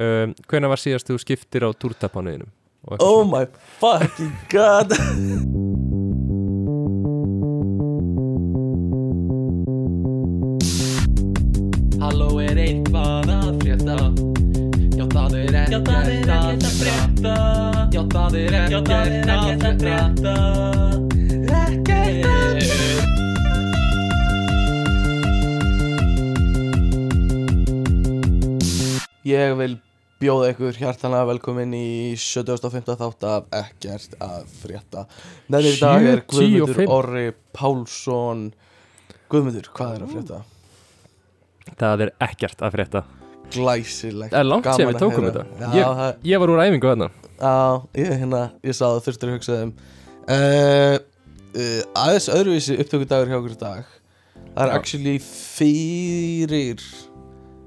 um, hvenær var síðast þú skiptir á túrtapanuðinum Oh my fucking god. Halló er eitthvað að frétta? Já það er ekkert að frétta. Já það er ekkert að frétta. Ekkert að Ég vil bjóða ykkur hjartanlega velkomin í 75. þátt af ekkert að frétta. Nefnir í dag er 75. Guðmundur Orri Pálsson. Guðmundur, hvað er að frétta? það er ekkert að frétta. Glæsilegt. Það er langt sér við tókum þetta. Ég, ég var úr æfingu þarna. Já, ég, hérna, ég sá það þurftur að hugsa þeim uh, uh, Aðeins öðruvísi upptökudagur hjá okkur í dag. Það er Já. actually fyrir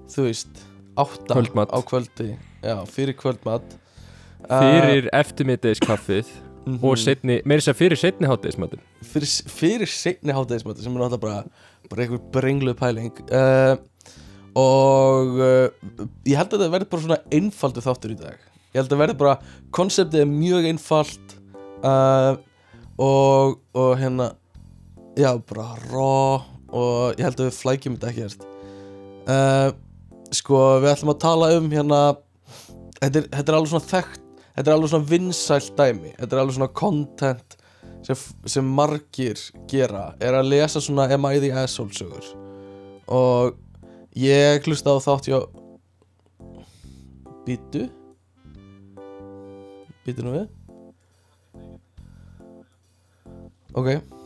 Þú veist Átta á kvöldi Já, fyrir kvöldmat. Fyrir eftirmiðdeiskaffið uh, og setni, meiri sér fyrir setni hátdeismatin fyrir, fyrir seinni hátæðismati sem er náttúrulega bara, bara einhver brengluð pæling. Uh, og uh, ég held að þetta verði bara svona einfaldu þáttur í dag. Ég held að verði bara, konseptið er mjög einfalt uh, og, og hérna já, bara rá og ég held að við flækjum þetta ekkert. Uh, sko, við ætlum að tala um hérna þetta er, þetta er alveg svona þekkt þetta er alveg svona vinsælt dæmi. Þetta er alveg svona content sem, sem margir gera er að lesa svona Am I the Asshole sögur. Og ég hlusta á þátt hjá Býtu Býtu nú við. Ok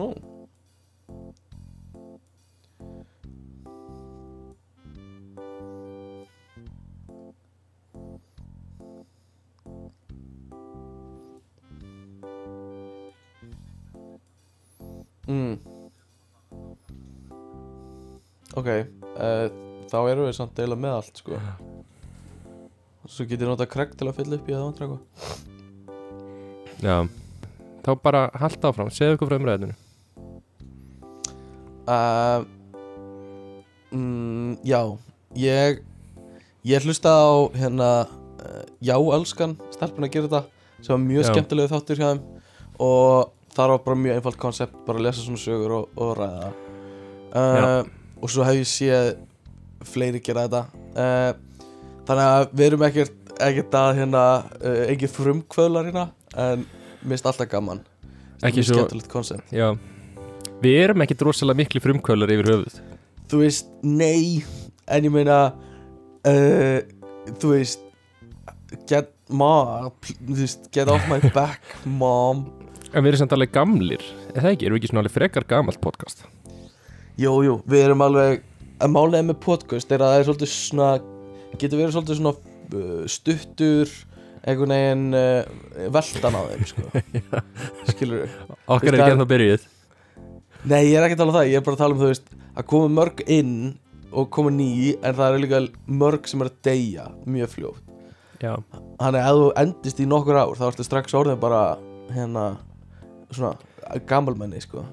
Ó mm. Ok uh, Þá erum við samt deila með allt sko. Svo getið nota Craig til að fylla upp í að vantra eitthvað. Já. Þá bara halda áfram, segðu ykkur frá umræðinu uh, mm, Já Ég Ég hlusta á hérna uh, Já, elskan, stelpun að gera þetta sem var mjög Já. skemmtilegu þáttur hjá þeim. Og það var bara mjög einfalt koncept bara að lesa svona sögur og, og ræða uh, og svo hef ég séð fleiri gera þetta. Þannig að við erum ekkert, ekkert að hérna ekki frumkvöðlar hérna en minnst alltaf gaman. Ekki mjög svo- skemmtilegt koncept. Já, við erum ekki drosalega miklu frumkvölar yfir höfuð. Þú veist, nei en ég meina uh, þú veist get mom þú veist, get off my back mom. En við erum samt alveg gamlir, er það ekki, erum við ekki svona alveg frekar gamalt podcast? Jú, jú, við erum alveg að málega með podcast er að það er svolítið svona getur verið svolítið svona uh, stuttur einhvern veginn uh, veldan á þeim sko. skilur við okkar er ekki það- ennþá byrjuð Nei, ég er ekki að tala um það, ég er bara að tala um þú veist að koma mörg inn og koma ný en það eru líka mörg sem er að deyja mjög fljótt. Já, Þannig að þú endist í nokkur ár þá ertu strax orðin bara hérna svona gamalmenni sko.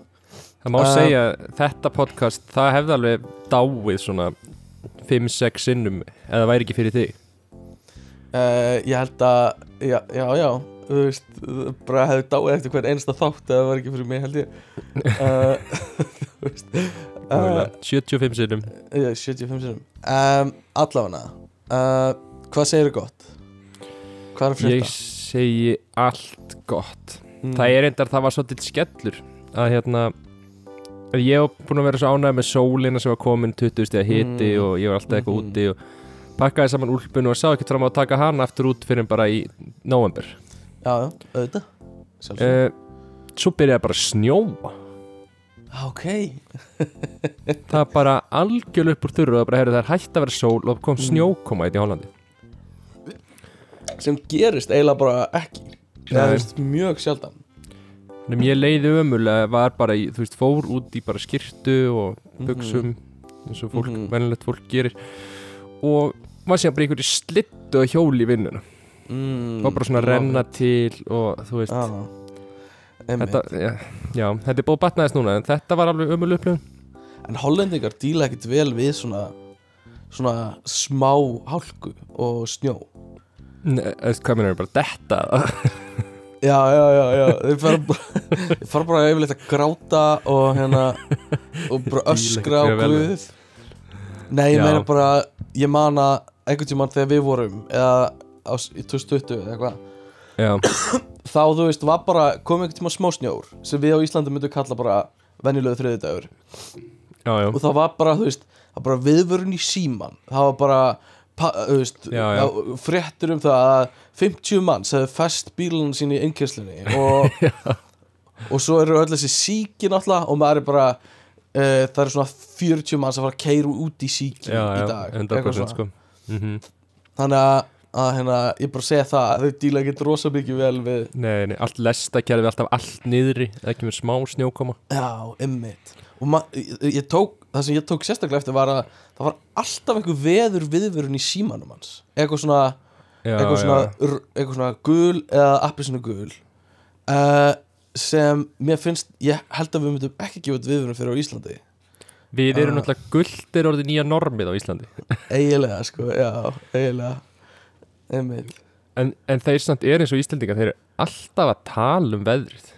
Það má Uh, segja þetta podcast, það hefði alveg dáið svona 5-6 sinnum eða væri ekki fyrir þig. Uh, Ég held að, já, já, já þú veist, bara hefði dáið eftir hvern einsta þátt eða það var ekki fyrir mig held ég uh, Þú veist uh, Mögulega. 75 sinnum Já, 75 sinum um, Allafana uh, Hvað segir gott? Hvað er að ég frétta? segi allt gott Mm. það er endar, það var svolítið skellur að hérna að ég hef búin að vera svo ánægð með sólina sem var komin 20 stiga hiti Mm. og ég var alltaf eitthvað Mhm. úti og pakkaði saman úlpun og sá ekki fram á að taka hana aftur út fyrir bara í november Já, já, auðvitað. Uh, svo byrjaði bara að snjóa. Ok. Það er bara algjörlega upp úr þurru og það bara, er hægt að vera sól og það kom Mm. snjókoma í Hollandi. Sem gerist eiginlega bara ekki. Það er mjög sjaldan. Nefnum ég leiði ömulega var bara, í, þú veist, fór út í bara skyrtu og Mhm. buksum eins og fólk, Mhm. venjulegt fólk gerir. Og var síðan bara í einhverju slittu hjóli í vinnuna mm, var bara svona að renna til og þú veist, Já einmitt. þetta, já, já, þetta er búið batnaðist núna en þetta var alveg ömul upplifun En hollendingar díla ekkert vel við svona svona smá hálku og snjó Nei, veist hvað minnur bara detta Já, já, já, já Þeir fara bara, fara bara yfirleitt að gráta og hérna og bara öskra á Díla ekkert mjög vel við. Guð Nei, ég Já. meina bara ég man að einhvern tímann þegar við vorum eða á, í 2020 eða eitthvað. Já, þá þú veist var bara komið einhvern tímann smá snjór sem við á Íslandi myndum kalla bara venjulegu já og það var bara, þú veist, það var bara viðvörun í síman það var bara, pa, veist Já, já. fréttur um það að 50 manns hefði fest bílunum sín í innkjörslinni og, og svo eru öll þessi síki náttúrulega og maður er bara uh, það eru svona 40 manns að fara að keiru út í síki í dag eitthvað 100% svona. sko. Mm þannig að, að hérna, ég bara segja það að þau díla ekki rosa mikið vel við Nei, nei, allt lestakerfi, alltaf allt niðri Það kemur smá snjókoma. Já, ymmit það sem ég tók sérstaklega eftir var að það var alltaf einhver veður viðvörun í símanum hans. Eitthvað svona, já, eitthvað svona, r- eitthvað svona gul eða appisinu gul uh, sem mér finnst, ég held að við myndum ekki gefa þetta viðvörun fyrir á Íslandi. Við erum Ah. náttúrulega guldir orðið nýja normið á Íslandi. Eiginlega, sko, já, eiginlega. Ymmit En, en þeir samt er eins og Íslandingar Þeir eru alltaf að tala um veðrið.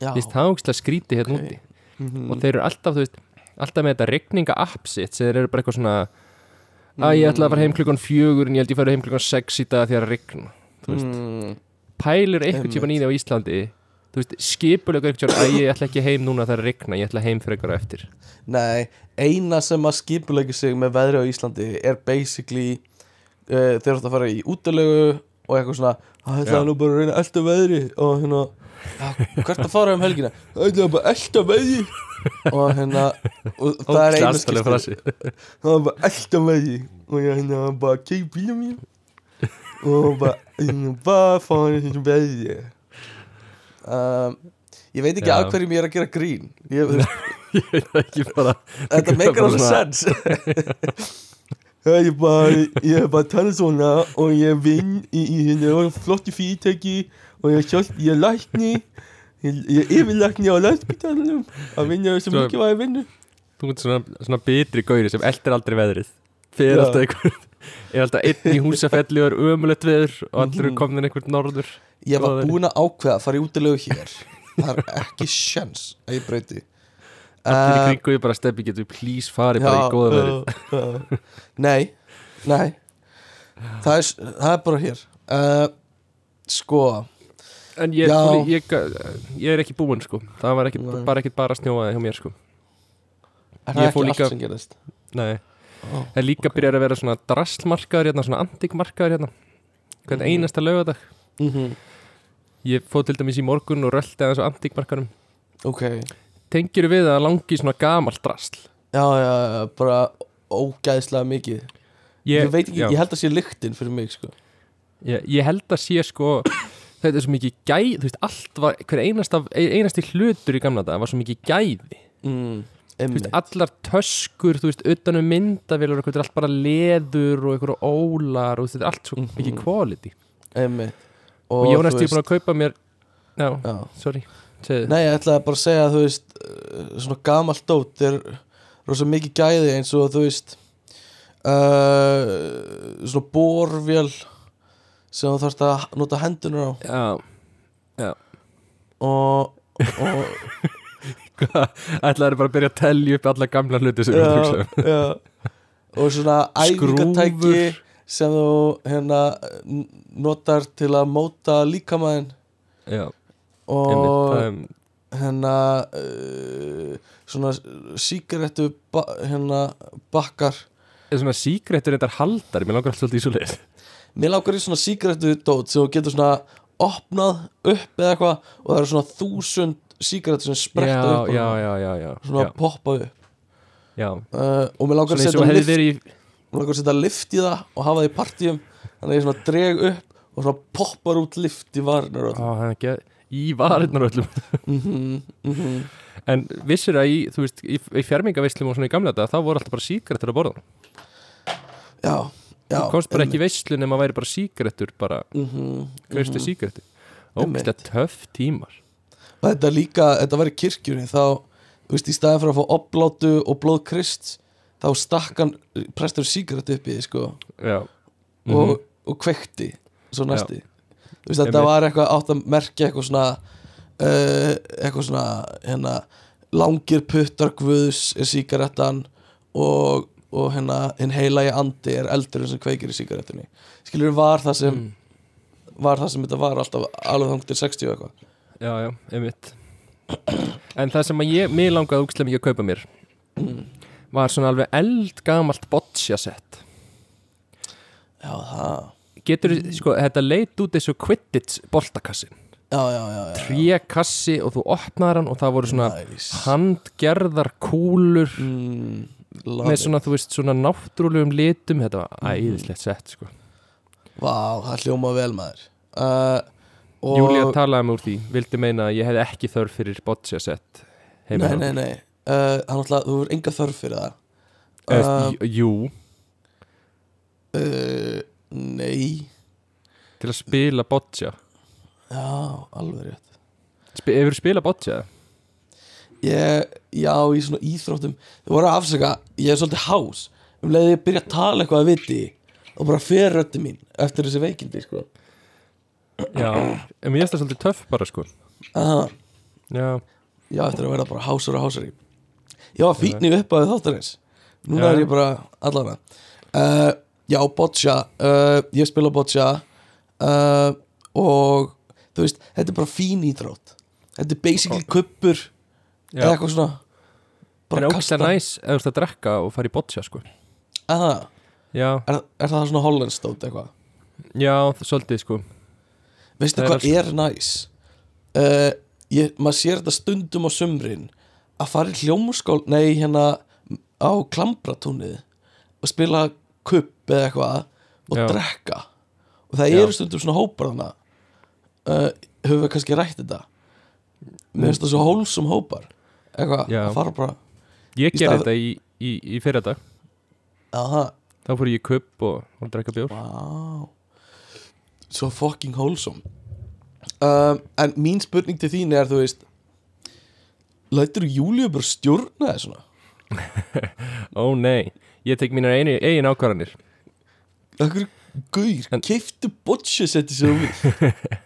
Já, Vist, það ógstlega skríti hérna Ok. úti. Mhm. Og þeir eru alltaf, þú veist Alltaf með þetta regninga app sitt sem Þeir eru bara eitthvað svona Að ég ætla að fara heim klukkan fjögur En ég held ég fara heim klukkan sex í dag þegar að regna Þú veist, mm, pælir í Einmitt. því á Íslandi Þú veist, skipulega tíman Að ég ætla ekki heim núna þegar að regna Ég ætla heim fyrir eitthvað eftir. Nei, eina sem að skipulegja sig með veðri á Íslandi er basically uh, þeir átt að fara í útilegu og eitthvað svona að þetta Já. er nú bara að reyna elda veðri og hérna, hvert að fara um helgina? Þetta er bara elda veðri og hérna og það er einu frasi. það er bara elda veðri og ég hérna bara kei bíla mín og bara, hérna, bara fara þessu veðri um, ég veit ekki af hverjum ég er að gera grín. Ég, Ég veit það ekki bara Þetta meikar alveg sens Ég er bara, ég er bara tannig svona og ég vinn í, í hérna flotti fyrirtæki og ég er sjálf, ég er lækni ég, ég er yfirlækni á landspítalunum að vinna sem Svo- mikið var að vinna Þú ert svona, svona bitri gauri sem eldir aldrei veðrið. Fyrir alltaf einhver Er alltaf einn í húsafelli og er ömulegt veður Og allir eru Mhm. komin einhvern norður. Ég var búinn að ákveða að fara í útilegu hér Það er ekki sjans að ég breyti Allir í Eh, kringu ég bara steppi getur við please farið bara í góða já. Nei, nei. Það er, það er bara hér. Uh, Sko. En ég, fór, ég, ég er ekki búinn sko. Það var ekki, bara ekki bara snjóaði hjá mér sko. Er það ekki líka- allt sem gerist? Nei, Ó, en líka byrjar að vera svona drastlmarkaður hérna, svona antikmarkaður hérna. Hvern Mhm. einasta lögadag mhm, Ég fóð til dæmis í morgun og rölti aðeins á antikmarkarum Ok Tengir við að langi svona gamalt drastl Já, já, bara ógæðslega mikið Ég, veit ekki, já. ég held að sé lyktin fyrir mig sko. ég, ég held að sé sko Þetta er svo mikið gæð Þú veist, allt var, hver einasta, einasti hlutur í gamla dag var svo mikið gæði mm, Þú veist, allar töskur, þú veist, utanum og eitthvað, þetta er allt bara leður og eitthvað ólar og þetta er allt svo Mhm. mikið quality Einmitt og, ég var þú næstu búin að kaupa mér já, Já. sorry segðu. Nei, ég ætlaði bara að segja að þú veist uh, svona gamalt dót er rosa mikið gæði eins og þú veist uh, svona borvél sem þú þarfst að nota hendunar á. Já, og, og ætlaði bara að byrja að tellja upp alla gamla hluti sem við já, hugsaðum já, og svona æfingatæki sem þú hérna notar til að móta líkamæðin já, og það er- hérna uh, svona sígarettu ba hérna bakkar. Er svona síkrettur þetta haldar, mér langar alltaf svolítið í svo leið mér langar í svona sígarettu dót sem getur svona opnað upp eða eitthvað og það eru svona þúsund sígarettu sem spretta upp já, og já, já, svona já, poppa upp. Uh, og mér langar svona að setja lift, mér langar að setja lift í það og hafa það í partíum þannig að ég svona dreg upp og svona poppar út lift í varnar og á, hann ekki, í varirnar öllum. Mhm, mhm. En vissir að í, veist, í, í fjármingaveislum og svona í gamla þetta, þá voru alltaf bara síkrettur á borðan já, já þú komst bara ekki í veislu nema að væri bara síkrettur bara mm -hmm, hverstu síkrettur ógæslega töff tímar. Og þetta líka, þetta var í kirkjunni þá, þú veist, í staðin fyrir að fá oblátu og blóð krist þá stakk hann prestur sígaret upp í því, sko. Já. Og, og kveikti svo næsti. þú veist, þetta var eitthvað átt að merkja eitthvað svona uh, eitthvað svona hérna, langir puttar guðs er sígarettan og, og hérna hinn heilagi andi er eldurinn sem kveikir í sígarettunni. Skilur var það sem Mm. var það sem þetta var alltaf alveg þang til 60 og eitthvað? Já, já, einmitt. En það sem að ég, mér langaði úkslega mikið að kaupa mér var svona alveg eldgamalt boccia set. Já, það Getur, sko, þetta leit út þessu Quidditch boltakassin já. Trékassi og þú opnaðar hann og það voru svona Nice. handgerðar kúlur mm, með it. svona, þú veist, svona náttúrulegum litum. Þetta var æðislegt sett, sko. Vá, það hljóma vel maður. Uh, og Júlía talaði mig úr því, vildi meina að ég hefði ekki þörf fyrir boccia set heima Nei, nei, nei. Uh, Hann alltaf, þú verður enga þörf fyrir það. Uh, Jú, uh, Nei. Til að spila boccia? Já, alveg rétt. Sp Hefur spilað boccia? ég, Já, í svona íþróttum. Þú voru að afsaka, ég er svolítið hás. Um leiði ég byrja að tala eitthvað að viti Og bara fer röddi mín Eftir þessi veikindi, sko. Já, en mér finnst það svolítið töff bara, sko. Aha, Já, Já, eftir að vera bara hásur og hásari. Já, fínn í uppæðu þáttarins. Núna Já. er ég bara allavega uh, Já, boccia. Uh, Ég spila boccia. Uh, Og þú veist, þetta er bara fín íþrótt. Þetta er basically kuppur Eða eitthvað svona. En Bara ógst kasta er næs ef þú ert að drekka og fara í boccia, sko. Aha, Já, er, er það svona hollenstótt eitthvað? Já, það svolítið, sko. Veistu Það er hvað er næs uh, ég, Maður sér þetta stundum á sumrin Að fara í hljómskál Nei, hérna á klambratúnið Og spila kupp eða eitthvað Og Já. drekka. Og það Já. eru stundum svona hópar þarna. Uh, Höfum við kannski rætt þetta? Mér finnst það svo hólsum hópar. Eitthvað, Já. að fara bara Ég gerði stað- þetta í, í, í fyrir dag Aha, Þá fór ég í kupp og, og drekka bjór. Vá. Svo fucking wholesome um, En mín spurning til þín er þú veist Lætur Júlíu bara stjórna það svona? Ó nei, ég tek mínar einu, eigin ákvarðanir. Akkur gaur, En- keiftu botcha setti á við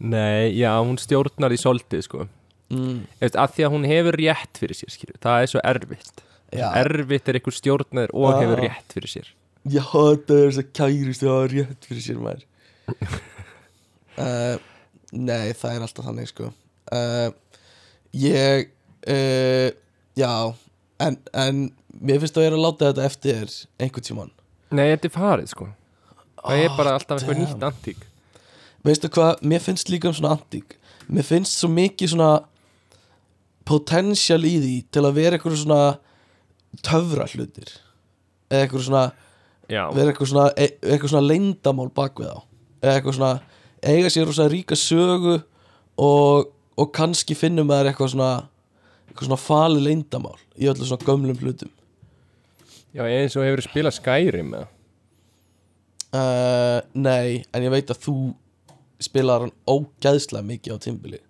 Nei, já, hún stjórnar í soldið, sko. Mm. Eftir, að Því að hún hefur rétt fyrir sér, skilur Það er svo erfitt. Já, Erfitt er einhver stjórnar og Já. hefur rétt fyrir sér. Ég hata þess að kærist Það var rétt fyrir sér maður. Uh, Nei, það er alltaf þannig sko. Uh, Ég uh, Já En, en mér finnst að ég er að láta þetta eftir einhvern tímann. Nei, þetta er farið, sko. Það er bara alltaf eitthvað nýtt antík. Veistu hvað, mér finnst líka um svona antík. Mér finnst svo mikið svona potential í því til að vera eitthvað svona töfra hlutir. Eða eitthvað svona Já, vera eitthvað svona, e eitthvað svona leyndamál bak við þá. Eða eitthvað svona eiga sér rosa ríka sögu og, og kannski finnum maður eitthvað svona eitthvað svona fali leyndamál í öllu svona gömlum hlutum já eins og hefur spilað Skyrim eða? uh, nei, en ég veit að þú spilar hann ógæðslega mikið á tímbili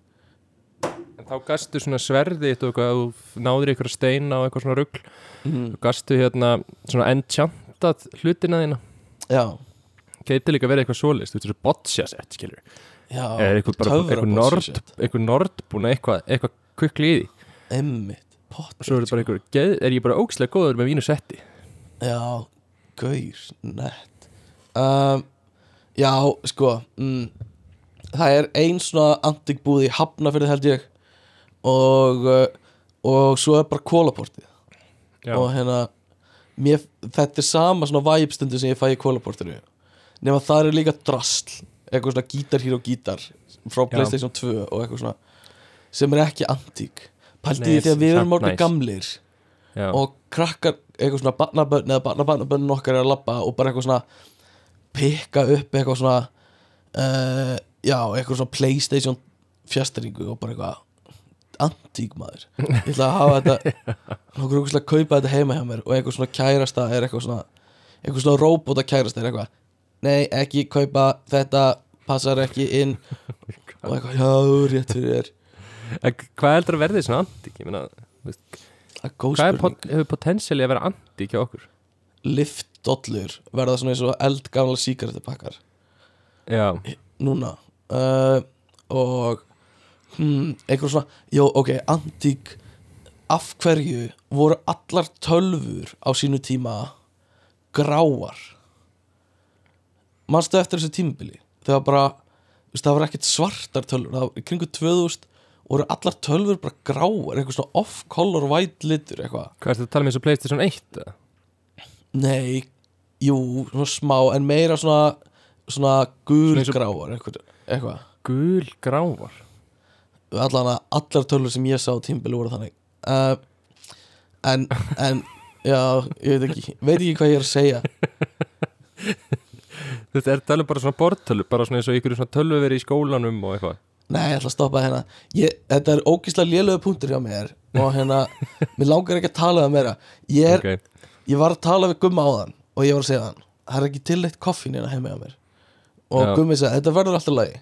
En þá gastu svona sverði og þú náður ykkur steina og eitthvað svona rugl. Mm. Þú gastu hérna svona enchantað hlutina þína. Já, Gæti líka verið eitthvað svoleiðist, þú veist þessu boccia set, skilur já Eða eitthvað nordbúna, eitthvað, eitthvað kukli í því? Emmitt, svo er er ég bara ógislega góður með vínu setti Já, gaur, nett. Um, Já, sko mm, Það er ein svona antik búð í Hafnafyrði held ég. Og, uh, og svo er bara kólaportið Já, og hérna mér, þetta er sama svona væpstundu sem ég fæ í kólaportinu nema það er líka drasl eitthvað svona gítar hér og gítar frá Já. Playstation 2 og eitthvað svona sem er ekki antík. Nei, því þegar við erum orðin næs. gamlir já, og krakkar eitthvað svona barnabönn eða barnabönnun okkar er að labba og bara eitthvað svona pikka upp eitthvað svona uh, já, eitthvað svona Playstation fjastringu og bara eitthvað antík maður. Ég ætla að hafa þetta nokkur okkur að kaupa þetta heima hjá mér og eitthvað svona kærasta er eitthvað svona eitthvað svona robota kærasta er eitthvað nei, ekki kaupa þetta passar ekki inn. Og eitthvað, já, rétt fyrir þér. En Hvað heldur að verði svona antík? Ég meina, góð hvað er pot, hefur potensiali að vera antík hjá okkur? Liftdollur verða svona eins og eldgamla síkaretupakkar Já, núna uh, og hmm, einhver svona, jó ok, antík af hverju voru allar tölfur á sínu tíma gráar? Manstu eftir þessu tímabili? Þegar bara, það var ekkert svartar tölfur, það var kringu 2000 voru allar tölfur bara gráar eitthvað svona off-color white litur eitthvað hvað er þetta að tala með eins og Playstation 1? eða? Nei, jú, svona smá en meira svona svona og- gulgráar eitthvað, eitthvað. Gul grávar allan að allar tölur sem ég sá tímbili voru þannig uh, en, en já, ég veit ekki veit ekki hvað ég er að segja Þetta er talað bara svona bortölu bara svona eins og ykkur svona tölvu verið í skólanum og eitthvað Nei, ég ætla að stoppa hérna. Ég, Þetta er ógíslega lélögu punktur hjá mér og hérna, mér langar ekki að tala það meira. Ég, er, Ok, ég var að tala við Gumma á þann og ég var að segja hann það er ekki til eitt koffín hérna heima hjá mér. Og Já. Gummi sagði, þetta verður alltaf lagi.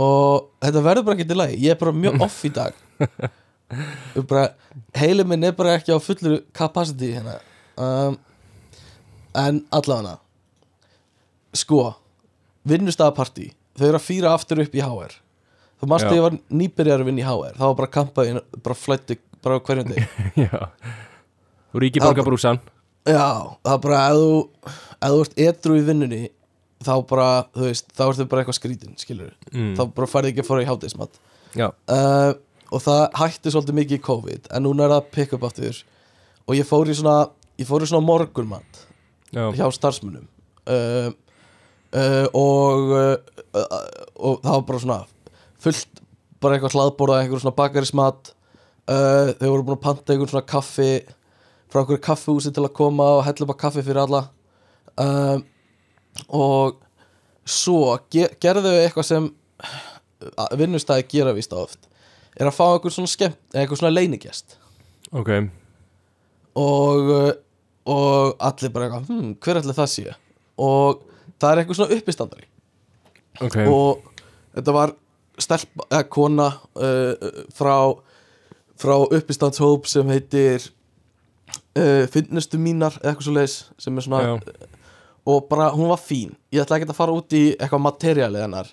Og þetta verður bara ekki til lagi. Ég er bara mjög off í dag. Og bara, heili minn er bara ekki á fullur capacity hérna. Um, en allavega sko vinnustæðapartí, þau eru að fýra aftur upp í HR þú Já. að ég var nýbyrjar að vinna í HR það var bara kampaðin, bara flætti bara hverjum deg já. Þú ríki Já, borgarbrúsan Já, það er bara ef þú, ef þú ert edru í vinnunni þá bara, þú veist, þá ertu bara eitthvað skrítin skilur, mm. þá bara færði ekki að fara í hátismat Já, uh, og það hætti svolítið mikið í COVID en núna er það pick up aftur. Og ég fór í svona, ég fór í svona morgunmat já, hjá starfsmunum uh, uh, og uh, uh, og það var bara svona fullt, bara eitthvað hlaðborða eitthvað svona bakarismat uh, þau voru búin að panta eitthvað svona kaffi frá einhverju kaffihúsi til að koma og hella upp á kaffi fyrir alla. Uh, og svo ge gerðu þau eitthvað sem uh, vinnustæði gera víst á oft er að fá eitthvað svona skemmt eitthvað svona leinigjast ok. Og, uh, og allir bara eitthvað, hm, hver ætli það sé? Og það er eitthvað svona uppistandari. Ok, og þetta var stelpa, eða kona uh, frá frá uppistandshóp sem heitir uh, finnustu mínar eða eitthvað svo leis sem er svona já, og bara hún var fín ég ætla ekki að fara út í eitthvað materiálið hennar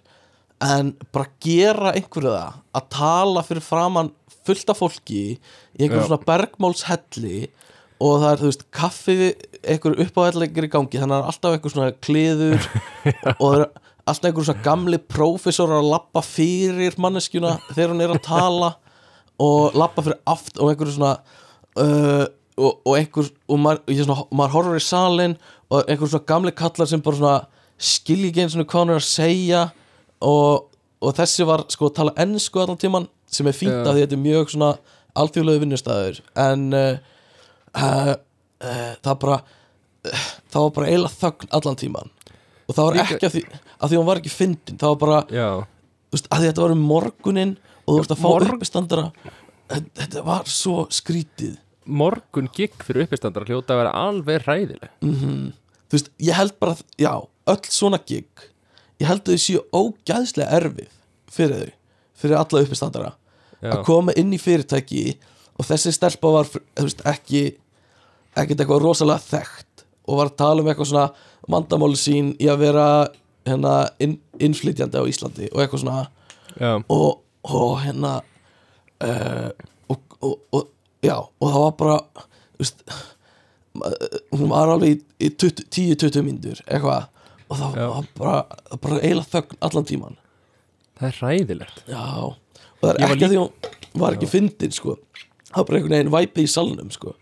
en bara gera einhverju það að tala fyrir framann fullt af fólki í einhverju Já. svona bergmálshelli og það er, þú veist, kaffið einhverju uppáhallegir í gangi þannig að það er alltaf einhver svona kliður og það er alltaf einhverju svona gamli prófessor að lappa fyrir manneskjuna þegar hún er að tala og lappa fyrir aft og einhverju svona uh, og, og einhver og maður, svona, maður horfir í salin og einhver svona gamli kallar sem bara svona skilji ekki eins og hvað hann er að segja og, og þessi var sko að tala ennsku allan tíman sem er fínt af því að þetta er mjög svona alþjóðlegu vinnustæður en uh, uh, uh, það bara uh, það var bara eiginlega þögn allan tíman og það var ekki af því, af því hún var ekki fyndin það var bara, þú veist, að því þetta var um morgunin og þú veist að fá Morg- uppistandara þetta, var svo skrítið. Morgun gigg fyrir uppistandar hljóta að vera alveg hræðileg. Mm þú veist, ég held bara já, öll svona gig ég held að þau séu ógæðslega erfið fyrir þau, fyrir alla uppistandara Já, að koma inn í fyrirtæki og þessi stelpa var þú veist, ekki ekkert eitthvað rosalega þekkt og var að tala um eitthvað svona vandamáli sín í að vera hérna inn, innflytjandi á Íslandi og eitthvað svona. Já, og, og hérna uh, og, og, og já, og það var bara veist hún var alveg í, í 20 10-20 myndur eitthvað. Og það Já. var bara, bara eiginlega þögn allan tíman það er hræðilegt. Já, og það er Ég ekki að því hún var ekki fyndin sko. Það var bara einhvern veginn væpið í salnum sko.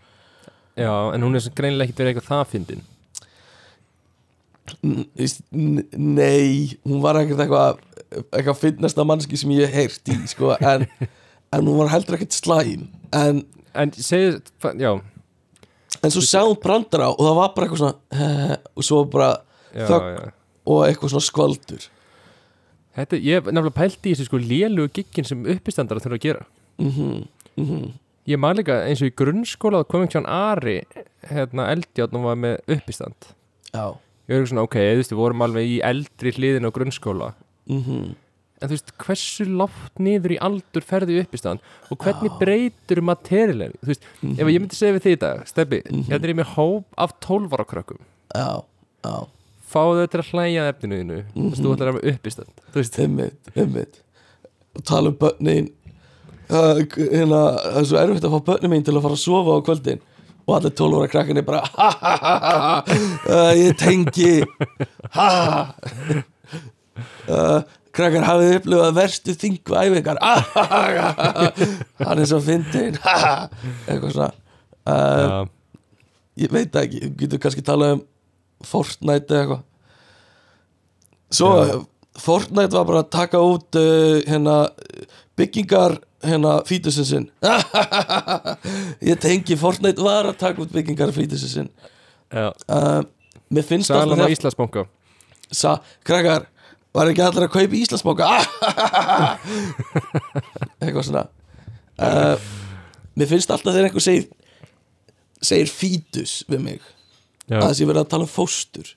Já, en hún er greinilega ekkit verið eitthvað það fyndin N- þú veist, n- nei, hún var ekkert eitthvað eitthvað finnasta mannski sem ég hef heyrt í sko, en, en hún var heldur ekkert slæm en En segir, já, En svo sagði hún brandara og það var bara eitthvað svona og svo bara já, Þögn. já. og eitthvað svona skvaldur. Þetta, ég hef nefnilega pælt í þessu sko lélugu giggin sem uppistandara þurfa að gera. Mhm, mhm. Ég man líka eins og í grunnskóla þá kom einhvern tján Ari hérna eldjátt og var með uppistand. Já Ég verður svona, ok, þú veist, við vorum alveg í eldri hliðin á grunnskóla. Mhm, en þú veist, hversu látt niður í aldur ferði upp í staðan og hvernig breytur materialin þú veist, ef ég myndi segja við því í dag Steppi, hérna er með hóp af 12 ára krökkum. Já, já, fáðu þau til að hlæja að efninu þínu þú veist, þú ætlar að vera upp í stand þú veist, einmitt, einmitt. Og tala um börnin. Uh, hérna, það er svo erfitt að fá börnin mín til að fara að sofa á kvöldin og allir 12 ára krakkan er bara ha ha ha ha ha uh, ég tengi. Ha ha uh, krakkar hafið upplifað verstu þingu æfingar ha ha ha ha ha. Hann er svo fyndin ha ha eitthvað svona. Uh, ég veit ekki, við getum kannski talað um Fortnite eða eitthvað. Svo Já. Fortnite var bara að taka út uh, hérna byggingar hérna fítusinsinn ég tengi Fortnite var að taka út byggingar fítusinsinn já. Uh, mér finnst Salan á alltaf Íslandsbanka. Sa, krakkar, var ekki allir að kaupa Íslandsbóka eitthvað svona. Uh, mér finnst alltaf þegar einhver segir segir fítus við mig já, að þessi verið að tala um fóstur.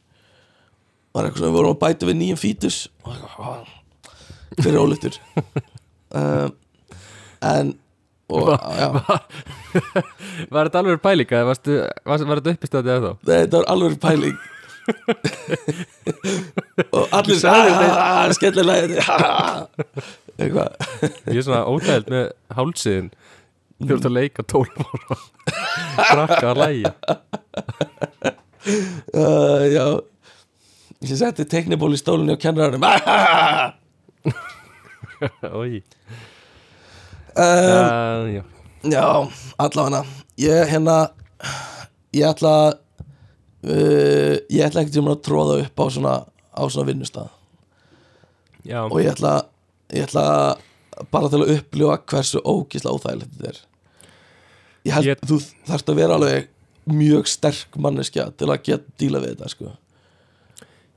Var eitthvað svona, við vorum að bæta við nýjum fítus og "Vá, hver er ólítur um, en og, já, var þetta alveg pælinga eða varstu, var, var þetta upp í staðið eða þá þetta var alveg pæling. Og allir sagðir þetta. "Ah, skellilega eitthvað. Ég er svona ótæld með hálsiðin þú ert að leika 12 ára. Krakka að læja uh, já. Ég setti tekniból í stólunni og kennararnum Oj. Um, Já, já. Allavega. Ég hérna Ég ætla uh, Ég ætla ekkert að tróða upp á svona á svona vinnustað. Já, og ég ætla ég ætla bara til að upplifa hversu ógisla óþægilegt þetta er. Ég held Ég- þú þarft að vera alveg mjög sterk manneskja til að geta díla við þetta sko.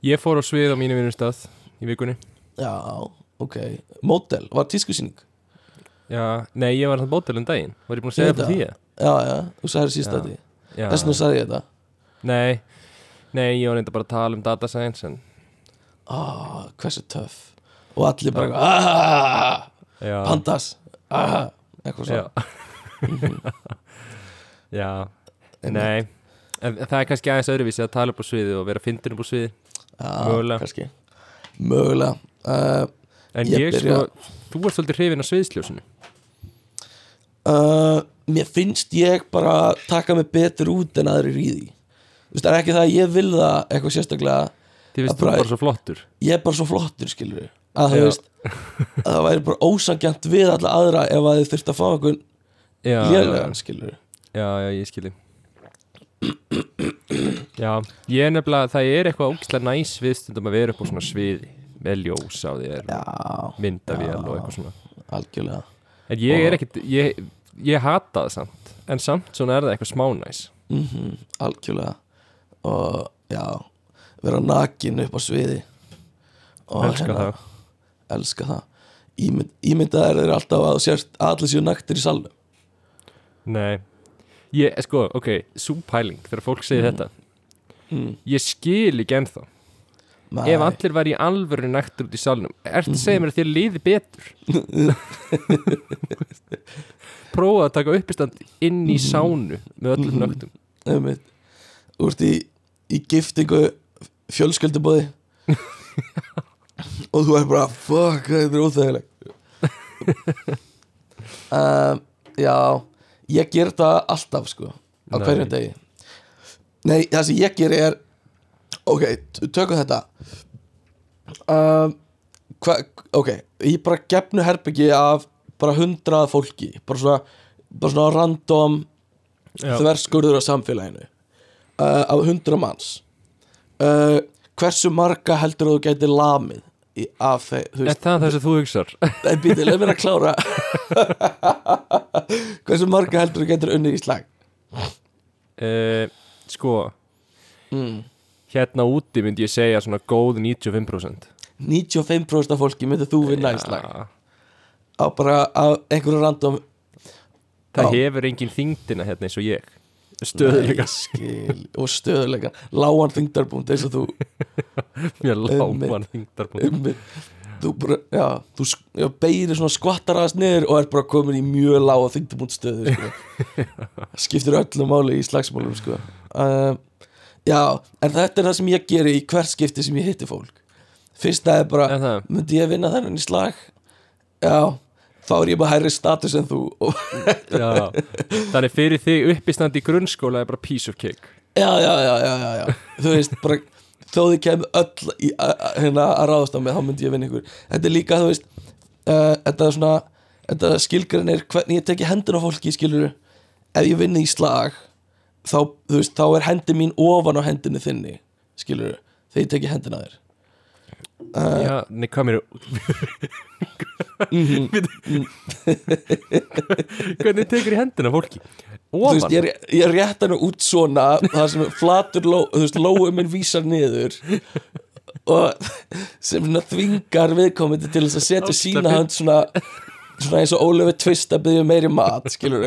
Ég fór á svið á mínu vinnustað í vikunni. Já, ok. Mótel, var tískusýning já, nei, ég var hann bótelum daginn. Var ég búin að segja fyrir því? Já, já, þú sagði síst já, Þess vegna sagði ég þetta. Nei, nei, ég var reynda bara að tala um data science en, ah, Hversu töff. Og allir bara ah, Pandas. Ah, Eitthvað svo já, nei. En það er kannski aðeins öðruvísi að tala upp á sviði og vera fyndin upp á sviði Mögulega. Mögulega. Uh, en Ég ég, byrja- sko, þú ert svolítið hrifin á sviðsljósinu. Uh, Mér finnst ég bara taka mig betur út en aðrir í því. Þú veist, það er ekki það að ég vil það eitthvað sérstaklega þið finnst Það þú bara- svo flottur. Ég er bara svo flottur, skilur að Já. veist að það væri bara ósangjant við alla aðra ef að þið þurft að fá einhvern lélegan, skilur Já, já, ég skilji Já, ég er nefnilega það er eitthvað ógislega næs við stundum að vera upp á svona sviði með ljós á þér myndavél og eitthvað svona. Algjörlega. En ég er ekkit, ég, ég hata það samt En samt svona er það eitthvað smá næs. Mm Algjörlega. Og já, vera nakin upp á sviði. Og Elska það. elska það. Ímynd, ímyndaðar er alltaf að sérst allir séu naktir í salnum. Nei. Ég, sko, ok, súpæling þegar fólk segir þetta. Mm. Ég skil ekki ennþá Nei. Ef allir væri í alvöru nættur út í salnum. Ertu að segja mér að þér liði betur? Prófa að taka uppistand inn í sánu með öllum nögtum Einmitt. Þú ert í, í giftingu fjölskyldubóði og þú er bara fuck, þetta er óþægileg um, Já ég ger þetta alltaf sko á hverjum degi. Nei, það sem ég ger er ok, tökum þetta um, hva, ok, í bara gefnu herbyggi af bara hundrað fólki bara svona, bara svona random Já. þverskurður á samfélaginu uh, af hundra manns uh, hversu marga heldur þú gæti lamið í, af þeir þú Er það sem þú hugsar? nei býti, leið mér að klára hversu marga heldur þú gætir unnið í slag Uh, sko, mm. Hérna úti myndi ég segja svona góð 95% 95% af fólki myndir þú vinna í slag á bara af einhverju random Það Já. hefur engin þingdina hérna eins og ég Stöðuleika Nei, og stöðuleika lágan þingdarbúnd eins og þú Mjög þingdarpunkt Einmitt. þú bara, já, þú já, beigir svona skvattar aðeins niður og er bara komin í mjög lága þyngdumút stöðu sko. skiptir öllu máli í slagsmálum sko. um, já, en þetta er það sem ég geri í hvert skipti sem ég hitti fólk. Fyrsta er bara, Er það? myndi ég vinna þennan í slag? Já, þá er ég bara hærri status en þú. Já. Þannig fyrir þig uppistandi í grunnskóla er bara piece of cake. Já, já, já, já, já, já. Þú veist, bara þó þið kemur öll í, a, a, hérna að ráðast á mig þá myndi ég vinna ykkur. Þetta er líka, þú veist uh, þetta er svona, þetta skilgreinir hvernig ég teki hendina á fólki, skilur ef ég vinni í slag þá, þú veist, þá er hendi mín ofan á hendinu þinni, skilur þegar ég teki hendina þér. Já, nei, hvað mér Hvernig tekur í hendina fólki? þú Ofan? veist, ég, ég rétt hann út svona það sem flatur, ló, þú veist, lóið minn vísar niður og sem þvingar viðkomandi til þess að setja sína hönd svona, svona eins og Ólöfi Twist að byggja meiri mat, skilur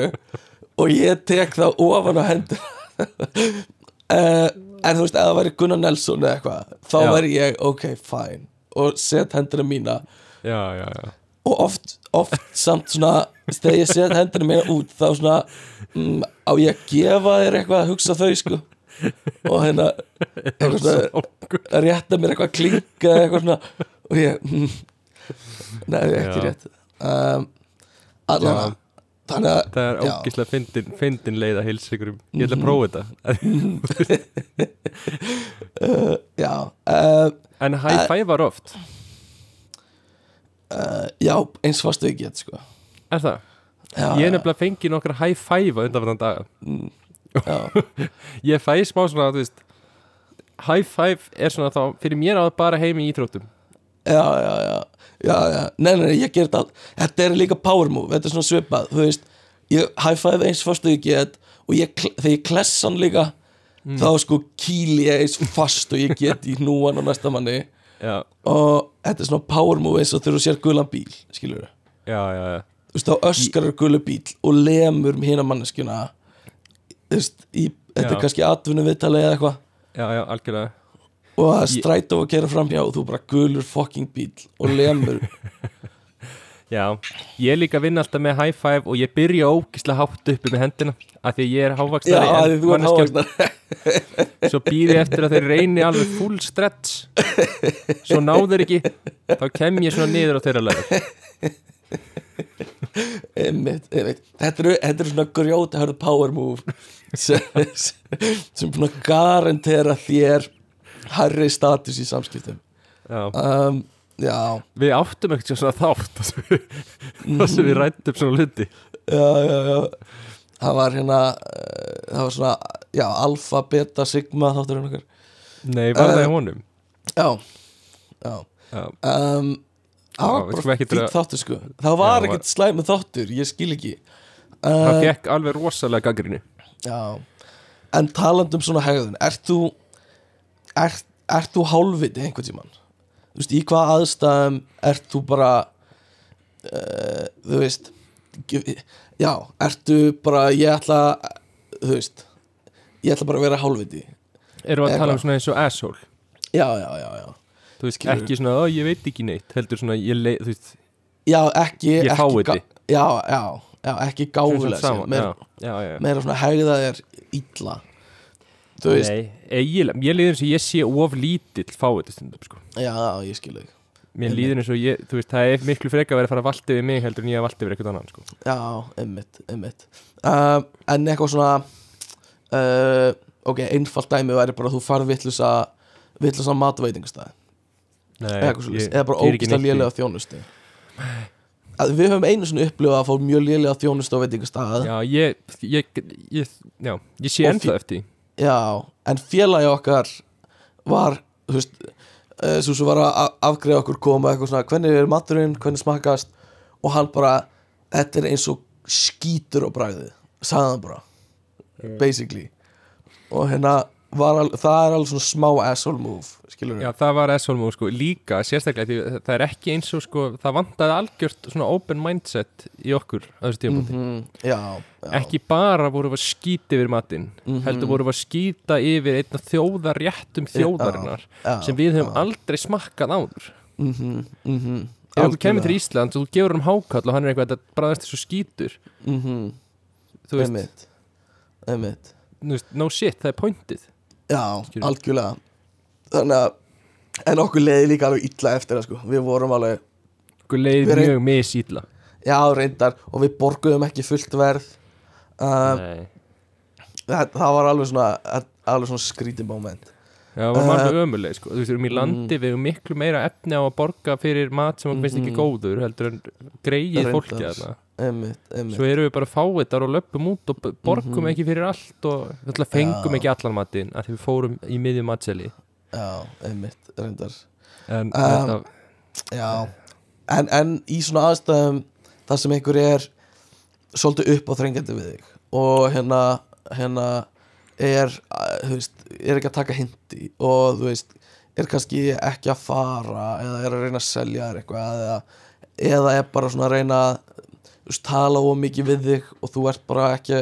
og ég tek það ofan á hendur. Uh, en þú veist, ef það væri Gunnar Nelson eða eitthvað, þá Já. væri ég ok, fine, og set hendina mína. Já, já, já. Og oft, oft samt svona þegar ég set hendina mína út þá svona mm, á ég að gefa þér eitthvað að hugsa þau sko? Og hérna rétta mér eitthvað klinga eða eitthvað svona. Og ég mm, nei, ekki Já. rétt. Um, allavega þannig að Það er já. ógíslega fyndin, fyndin leið að hilsa ykkur um. Ég ætla að prófa þetta. Uh, já, uh, En high five var oft. Uh, já, eins fast við get sko. Er það? já, Ég er nefnilega fengið nokkra high five á undanfannan daga. Já, Ég fæ smá svona, veist High five er svona þá Fyrir mér á það bara heim í íþróttum já, já, já, já, já. Nei, nei, nei, ég ger þetta allt. Þetta er líka power move, þetta er svona svipað Þú veist, ég high five eins fast og ég get og ég, þegar ég klessa hann líka þá sko kýli ég eins fast og ég get í núan og næsta manni. Já, og þetta er svona power move eins og þú sér gulan bíl skilur já, já, já. þú veist, þá öskar gulu bíl og lemur hina manneskjuna. Þú veist, í, þetta er kannski atvinnu viðtali eða eitthvað. Já, já, algjörlega og það er Ég- strætó að kera framhjá og þú bara gulur fucking bíl og lemur. Já, ég líka vinn alltaf með high five og ég byrja ógislega hátt uppi með hendina af því að ég er Já, hávaksnari því þú er hávaksnar Svo býði eftir að þeir reyni alveg full stretch. Svo náður ekki Þá kem ég svona niður á þeirra lögur einmitt, einmitt. Þetta eru, þetta eru svona grjóta hörðu power move sem, sem búin að garantera þér hærri status í samskiptum. Já, um, Já, við áttum ekkert svona þátt þar sem við, sem við rættum svona hluti. Já, já, já. Það var hérna uh, það var svona, já, alfa, beta, sigma þáttur hérna Nei, var það Eh, í honum? Já, já. Um, Það var bara fýtt þáttur sko. Það var ekkert slæmu þáttur, ég skil ekki. Það fekk alveg rosalega gaggrinni Já, en talandi um svona hegðun Ert þú Ert, ert þú hálfviti einhvern tímann? Þú veist, í hvað aðstæðum Ert þú bara uh, Þú veist Já, ertu bara Ég ætla, þú veist Ég ætla bara að vera hálfviti. Við að tala um svona eins og asshole? Já, já, já, já. Þú veist, Skilurðu? ekki svona, ó, ég veit ekki neitt Heldur svona, ég leið, þú veist. Já, ekki ekki Já, já, já, ekki séð, meira, svona hegða þér illa. Þú veist, Nei, eiginlega, mér líður eins og ég sé of lítill fáið stundum, sko. Já, ég skil ekki Mér líður eins og ég, þú veist, það er miklu freka að vera að fara að valda yfir mig heldur en ég að valda yfir eitthvað annan, sko. Já, einmitt, einmitt. Uh, En eitthvað svona uh, Ok, einfalt dæmi væri bara að þú farð vittlusa vittlusa matveitingastæð Nei, eða, bara neitt í- lélega þjónustu. Að Við höfum einu svona upplifað að fá mjög lélega þjónustu á veitingastæð Já, ég, ég, ég, já, ég sé ennþá eftir. Já, en félagi okkar var, þú veist svo sem var að a- afgreiða okkur koma eitthvað svona, hvernig er maturinn, hvernig smakast og hann bara, þetta er eins og skítur á bragðið sagði hann bara, basically. Og hérna al, það er alveg svona smá asshole move skilur Já, það var S-Holmú, sko, líka, sérstaklega því það er ekki eins og, sko, það vantaði algjört svona open mindset í okkur á þessu tímabúti. Mhm, Já, já. Ekki bara voru við að skýta yfir matinn, Mhm. heldur voru við að skýta yfir einna þjóðaréttum þjóðarinnar já, sem við höfum já. aldrei smakkað áður. mhm, mhm. Ef þú kemur til Ísland og þú gefur um hákall og hann er eitthvað þetta bræðast þessu þú veist, einmitt. Einmitt. Þú veist, no shit, það er pointið Já, Skilur. algjörlega. Þannig að En okkur leiði líka alveg illa eftir það sko. Við vorum alveg okkur leiði Við mjög misýtla Já, reyndar. Og við borguðum ekki fullt verð. Uh, það, það var alveg svona Alveg svona skrítið moment. Já, það var Eh, alveg ömuleg sko. Þú veist, við erum í landi, við erum miklu meira efni á að borga fyrir mat sem okkur finnst ekki Mhm. góður heldur en greið fólki þarna Einmitt, einmitt Svo erum við bara fáiðar og löpum út og borgum Mhm. ekki fyrir allt og fengum Já. ekki allan matinn að því við fórum í miðjum matseli Já, einmitt, reyndar en Um, þetta, Já en, en í svona aðstæðum Það sem einhver er Svolítið upp á þrengjandi við þig Og hérna, hérna Er, þú veist, er ekki að taka hindi Og þú veist Er kannski ekki að fara Eða er að reyna að selja þér eitthvað Eða, eða er bara svona að reyna að, veist, tala of mikið við þig Og þú ert bara ekki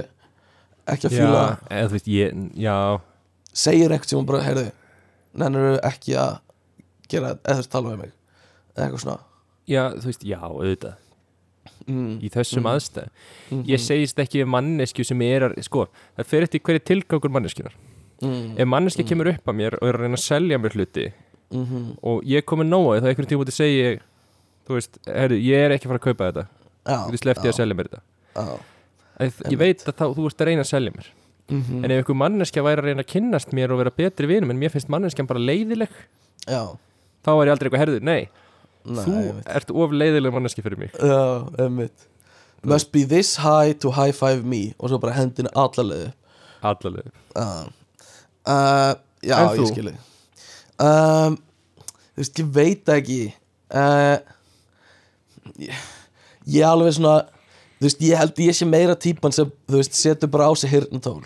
Ekki að fíla já, eða þú veist, ég, Segir eitthvað sem hún bara, heyrðu Nennir ekki að gera Eða þú veist, tala við mig. Eða eitthvað svona. Já, þú veist, já, auðvitað. Mm. í þessum Mm. aðstæð Mhm. ég segist ekki mannesku sem er sko, það fer eftir hverju tilgangur manneskjunar mm. ef manneski kemur upp að mér og er að reyna að selja mér hluti mm og ég komin nóa þá einhvern tíma út að segja þú veist, herru, ég er ekki að fara að kaupa þetta þú veist, lefti að selja mér þetta. Já. Að ég veit að þá, þú ert að reyna að selja mér. Mhm. en ef einhver manneskja væri að reyna að kynnast mér og vera betri vinum en mér finnst manneskjan bara leiðileg Já, þá var ég aldrei eitthvað herðu, nei, Nei, þú ert of leiðileg manneski fyrir mig. Já, einmitt. Must be this high to high five me Og svo bara hendinu allalegðu allaleg uh, uh, Já, En ég skilji um, Þú veist, ég veit ekki. Uh, ég, ég alveg svona Þú veist, ég held ég sé meira típan sem Þú veist, setur bara á sig hirnatól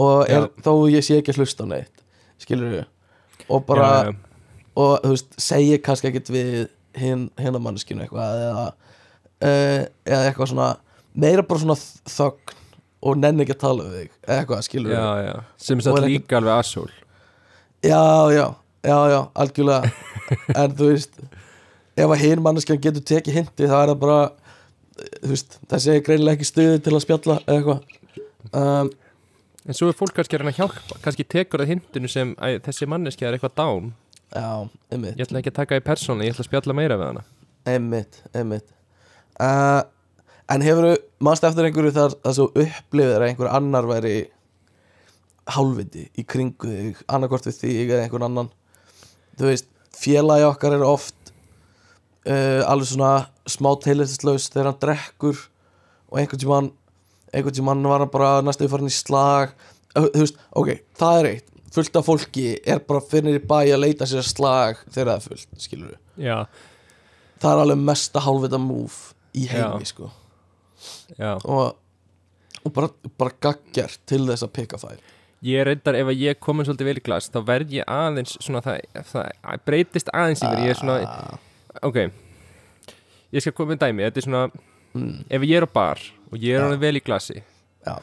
Og er, þó ég sé ekki að hlusta á neitt Skilur við Og bara já, já. og þú veist, segir kannski ekkert við hinn, hinn að manneskinu eitthvað eða, uh, eða eitthvað svona meira bara svona þögn og nenni ekki að tala við þig eitthvað, skilur já, já. sem satt er ekki- líka alveg asshól já, já, já, já, algjörlega. En þú veist ef að hinn manneskjan getur tekið hindi þá er það bara veist, þessi er greinilega ekki stuði til að spjalla eða eitthvað. Um, en svo er fólk kannski að að hjálpa kannski tekur það hindinu sem að þessi manneski er eitthvað dán. Já, einmitt. Ég ætla ekki að taka í persónu, ég ætla að spjalla meira við hana. Einmitt, einmitt. Uh, En hefur mannst eftir einhverju þar að svo upplifir að einhver annar væri hálfviti í kringu þig annarkvort við þig eða einhvern annan? Þú veist, félagi okkar er oft uh, alveg svona smá teilistislaus þegar hann drekkur og einhvern tímann einhvern tímann var hann bara næstu farin í slag. Uh, þú veist, ok, það er eitt. Fullt af fólki er bara fyrir í bæ að leita sér slag þegar það er fullt, skilur við já, það er alveg mesta hálfvita move í heimi Já. sko. Já. Og, og bara, bara gaggjart til þess að pika þær. Ég reyndar, ef að ég komin svolítið vel í glas þá verð ég aðeins svona það, það breytist aðeins mér, ég er svona Ah, ok. Ég skal koma með dæmi, þetta er svona mm, ef ég er á bar og ég er alveg vel í glasi já.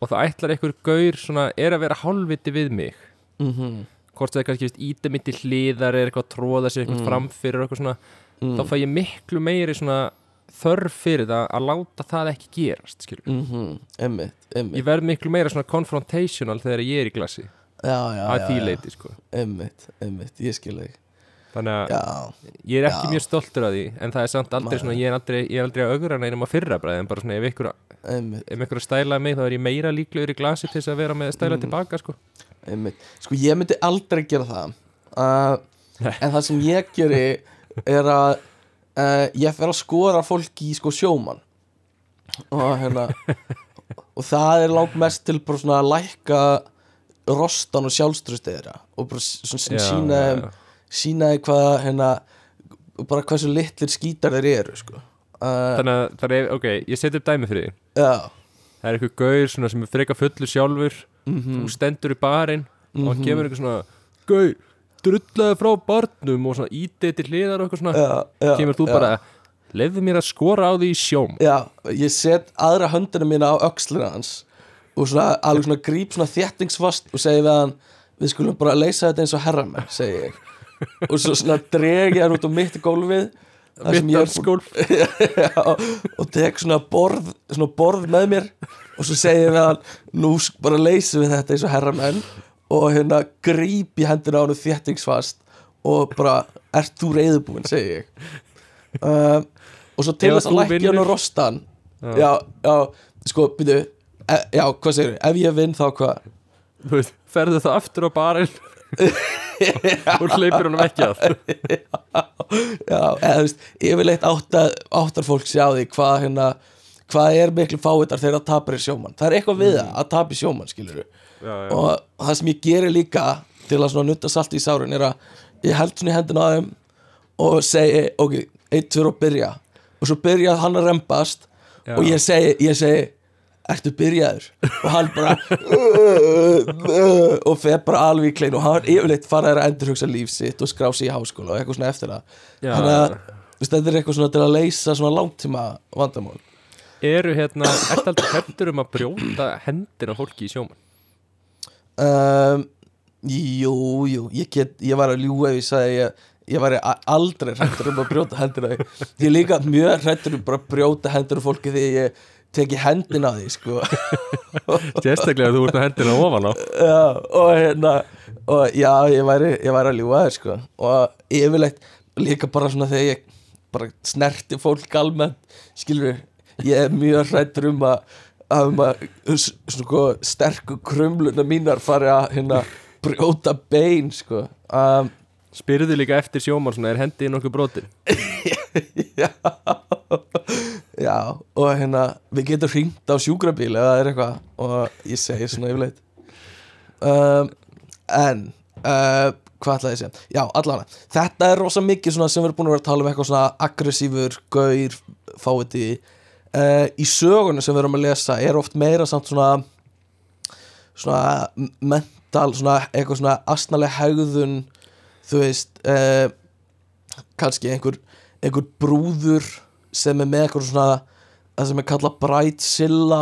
og þá ætlar einhver gaur svona, er að vera hálfviti við mig. Mm hvort það er kannski íta mitt í hliðar er eitthvað að tróða sér eitthvað Mm. framfyrir eitthvað svona, mm, þá fæ ég miklu meiri svona þörf fyrir það að láta það ekki gerast mm -hmm, einmitt, einmitt. Ég verð miklu meira svona confrontational þegar ég er í glasi. Já, já, að því leiti sko. einmitt, ég skil þig þannig að já, ég er ekki Já. mjög stoltur af því en það er samt aldrei svona, ég er aldrei, ég er aldrei að augra neinum að fyrra bræði en bara svona ef ykkur, ef ykkur stælaði mig þá er ég meira líklegur í glasi til þess að vera með stæla Mm. tilbaka sko. einmitt. Sko ég myndi aldrei gera það. Uh, en það sem ég geri er að uh, ég fer að skora fólki í sko sjómann. Og hérna og það er langt mest til bara svona að lækka rostan og sjálfströst þeirra og bara svona sína já, þeim já. sína þeim hvað hérna bara hversu litlir skítar þeir eru sko. Uh, þannig að það er, ok, ég seti upp dæmi fyrir því. Já. Það er eitthvað svona sem er freka fullur sjálfur. Mhm, þú stendur í barinn og hann Mhm. gefur eitthvað svona gaur, drullaði frá barnum og svona ítið til hliðar og eitthvað svona. Já, kemur þú bara, lefðu mér að skora á því í sjóm Já, ég set aðra höndina mína á öxlina hans og svona, alveg svona gríp svona þéttingsfast og segi við hann við skulum bara leysa þetta eins og herramenn, segi ég og svo svona dreg ég hann út á mitt gólfið ég Já, og tek svona borð, svona borð með mér og svo segi ég við hann nú bara leysum við þetta eins og herramenn og hérna gríp í hendina á hann þéttingsfast og bara ert þú reyðubúin, segi ég. Um, og svo til þess að lækja hann og rostan já, já, sko, byrju e, já, hvað segir ef ég vinn þá hvað? Ferðu það aftur á barinn og hleypir honum ekki að. Já, eða þú veist, yfirleitt áttar, áttar fólk sjá því hvað hérna hvað er miklu fáiðar þegar það tapir sjómann. Það er eitthvað við það að tapi sjómann skilur já. og það sem ég gerir líka til að nutta salt í sárin er að ég held svona í hendina á þeim og segi, ok, eitt, tvör og byrja. Og svo byrja hann að rempast Já. og ég segi, ég segi ertu byrjaður? Og hann bara og fer bara alveg í klein og hann yfirleitt faraður að endurhugsa líf sitt og skrá sig í háskóla og eitthvað svona eftir það. Þannig að þetta er eitthvað svona til að leysa svona langtíma vandamál. Eru hérna, ertu aldrei hættur um að brjóta hendina á fólki í sjóman? um, Jú, jú. Ég, get, ég var að ljúga ef ég sagði ég, ég var aldrei hrættur um að brjóta hendur ég er líka mjög hrættur um að brjóta hendur fólki því ég teki hendina á því sko. Sérstaklega þú ert með hendina ofan á já, og hérna og já, ég væri, ég væri að ljúga þér sko. og yfirleitt líka bara svona þegar ég bara snerti fólk almennt skilur ég er mjög hrættur um að að um að s- sko, sterku krumluna mínar fari að hérna brjóta bein sko. um, Spyrðu líka eftir sjóman svona, er hendið nokkuð brotin? já. Já, og hérna við getum hringt á sjúkrabíl eða það er eitthvað og ég segi svona yfirleitt. Um, en uh, hvað ætlaði ég að segja? Já, allan, þetta er rosa mikið svona sem við erum búin að vera að tala um eitthvað svona aggressífur, gaur, fáiði uh, í sögunum sem við erum að lesa er oft meira samt svona svona mental svona eitthvað svona astnaleg hegðun þú veist uh, kannski einhver, einhver brúður sem er með eitthvað svona það sem er kallað brætsilla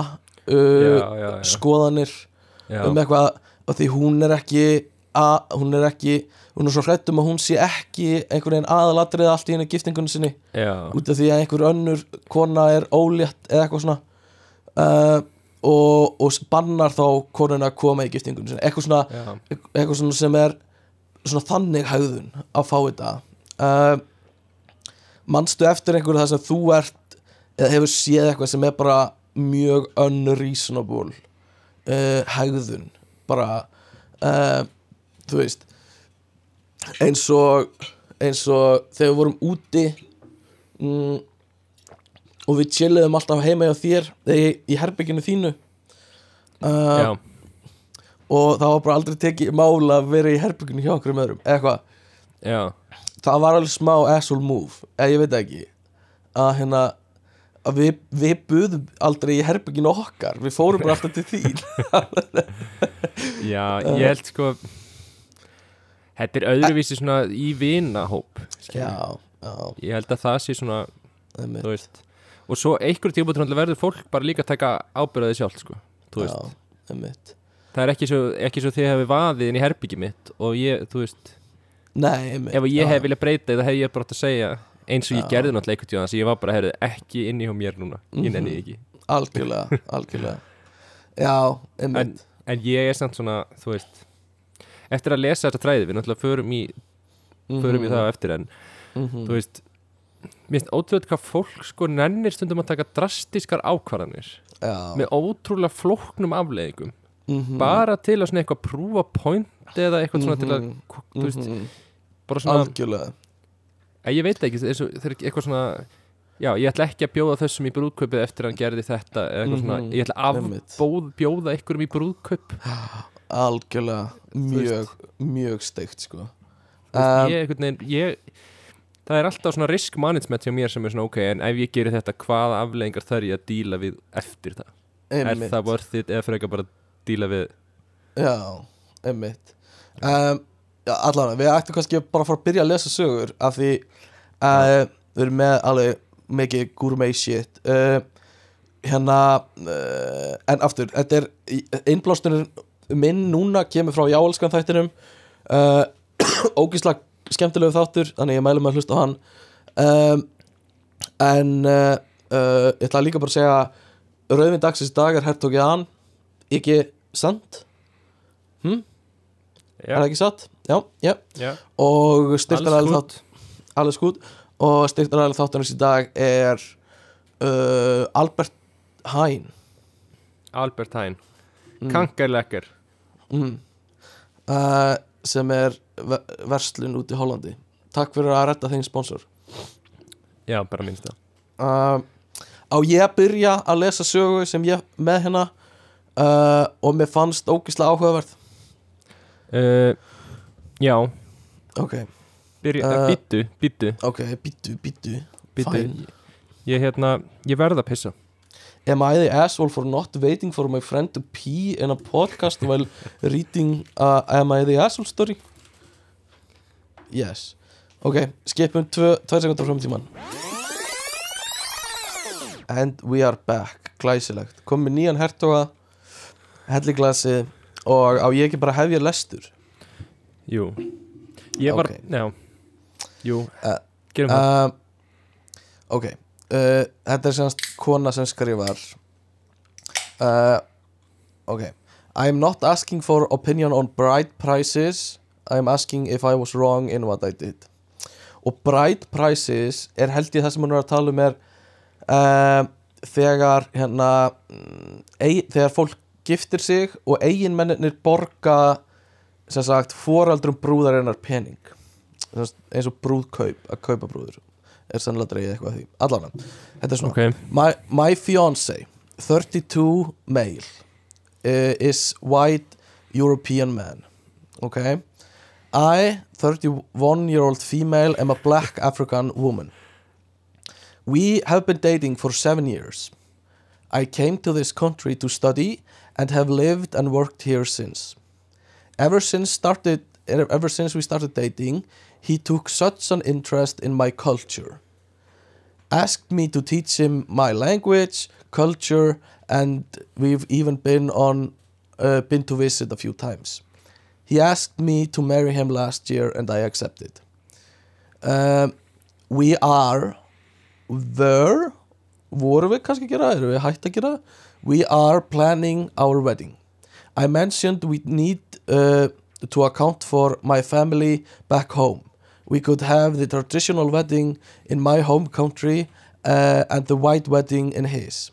uh, skoðanir Já, um eitthvað og því hún er ekki að, hún er ekki hún er svo hrætt um að hún sé ekki einhvern veginn aðalatrið allt í henni giftingunni sinni. Já, út af því að einhver önnur kona er ólétt eða eitthvað svona uh, og, og bannar þá konuna að koma í giftingunni sinni. Eitthvað svona, eitthvað svona sem er svona þannig hægðun að fá þetta. Uh, manstu eftir einhverju það sem þú ert eða hefur séð eitthvað sem er bara mjög unreasonable uh, hægðun bara uh, þú veist eins og eins og þegar við vorum úti mm, og við chilliðum alltaf heima hjá þér eða í, í herbygginu þínu. Já. Og það var bara aldrei tekið mála að vera í herbygginu hjá okkur um öðrum eitthvað, það var alveg smá asshole move, eða ég veit ekki að hérna að við, við buðum aldrei í herbygginu okkar við fórum bara alltaf til þín. Já, ég held sko Þetta er öðruvísi svona í vinahóp já, já, Ég held að það sé svona, þú veist. Og svo einhverjum tíma verður fólk bara líka að taka ábyrðaði sjálf sko. Þú veist, það er ekki svo, ekki svo þið hefði vaðið inn í herbyggi mitt og ég, þú veist nei, einmitt ef ég hef viljað breyta það hef ég bara átt að segja eins og ég Já. gerði náttúrulega tíðan þess að ég var bara, heyrðu, ekki inni hjá mér núna ég Mhm. nenni því ekki. Algjörlega, algjörlega. Já, en, en ég er samt svona, þú veist eftir að lesa þetta træði, við náttúrulega förum í förum í það á eftir en Mhm. þú veist, mér finnst ótrúlega hvað fólk sko nennir stundum að taka drastískar ákvarðanir já, með ótrúlega flóknum afleiðingum mhm, bara til að svona eitthvað prúfa point eða eitthvað svona til að Mhm. veist, mhm, bara svona algjörlega. Ég veit ekki, það er eitthvað svona já, ég ætla ekki að bjóða þessum í brúðkaupið eftir að hann gerði þetta svona, Mhm, ég ætla að bjóða einhverjum í brúðkaup. Algjörlega, mjög mjög steikt sko. Um, ég, veginn, ég það er alltaf svona risk management hjá mér sem er svona ok, en ef ég gerir þetta hvaða afleðingar þarf ég að díla við eftir það? Einmitt. er það worth it eða frekar bara díla við. Já, einmitt. Um, já, Allan, við ættum kannski bara að fara að byrja að lesa sögur af því uh, við erum með alveg mikið gourmet shit. Uh, hérna uh, en aftur, þetta er innblástunum minn núna kemur frá jáelskan þættinum. Uh, ógísla skemmtilegu þáttur þannig ég mælum að hlusta á hann. Um, en uh, ég ætla líka bara að segja Rauðvin dagsins dag er hertog Jan ekki sant? Hm? Er það ekki satt? Já, já. Já, og styrtaræðil Alles þátt alveg skút og styrtaræðil þáttunins í dag er uh, Albert Hain. Albert Hain. Mm. Kankerlekker. Mm. uh, sem er ve- verslun út í Hollandi. Takk fyrir að redda þeim sponsor. Já, bara minnst það uh, á ég að byrja að lesa sögu sem ég með hérna uh, og mér fannst ógislega áhugaverð. Uh, Já, ok, byrja, Uh, uh, býttu, býttu, ok, býttu, býttu fine. Ég hérna, ég verð að pissa. Am I the asshole for not waiting for my friend to pee in a podcast while reading a Am I the asshole story? Yes. Ok, skipum tvö, tvær sekundar fram tíman And we are back. Glæsilegt. Komum með nýjan hertoga Helliglasi Og á ég ekki bara hefja lestur? Jú. Ég var, Ok. já. Jú, Uh, gerum það. uh, Ok. Uh, Þetta er semst kona sem skrifar. Ok. I am not asking for opinion on bride prices. I am asking if I was wrong in what I did. Og bride prices er held ég það sem hún er að tala um er Þegar hérna mm, ei, Þegar fólk giftir sig og eiginmennir borga sem sagt foraldrum brúðarinnar pening. Sagt, eins og brúðkaup að kaupa brúður. Er sannlega dreigið eitthvað að því. Allan þetta er svona. Ok, my, my fiance 32 male uh, is white European man. Okay I 31 year old female am a black African woman. We have been dating for seven years. I came to this country to study and have lived and worked here since ever since started ever since we started dating he took such an interest in my culture asked me to teach him my language, culture, and we've even been on uh, been to visit a few times. He asked me to marry him last year, and I accepted. Um, we are were vorum við kannski að gera, erum við hægt að gera we are planning our wedding I mentioned we need uh, to account for my family back home we could have the traditional wedding in my home country uh, and the white wedding in his.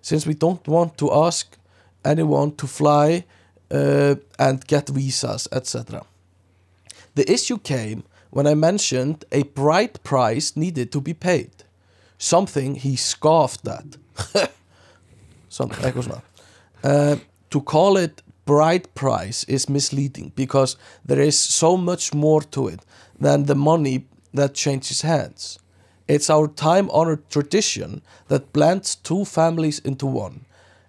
Since we don't want to ask anyone to fly uh, and get visas, etc. The issue came when I mentioned a bride price needed to be paid, something he scoffed at. Some, eitthvað svona. Uh, to call it bride price is misleading because there is so much more to it than the money that changes hands. It's our time honored tradition that blends two families into one,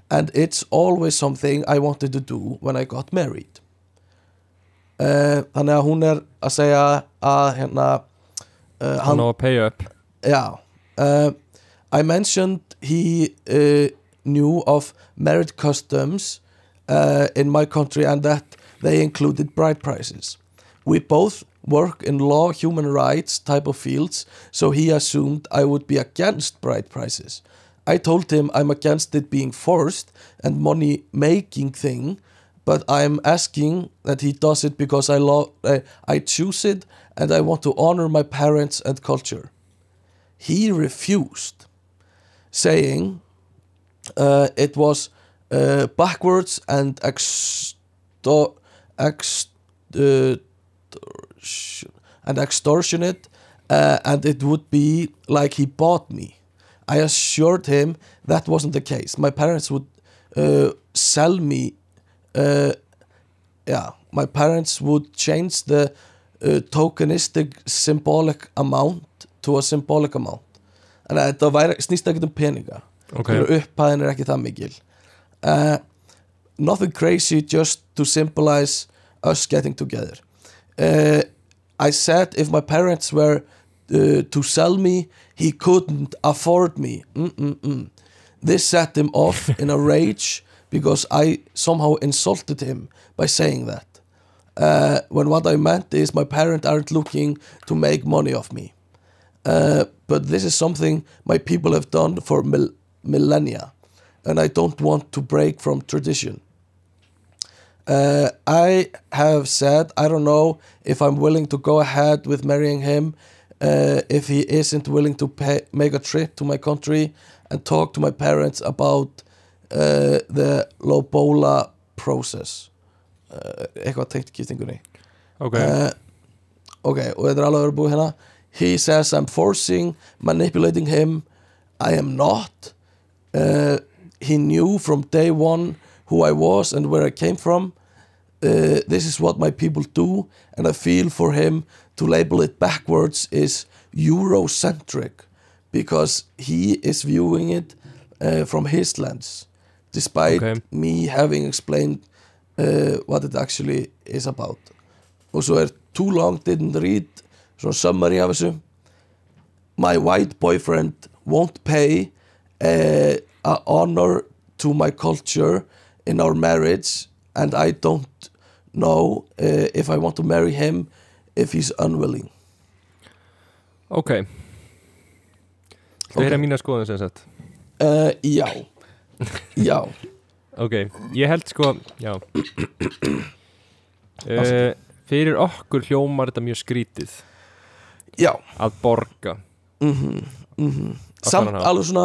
and it's always something I wanted to do when I got married. Uh, þannig að hún er að segja að hérna uh, hann á að pay up Yeah. Uh, I mentioned he uh, knew of marriage customs uh, in my country and that they included bride prices. We both work in law, human rights type of fields, so he assumed I would be against bride prices. I told him I'm against it being forced and money making thing, but I'm asking that he does it because I love, I, I choose it and I want to honor my parents and culture he refused, saying uh, it was uh, backwards and extor- ext- uh, extortion- and extortionate, uh, and it would be like he bought me. I assured him that wasn't the case. My parents would uh, sell me. Uh, yeah, my parents would change the uh, tokenistic symbolic amount to a symbolic amount þannig að þetta væri, snýst ekki um peninga Ok, okay. upphæðin er ekki það mikil. Uh, nothing crazy just to symbolize us getting together. Uh, I said if my parents were uh, to sell me he couldn't afford me. Mm-mm-mm. this set him off in a rage because I somehow insulted him by saying that. Uh, when what I meant is my parents aren't looking to make money off me. Uh, but this is something my people have done for mil- millennia and I don't want to break from tradition. Uh, I have said I don't know if I'm willing to go ahead with marrying him uh, if he isn't willing to pay, make a trip to my country and talk to my parents about uh, the Lobola process. Uh, eitthvað tengt giftingunni ok, uh, ok, og þetta er alveg vera búið hérna. He says I'm forcing manipulating him. I am not uh, he knew from day one who I was and where I came from. Uh, this is what my people do and I feel for him to label it backwards is Eurocentric because he is viewing it uh, from his lens despite Ok. me having explained uh, what it actually is about. Og svo er too long didn't read svona summary af þessu my white boyfriend won't pay uh, a honor to my culture in our marriage and I don't know uh, if I want to marry him if he's unwilling. Ok. Þú heyra mína skoðun sem sagt. Uh, já. Já. Ok, ég held sko Já. Uh, Fyrir okkur hljómar þetta mjög skrítið. Já. Að borga. Mhm, mhm. Á samt þennan hátt. alveg svona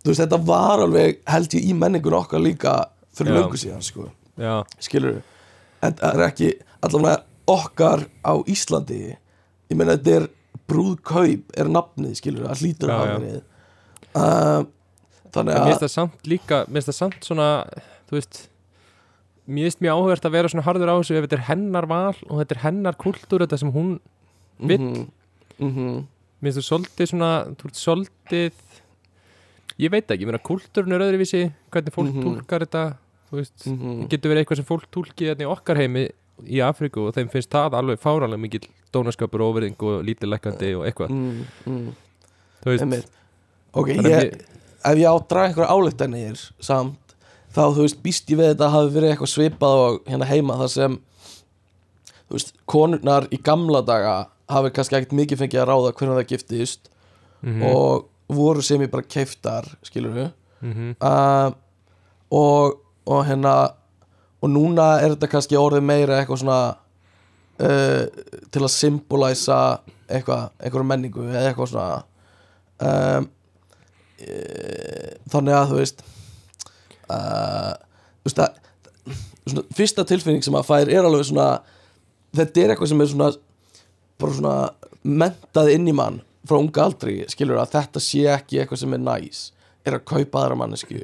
þú veist þetta var alveg held ég í menningun okkar líka fyrir löngu síðan sko. Já, skilur en það er ekki allavega okkar á Íslandi ég meina þetta er brúðkaup er nafnið skilur að hlýtur að hafa verið. Uh, þannig en mér að finnst það samt líka Mér finnst það samt svona Þú veist Mér finnst mjög áhugert að vera svona harður á þessu ef þetta er hennar val og þetta er hennar kultúr þetta sem hún vill. mhm, mhm, Mér finnst þú svolítið svona Þú ert svolítið Ég veit ekki, mér finnst kultúrun er öðruvísi Hvernig fólk Mhm. túlkar þetta Þú veist mhm. Það getur verið eitthvað sem fólk túlki þetta í okkar heimi í Afríku og þeim finnst það alveg fáranlega mikill dónaskapur og óverðing og lítileggandi og eitthvað Mm, mm, þú veist, einmitt. ok, að ég, ef ég á að draga einhver álíktanir samt, þá þú veist býst ég við þetta hafi verið eitthvað svipað og hérna heima þar sem þú veist, konurnar í gamla daga hafi kannski ekkert mikið fengið að ráða hvernig það giftist mm og voru sem ég bara keiftar skilur við -hmm. uh, og, og hérna og núna er þetta kannski orðið meira eitthvað svona uh, til að symbolæsa eitthvað, eitthvað menningu eða eitthvað svona um, uh, þannig að þú veist uh, þú veist að svona, fyrsta tilfinning sem að fær er alveg svona þetta er eitthvað sem er svona bara svona mentað inn í mann frá unga aldri, skilur að þetta sé ekki eitthvað sem er næs er að kaupa aðra mannesku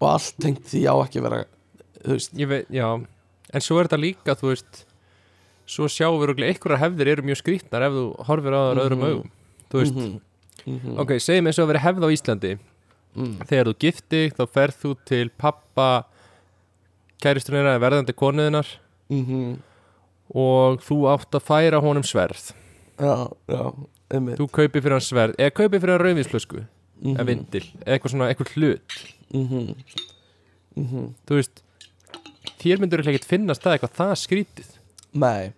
og allt tengt því á ekki vera þú veist, veit, já. En svo er þetta líka, þú veist svo sjáum við rúglega einhverjar hefðir eru mjög skrítnar ef þú horfir á það öðrum Mhm. augum þú veist, Mhm, mhm, ok, segjum eins og að vera hefð á Íslandi. Mm, þegar þú gifti þá ferð þú til pappa kæristunina eða verðandi konuðinar mhm, og þú átt að færa honum sverð. Já, já, einmitt þú kaupir fyrir hann sverð eða kaupir fyrir hann rauðvínsflösku mhm, eða vindil, eða eitthvað svona, eitthvað hlut mhm, mhm. þú veist þér myndur ekki finnast það eitthvað það skrítið nei,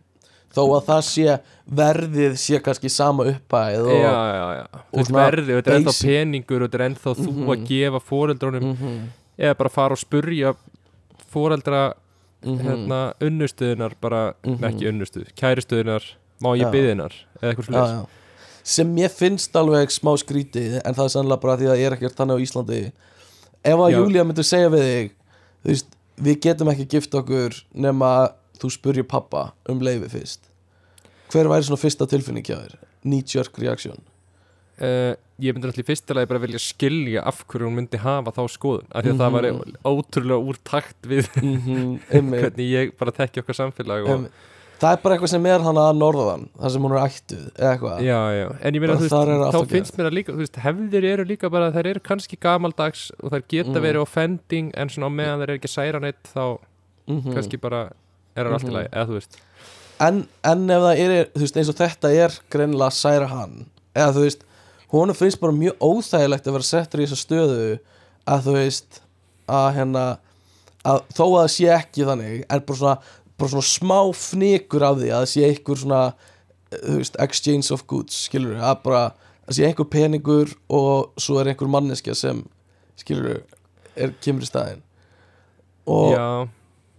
þó að það sé verðið sé kannski sama uppæð og, já, já, já, þú veist svona verði og þetta er ennþá peningur og þetta er ennþá þú Mhm. að gefa foreldrónum mhm, eða bara fara og spurja foreldra mhm, hérna unnustuðunar bara, Mhm. ekki unnustuð, kæristuðunar má ég Já. byðinar eða eitthvað já. Sem ég finnst alveg smá skrítið en það er sannlega bara því að ég er ekkert þannig á Íslandi ef að Já. Júlía myndi segja við þig þú veist, við getum ekki gift okkur nema þú spurjir pappa um leifi fyrst hver væri svona fyrsta tilfinning hjá þér? knee-jerk reaction uh, ég í fyrsta lagi bara vilja skilja af hverju hún myndi hafa þá skoðun af því að það Mhm. var ótrúlega úr takt við mm -hmm, hvernig ég bara þekki okkar samfélag og, það er bara eitthvað sem er hann að norðan þar sem hún er ættuð já, já, en ég meina þú er veist, þá finnst mér að líka veist, hefðir eru líka bara, þær eru kannski gamaldags og þær geta Mm. verið offending en svona á meðan þær eru ekki særa neitt þá Mhm. kannski bara er það allt í Mhm. lagi, eða þú veist en, en ef það er, þú veist, eins og þetta er greinilega að særa hann eða þú veist, honum finnst bara mjög óþægilegt að vera settur í þessa stöðu að þú veist að hérna að þó að það sé ekki þannig en bara svona bara svona smá fnikur af því að það sé einhver svona veist, exchange of goods skilur að bara það sé einhver peningur og svo er einhver manneskja sem skilur er, kemur í staðinn. Og,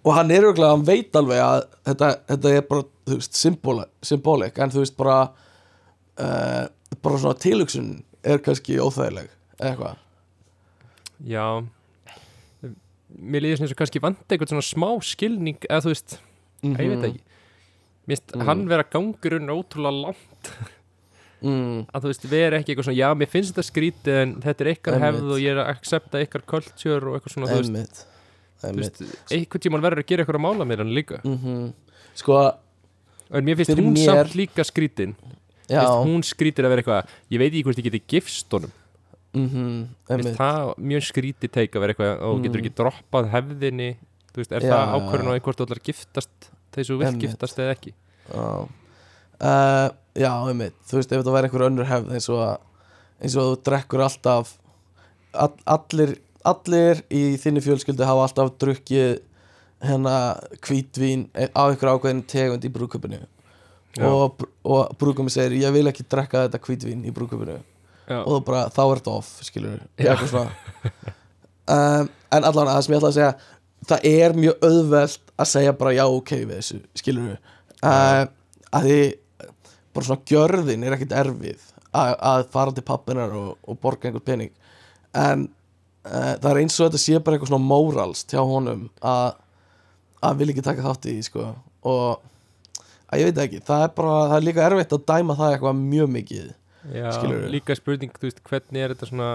og hann er auðvitað, hann veit alveg að þetta, þetta er bara, þú veist, symbóli, symbólik en þú veist bara uh, bara svona tilhugsun er kannski óþægileg eitthvað. Já. Mér líður sem eins og kannski vant eitthvað svona smá skilning eða þú veist, mm ég veit ekki. Mér finnst hann vera gangurinn ótrúlega langt. Mm, að þú veist, vera ekki eitthvað svona, já, mér finnst þetta skrítið en þetta er Einmitt. hefð og ég er að accepta ykkar culture og eitthvað svona, þú veist, þú veist einhvern tímann verður að gera eitthvað að mála mér hann líka. Mm sko, en mér finnst hún mér- samt líka skrítin. Hún skrítir að vera eitthvað ég veit ekki hvort ég geti gifst honum. Mm einmitt. það mjög skrítið teik að vera eitthvað og getur Mm. ekki droppað hefðinni þú veist, er Já, það ákvörðun á ætlar að giftast þessu vilt Einmitt. giftast eða ekki? Já, uh, já einmitt. Þú veist, ef þetta væri einhver önnur hefð eins og, eins og þú drekkur alltaf all, allir, allir í þinni fjölskyldu hafa alltaf drukkið hérna hvítvín af einhver ákveðin tegund í brúköpunu Já. og, og brúköpunu segir ég vil ekki drekka þetta hvítvín í brúköpunu Já, og bara, þá er þetta off, skilur Já. eitthvað svona. Um, en allan að það sem ég ætla að segja það er mjög auðvelt að segja bara já ok við þessu, skilur við uh, að því bara svona gjörðin er ekkit erfið að, að fara til pappinar og, og borga einhver pening. En uh, það er eins og þetta sé bara eitthvað svona mórals hjá honum að að vil ekki taka þátt í sko. Og að ég veit ekki, það er bara það er líka erfitt að dæma það eitthvað mjög mikið já skilurðu? líka spurning, þú veist, hvernig er þetta svona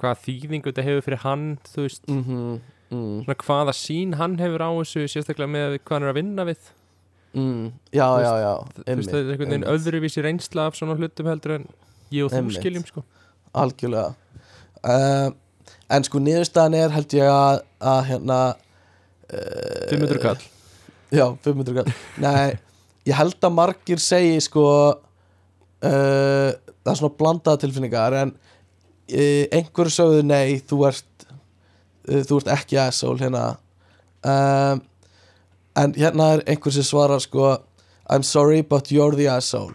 hvaða þýðingu þetta hefur fyrir hann þú veist, mhm mm. Svona hvaða sín hann hefur á þessu, sérstaklega með hvað hann er að vinna við. Mm, já, Þú já, veist, já, þú veist, það er einhvern veginn öðruvísi reynsla af svona hlutum heldur en ég og þú skiljum sko. Algjörlega. Uh, en sko niðurstaðan er held ég að, að hérna uh, 500 kall. Já, 500 kall. Nei, ég held að margir segi sko uh, það er svona blandaða tilfinningar en uh, einhverju sögðu nei, þú ert þú ert ekki asshole hérna. Um, en hérna er einhver sem svarar sko I'm sorry but you're the asshole.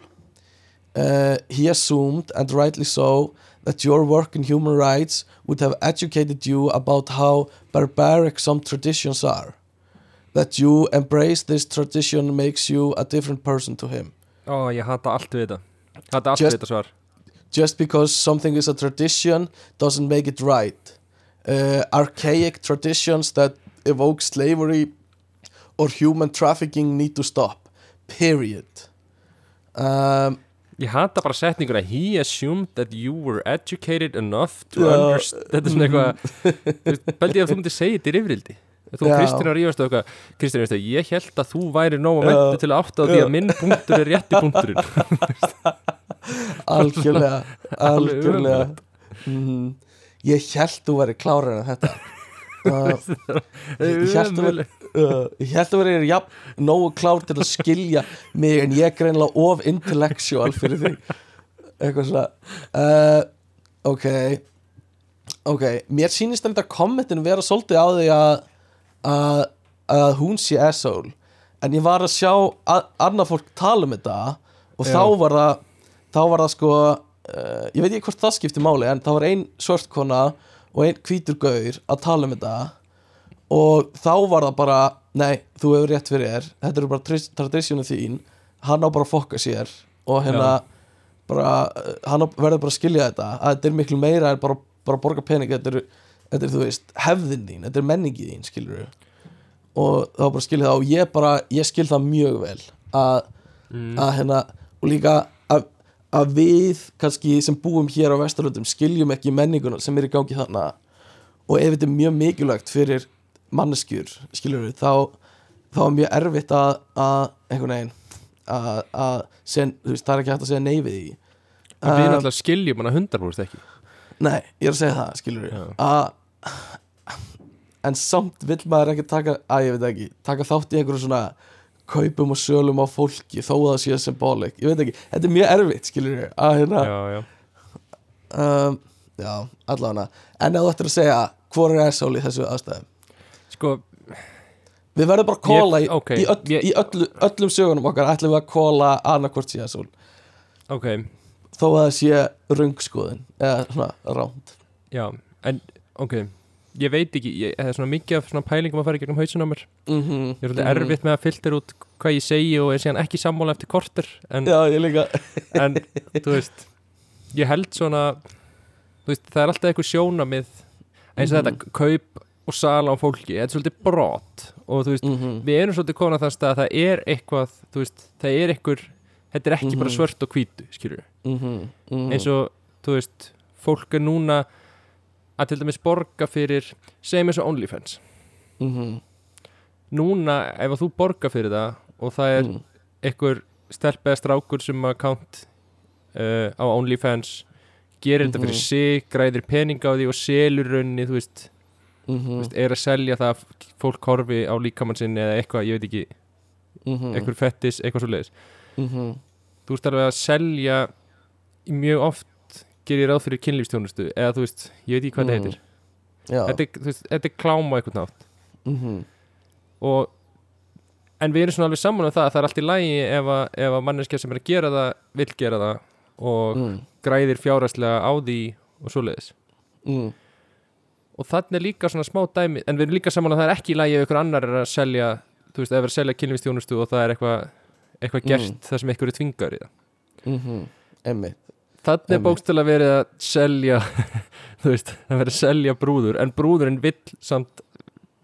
Uh, he assumed and rightly so that your work in human rights would have educated you about how barbaric some traditions are. That you embrace this tradition makes you a different person to him. Ó, ég hata allt við þetta. Hata allt Just- við þetta svar. just because something is a tradition doesn't make it right. Uh, archaic traditions that evoke slavery or human trafficking need to stop. Period. Um, Ég hata bara setninguna He assumed that you were educated enough to Já. understand Þetta er svona eitthvað Bældi ég að þú myndir segja þetta í rifrildi Þú. Kristina rífast og eitthvað Kristina, veistu, ég held að þú væri nóg að Já. mentu til að átta því að minn punktur er rétti punkturinn algjörlega, algjörlega. Mm, ég held þú væri klárar en þetta. Uh, ég held þú væri uh, ég held að vera ja, nógu klár til að skilja mig en ég er greinlega of intellectual fyrir því eitthvað svona. Uh, ok. Ok, mér sýnist þetta kommentin vera svolítið á því að að, að hún sé asshole. En ég var að sjá að, annað fólk tala um þetta og Já. þá var það þá var það sko uh, ég veit ekki hvort það skipti máli en það var ein svörtkona og ein hvítur gaur að tala um þetta. Og þá var það bara nei, þú hefur rétt fyrir þér þetta eru bara tradisjónu þín hann á bara að fokka sér og hérna bara, uh, hann verður bara að skilja þetta að þetta er miklu meira en bara, bara að borga pening þetta er, þetta er, þú veist, hefðin þín þetta er menningið þín, skilur og þá bara skilja það og ég bara ég skil það mjög vel að, að hérna, og líka að, að við kannski sem búum hér á Vesturlöndum skiljum ekki menninguna sem er í gangi þarna. Og ef þetta er mjög mikilvægt fyrir manneskjur, skilur við þá, þá er mjög erfitt að, að einhvern veginn að, að þú veist, það er ekki hægt að segja nei við því. Við Um, náttúrulega skiljum hana hundarbrúst ekki. Nei, ég er að segja það, skilur Já. við að en samt vill maður ekki taka að ég veit ekki, taka þátt í einhverju svona kaupum og sölum á fólki þó að það sé symbolik, ég veit ekki þetta er mjög erfitt, skilur við að hérna, Já, já. Um, já, allavega. En þú ættir að segja, hvor er asshole í þessu aðstæðum? Sko, Við verðum bara að kóla í, Ég- ok, í, öll, ég- í öllu, öllum sögunum okkar ætlum við að kóla annarkvort síðasól ok, þó að það sé röngskoðun eða svona ránd já en ok, ég veit ekki ég, það er svona mikið af svona pælingum að fara í gegnum mér mm -hmm. ég er svolítið erfitt með að filter út hvað ég segi og er síðan ekki sammála eftir korter en, Já, ég líka en þú veist ég held svona þú veist, það er alltaf eitthvað sjónamið eins og Mhm. þetta kaup og sala á fólki, þetta er svolítið brot og þú veist, mm -hmm. við erum svolítið komin að það stað að það er eitthvað, þú veist, það er eitthvað þetta er ekki bara Mhm. svört og hvítu skilur Mm -hmm. eins og, þú veist, fólk er núna að til dæmis borga fyrir segjum eins og OnlyFans mm -hmm. núna, ef að þú borga fyrir það og það er Mm. einhver stelp eða strákur sem account uh, á OnlyFans gerir þetta fyrir Mhm. sig, græðir pening á því og selur raunni, þú veist, Mm þú veist er að selja það að fólk horfi á líkamann sinni eða eitthvað, ég veit ekki, -hmm. eitthvað fettis, eitthvað svo leiðis mm -hmm. þú veist alveg að selja mjög oft gerir ráð fyrir kynlífstjónustu eða þú veist, ég veit ekki hvað Mm. það heitir Já þetta veist, þetta er klám á eitthvað nátt mm -hmm. og en við erum svona alveg saman um það að það er allt í lægi ef að, að manneskja sem er að gera það vill gera það og mm. græðir fjárhæslega á því og svoleiðis Mm. og þannig er líka svona smá dæmi en við erum líka saman að það er ekki í lægi ef ykkur annar er að selja þú veist, ef er að selja kynlífstjónustu og það er eitthvað eitthvað Mm. gert þar sem ykkur er tvingar í það Mm -hmm. Einmitt Þannig er bókstæla verið að selja þú veist, það verið að selja brúður en brúðurinn vill samt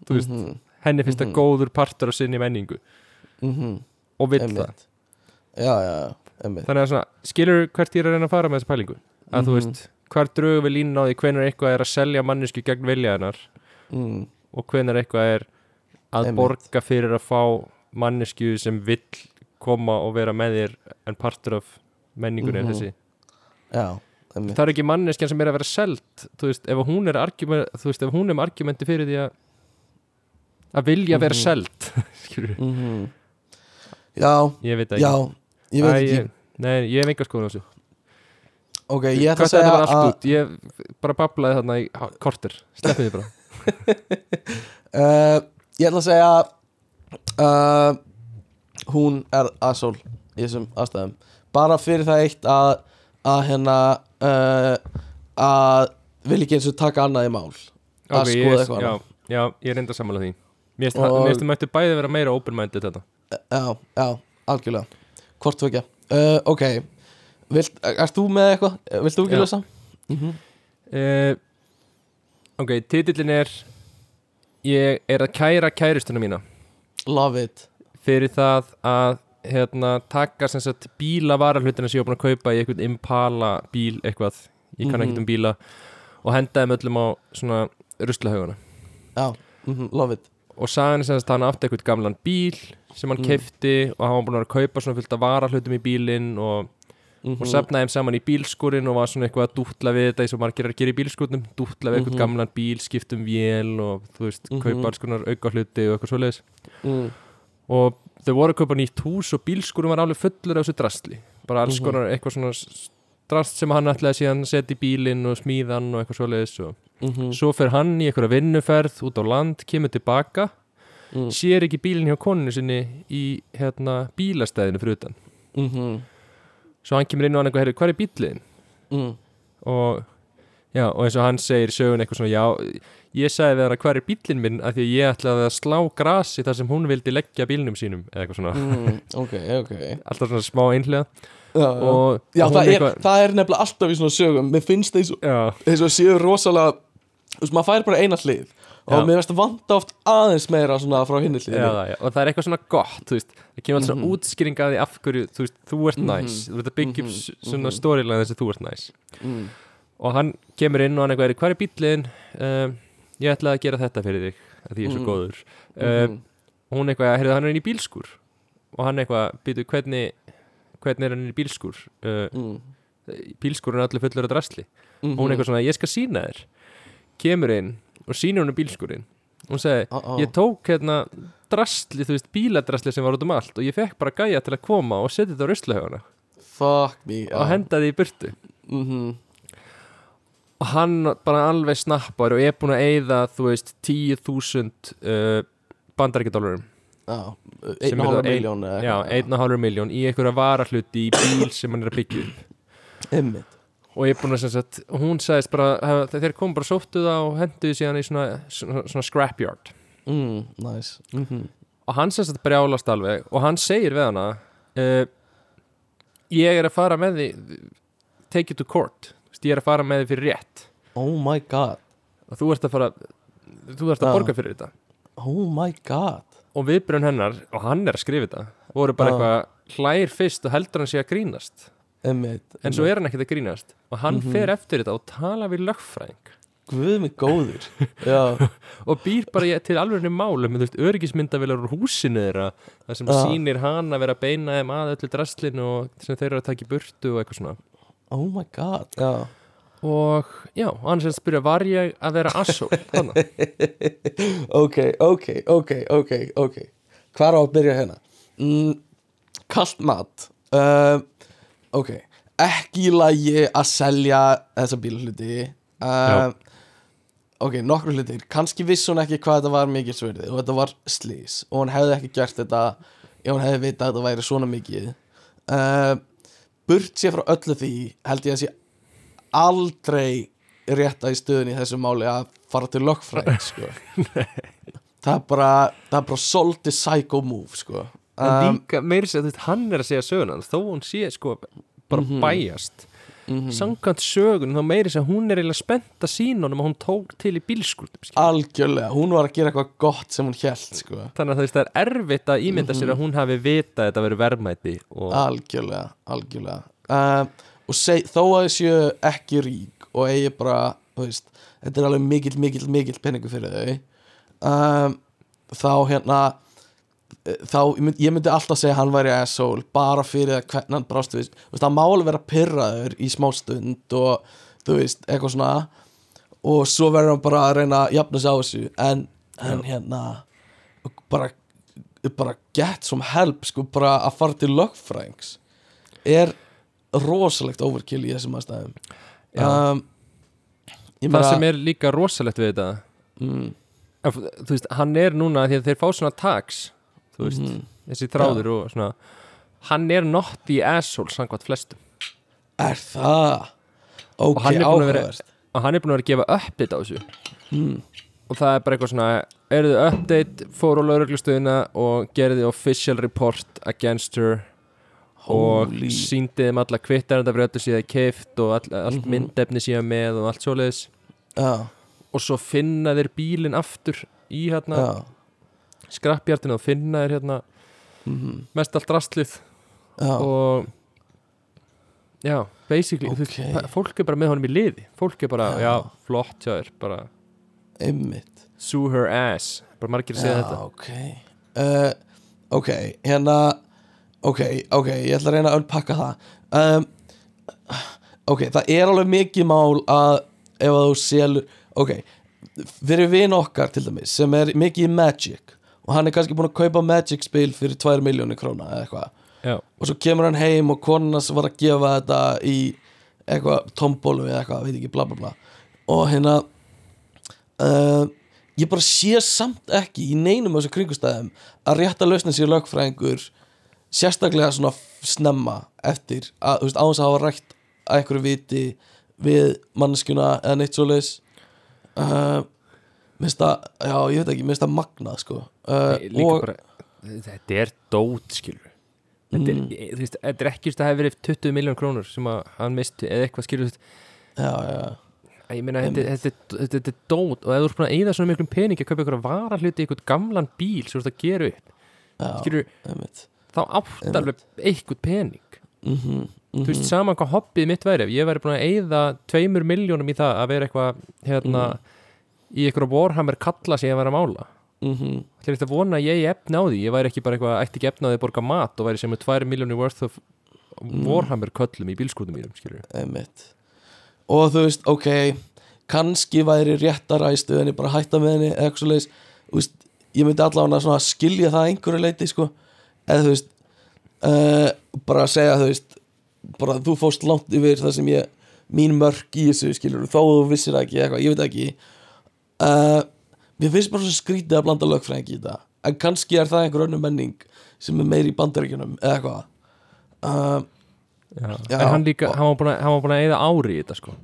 þú veist, Mhm. henni finnst það Mhm. góður partur af sinni menningu Mhm. og vill það Einmitt Já, já, já, einmitt þannig að svona, skilur hvert ég er að reyna að fara með þessa pælingu að þú Mhm. veist, hvar drögum við línu á því hvenær eitthvað er að selja mannesku gegn vilja hennar mm. og hvenær eitthvað er að Einmitt. borga fyrir að fá mannesku sem vill koma og vera með þér en partur af menningunni Mhm. er þessi Já, það er ekki manneskjan sem er að vera selt þú veist, ef hún er argument, veist, ef hún er argumenti fyrir því að að vilja vera selt mm Já, ég veit það já, ekki ég veit Æ, ekki. ég, nei, ég hef enga skoðun á þessu. Ok, ég ætla að segja að ég bara bablaði þarna í korter, sleppið þið bara. Uh, Ég ætla að segja uh, Hún er asshole í þessum aðstæðum. Bara fyrir það eitt að að hérna uh, að vil ekki eins og taka annað í mál. Að Ok, skoða ég, eitthvað já, já, ég reynda að sammála því. Mér finnst það- mættu bæði vera meira open-minded þetta. Já, já, algjörlega. Hvort þú ekki uh, Ok, Vilt, erst þú með eitthvað? Vilt þú ekki Já. lesa? Mm -hmm. uh, ok, titillin er ég er að kæra kæristuna mína. Love it. Fyrir það að hérna, taka sagt bíla varahlutina sem ég var búin að kaupa í einhvern Impala bíl eitthvað, ég kann Mhm. ekkert um bíla og henda þeim öllum á svona ruslahaugana Já, mm love it og sem sagt að hann átti einhvern gamlan bíl sem hann Mm. kefti og hann var búin að kaupa svona fullt af varahlutum í bílinn og, mm og safnaði þeim saman í bílskúrin og var svona eitthvað að dútla við þetta eins og margir að gera í bílskúrnum dútla við einhvern Mhm. gamlan bíl, skiptum vél og þú veist, Mhm. kaupa alls konar auka hluti og eitthvað svoleiðis mm. og þau voru að kaupa nýtt hús og bílskúrum var alveg fullur af þessu drastli bara alls Mhm. konar eitthvað svona drast sem hann ætlaði síðan að setja í bílinn og smíða hann og eitthvað svoleiðis og Mm svo fer hann í eitthvað vinnuferð út á land, kemur tilbaka Mm. sér ekki bílinn hjá koninu sinni í hérna bílastæðinu fyrir utan Mm svo hann kemur inn og hann eitthvað, hvað er bílinn? mm. og já, og eins og hann segir sögun eitthvað svona, já, ég sagði hann hvað er bílinn minn, af því að ég ætlaði að slá grasi þar sem hún vildi leggja bílnum sínum eða eitthvað svona, Mm. Ok, ok alltaf svona smá einhlega Já, já. það er, eitthvað- það er nefnilega alltaf í svona sögum Mér finnst já, eins og séu rosalega Þú veist, maður fær bara eina hlið Og Já. mér finnst að vanta oft aðeins meira svona frá hinni það, já, og það er eitthvað svona gott þú veist, það kemur alltaf Mhm. svona útskýring að því af hverju, þú veist, þú ert Mhm. næs þú ert að byggja upp Mhm. svona Mhm. storyline þess að þú ert næs mm. og hann kemur inn og hann eitthvað, hvað er bíllinn um, ég ætlaði að gera þetta fyrir þig að því ég er svo Mhm. góður um, Mhm. og hún eitthvað, heyrðu hann er inn í bílskur og hann eitthvað, býtu hvernig hvernig er hann inn í bílskur uh, Mm. bílskur er allir fullur af drasli Mhm. og hún eitthvað svona, ég skal sína þér kemur inn og sýnir hún bílskurinn hún segi, Ah, ah. ég tók hérna drasli, þú veist, bíladrasli sem var út um allt og ég fekk bara gæja til að koma og setja þetta á me og hendaði í burtu mm og hann bara alveg snappar og er búin að eyða þú veist 10.000 uh, bandaríkjadólarum. Já, Sem er eitthvað. 1,5 miljón í einhverja varahluti í bíl sem hann er að byggja upp. Einmitt. Og ég er búin að sem sagt, hún sagðist bara þeir kom bara sóttu það og henduðu síðan í svona, svona, svona scrapyard. Mm, Nice. Mm og hann sem sagt brjálast alveg og hann segir við hana uh, ég er að fara með því take it to court veist, ég er að fara með því fyrir rétt. Oh my god. Og þú ert að fara þú ert að Já. borga fyrir þetta. Oh my god. Og viðbrun hennar, og hann er að skrifa þetta voru bara Já. eitthvað hlær fyrst og heldur hann sé að grínast. Einmitt en svo er hann ekkert að grínast. Og hann Mhm. fer eftir þetta og tala við lögfræðing. Guð mig góður. Já, og býr bara í- til alveg málum. Þú veist, öryggismyndavilar úr húsinu þeirra það sem Já. sýnir hann að vera að beina þeim að öllu draslinu og sem þeir eru að taka í burtu og eitthvað svona oh my god. Já. Og já, og hann sem spyrja var ég að vera assól þannig, ok, ok, ok, ok, ok. Hvar á að byrja hérna? Mm, Kalt mat. Uh, Ok. Ekki í lagi að selja þessa bílhluti uh, Ok, nokkru hlutir. Kanski vissi hún ekki hvað þetta var mikið sverði og þetta var slís og hún hefði ekki gert þetta ef hún hefði vitað að þetta væri svona mikið. Uh, Burt sér frá öllu því held ég að sé aldrei rétta í stöðunni í þessu máli að fara til lögfræðing sko. það er bara það er bara svolítið psycho move sko. en um, líka meiri sér, þú veist, hann er að segja söguna þó hún sé sko bara Mhm. bæjast mhm. samkvæmt sögun, þá meiri sér hún er eiginlega spennt að sína honum að hún tók til í bílskuldum algjörlega, hún var að gera eitthvað gott sem hún held sko. þannig að það er erfitt að ímynda sér Mhm. að hún hafi vitað að þetta veri verðmæti og algjörlega, algjörlega um, og seg, þó að þau séu ekki rík og eigi bara veist, þetta er alveg mikill, mikill, mikill peningu fyrir þau um, þá hérna þá, ég myndi, alltaf segja hann væri asshole bara fyrir að hvernig hann brást við hann má alveg vera pyrraður í smá stund og þú veist, eitthvað svona og svo verður hann bara að reyna að jafna sig á þessu en, en hérna bara, bara get some help sko, bara að fara til lögfræðings er rosalegt overkill í þessum aðstæðum. Um, það sem er líka rosalegt við þetta mm, að, þú veist, hann er núna því að þeir fá svona tags þú veist, mhm. þessi þráður og svona hann er not the asshole samkvæmt flestum. Er það? Ok, Og áhugavert. og hann er búin að vera að gefa update á þessu. Mm, og það er bara eitthvað svona eruðu update, fór á lauruglustöðina og gerði official report against her og Holy. síndi þeim alla kvittar þetta fyrir öllu síðan keift og all, allt Mhm. myndefni síðan með og allt svoleiðis. Já, og svo finna þeir bílinn aftur í hérna já skrappjartinu og finna þeir hérna mm, mest allt rastlið já, og já, basically þú Ok. veist, fólk er bara með honum í liði. Fólk er bara, Já. já, flott hjá þér bara einmitt. Sue her ass, bara margir að segja já, þetta. ok. Uh, ok, hérna ok, ok, ég ætla að reyna að unpakka það. Um, ok, það er alveg mikið mál að ef að þú selur ok, fyrir vin okkar til dæmis sem er mikið Magic og hann er kannski búin að kaupa Magic spil fyrir 2 miljónir króna eða eitthvað. Og svo kemur hann heim og konas var að gefa þetta í eitthvað tombólu eða eitthvað, veit ekki, bla bla bla. Og hérna uh, ég bara sé samt ekki í neinum af þessu kringustæðum að rétta lausna sér lögfræðingur sérstaklega svona snemma eftir að, þú veist, á þess að hafa rætt að einhverju viti við manneskjuna eða neitt svo leis uh, minnst það, já, ég veit ekki, minnst það magnað sko. Uh, líka og, bara þetta er dót skilur þetta er, Mm. þú veist, þetta er ekki just að hafa verið 20 miljón krónur sem að hann misti eða eitthvað skilur já, já, að ég meina þetta, þetta, þetta, er dót og ef þú ert búin að eyða svona miklum peningi að kaupa ykkur varahluti í eitthvað gamlan bíl sem þú ert að gera upp já, skilur, einmitt. þá átt alveg eitthvað pening. Mm -hmm, þú veist saman hvað hobbyið mitt væri ef ég væri búin að eyða tveimur miljónum í það að vera eitthvað hérna í eitthvað Warhammer kalla væri að mála. Mm -hmm. Eftir að vona að ég efni á því? Ég væri ekki bara eitthvað, ætti ekki efni á því að borga mat og væri sem með 2 miljónir worth of Warhammer köllum í bílskútum skilur einmitt. Og þú veist, ok kannski væri réttara í stöðinni bara hætta með henni eða eitthvað svo leiðis veist, ég myndi allavega skilja það að einhverju leiti sko, eða þú veist uh, bara að segja þú veist bara þú fóst langt yfir það sem ég mín mörk í þessu skilur þó þú vissir ekki eitthvað, ég veit ekki uh, mér finnst bara svo skrítið að blanda lögfræðingi í þetta. En kannski er það einhver önnur menning sem er meiri í bandaríkjunum eða eitthvað. Uh. En hann líka, að, hann var búin að eyða ári í þetta sko.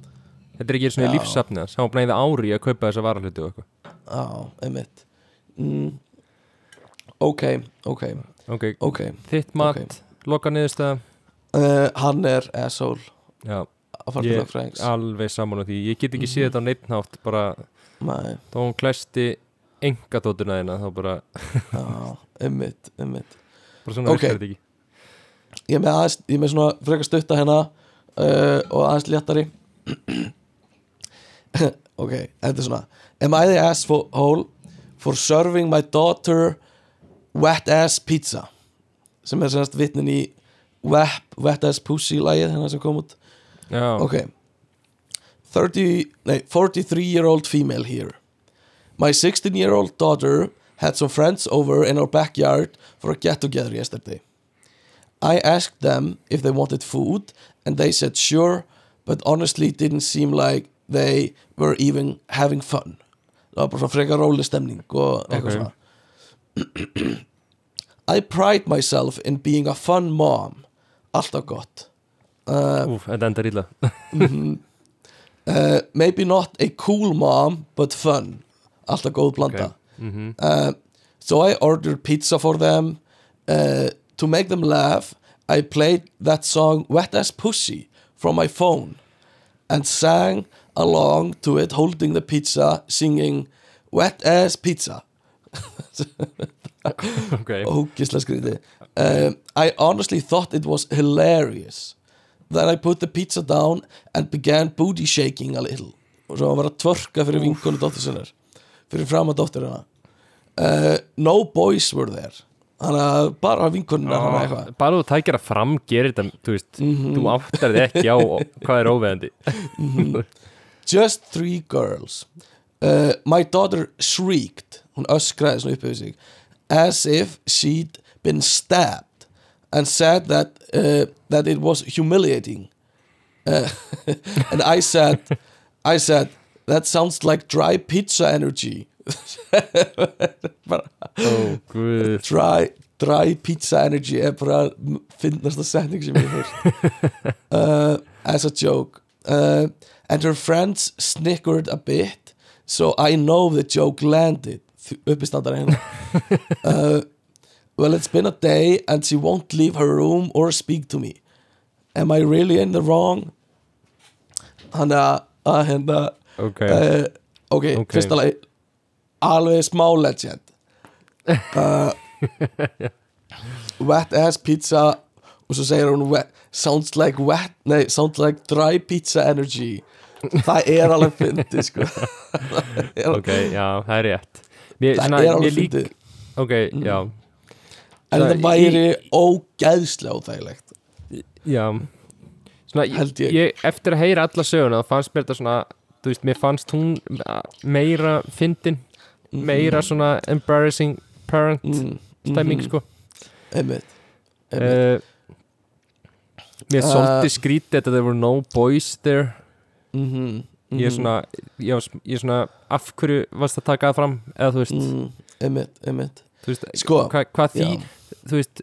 Þetta er ekki svona Já. lífsafni hans. Hann var búin að eyða ári í að kaupa þessa varahluti og eitthvað. Já, einmitt. Mm. Ok, ok, Ok, ok þitt mat, loka niðurstæða uh, Hann er asshole. Já, ég lögfræðings. alveg saman á því. Ég get ekki séð þetta á neitt nátt bara Nei, þá hún klæsti engadótuna þína þá bara, já, einmitt, einmitt. Bara svona Ok. virkar þetta ekki. Ég með aðeins, ég með svona frekar stutta hérna uh, og aðeins léttari. Ok, þetta er svona. Am I the asshole for serving my daughter wet ass pizza? Sem er semast vitnin í wet, wet ass pussy lagið hérna sem kom út. Já, Ok 30, nei, 43 year old female here. My 16 year old daughter had some friends over in our backyard for a get together yesterday. I asked them if they wanted food and they said sure but honestly didn't seem like they were even having fun. Það var bara svona frekar róli stemning og eitthvað Ok. svona I pride myself in being a fun mom. Alltaf gott uh, úf, þetta endar illa uh, maybe not a cool mom but fun. Alltaf góð blanda. Mhm. uh, so I ordered pizza for them. Uh, to make them laugh I played that song Wet As Pussy from my phone and sang along to it holding the pizza singing Wet As Pizza. Ok, ógislega skrítið. Um, I honestly thought it was hilarious then I put the pizza down and began booty shaking a little. Og svo hann var að tvörka fyrir vinkonu dóttur sinnar fyrir fram að dóttur hennar. Uh, no boys were there. Þannig að bara vinkonuna eitthvað. bara þú tækir að fram gerir þetta, þú veist Mhm. þú áttar þig ekki á hvað er óveðandi. Just three girls. Uh, my daughter shrieked. Hún öskraði svona upp yfir sig. As if she'd been stabbed and said that uh, that it was humiliating. Uh, and I said I said that sounds like dry pizza energy. Ó, guð dry, dry pizza energy er bara finnast að setning sem ég hef uh, as a joke. Uh, and her friends snickered a bit so I know the joke landed. Uppi standar hérna. Uh, well it's been a day and she won't leave her room or speak to me. Am I really in the wrong? Hann að að hérna Ok, uh, ok, Ok. fyrsta lagi. Alveg smá legend. Uh, wet ass pizza og svo segir hún wet, sounds like wet nei, sounds like dry pizza energy. Það er alveg fyndið sko. Ok, já, það er rétt. Mér, það svona, er alveg mér lík, ok, já en Það- væri ógæðslega óþægilegt. Já. Svona, Held ég. ég, eftir að heyra alla söguna þá fannst mér þetta svona þú veist, mér fannst hún meira fyndin, meira svona embarrassing parent mm, stemming mhm, sko. Einmitt, einmitt. uh, Mér Uh, svolítið skrítið þetta there were no boys there. Mhm, ég er mhm, svona, ég, er svona af hverju varst að taka það fram eða þú veist, mm, einmitt, einmitt. Þú veist Sko, hva, hvað því, já. Þú veist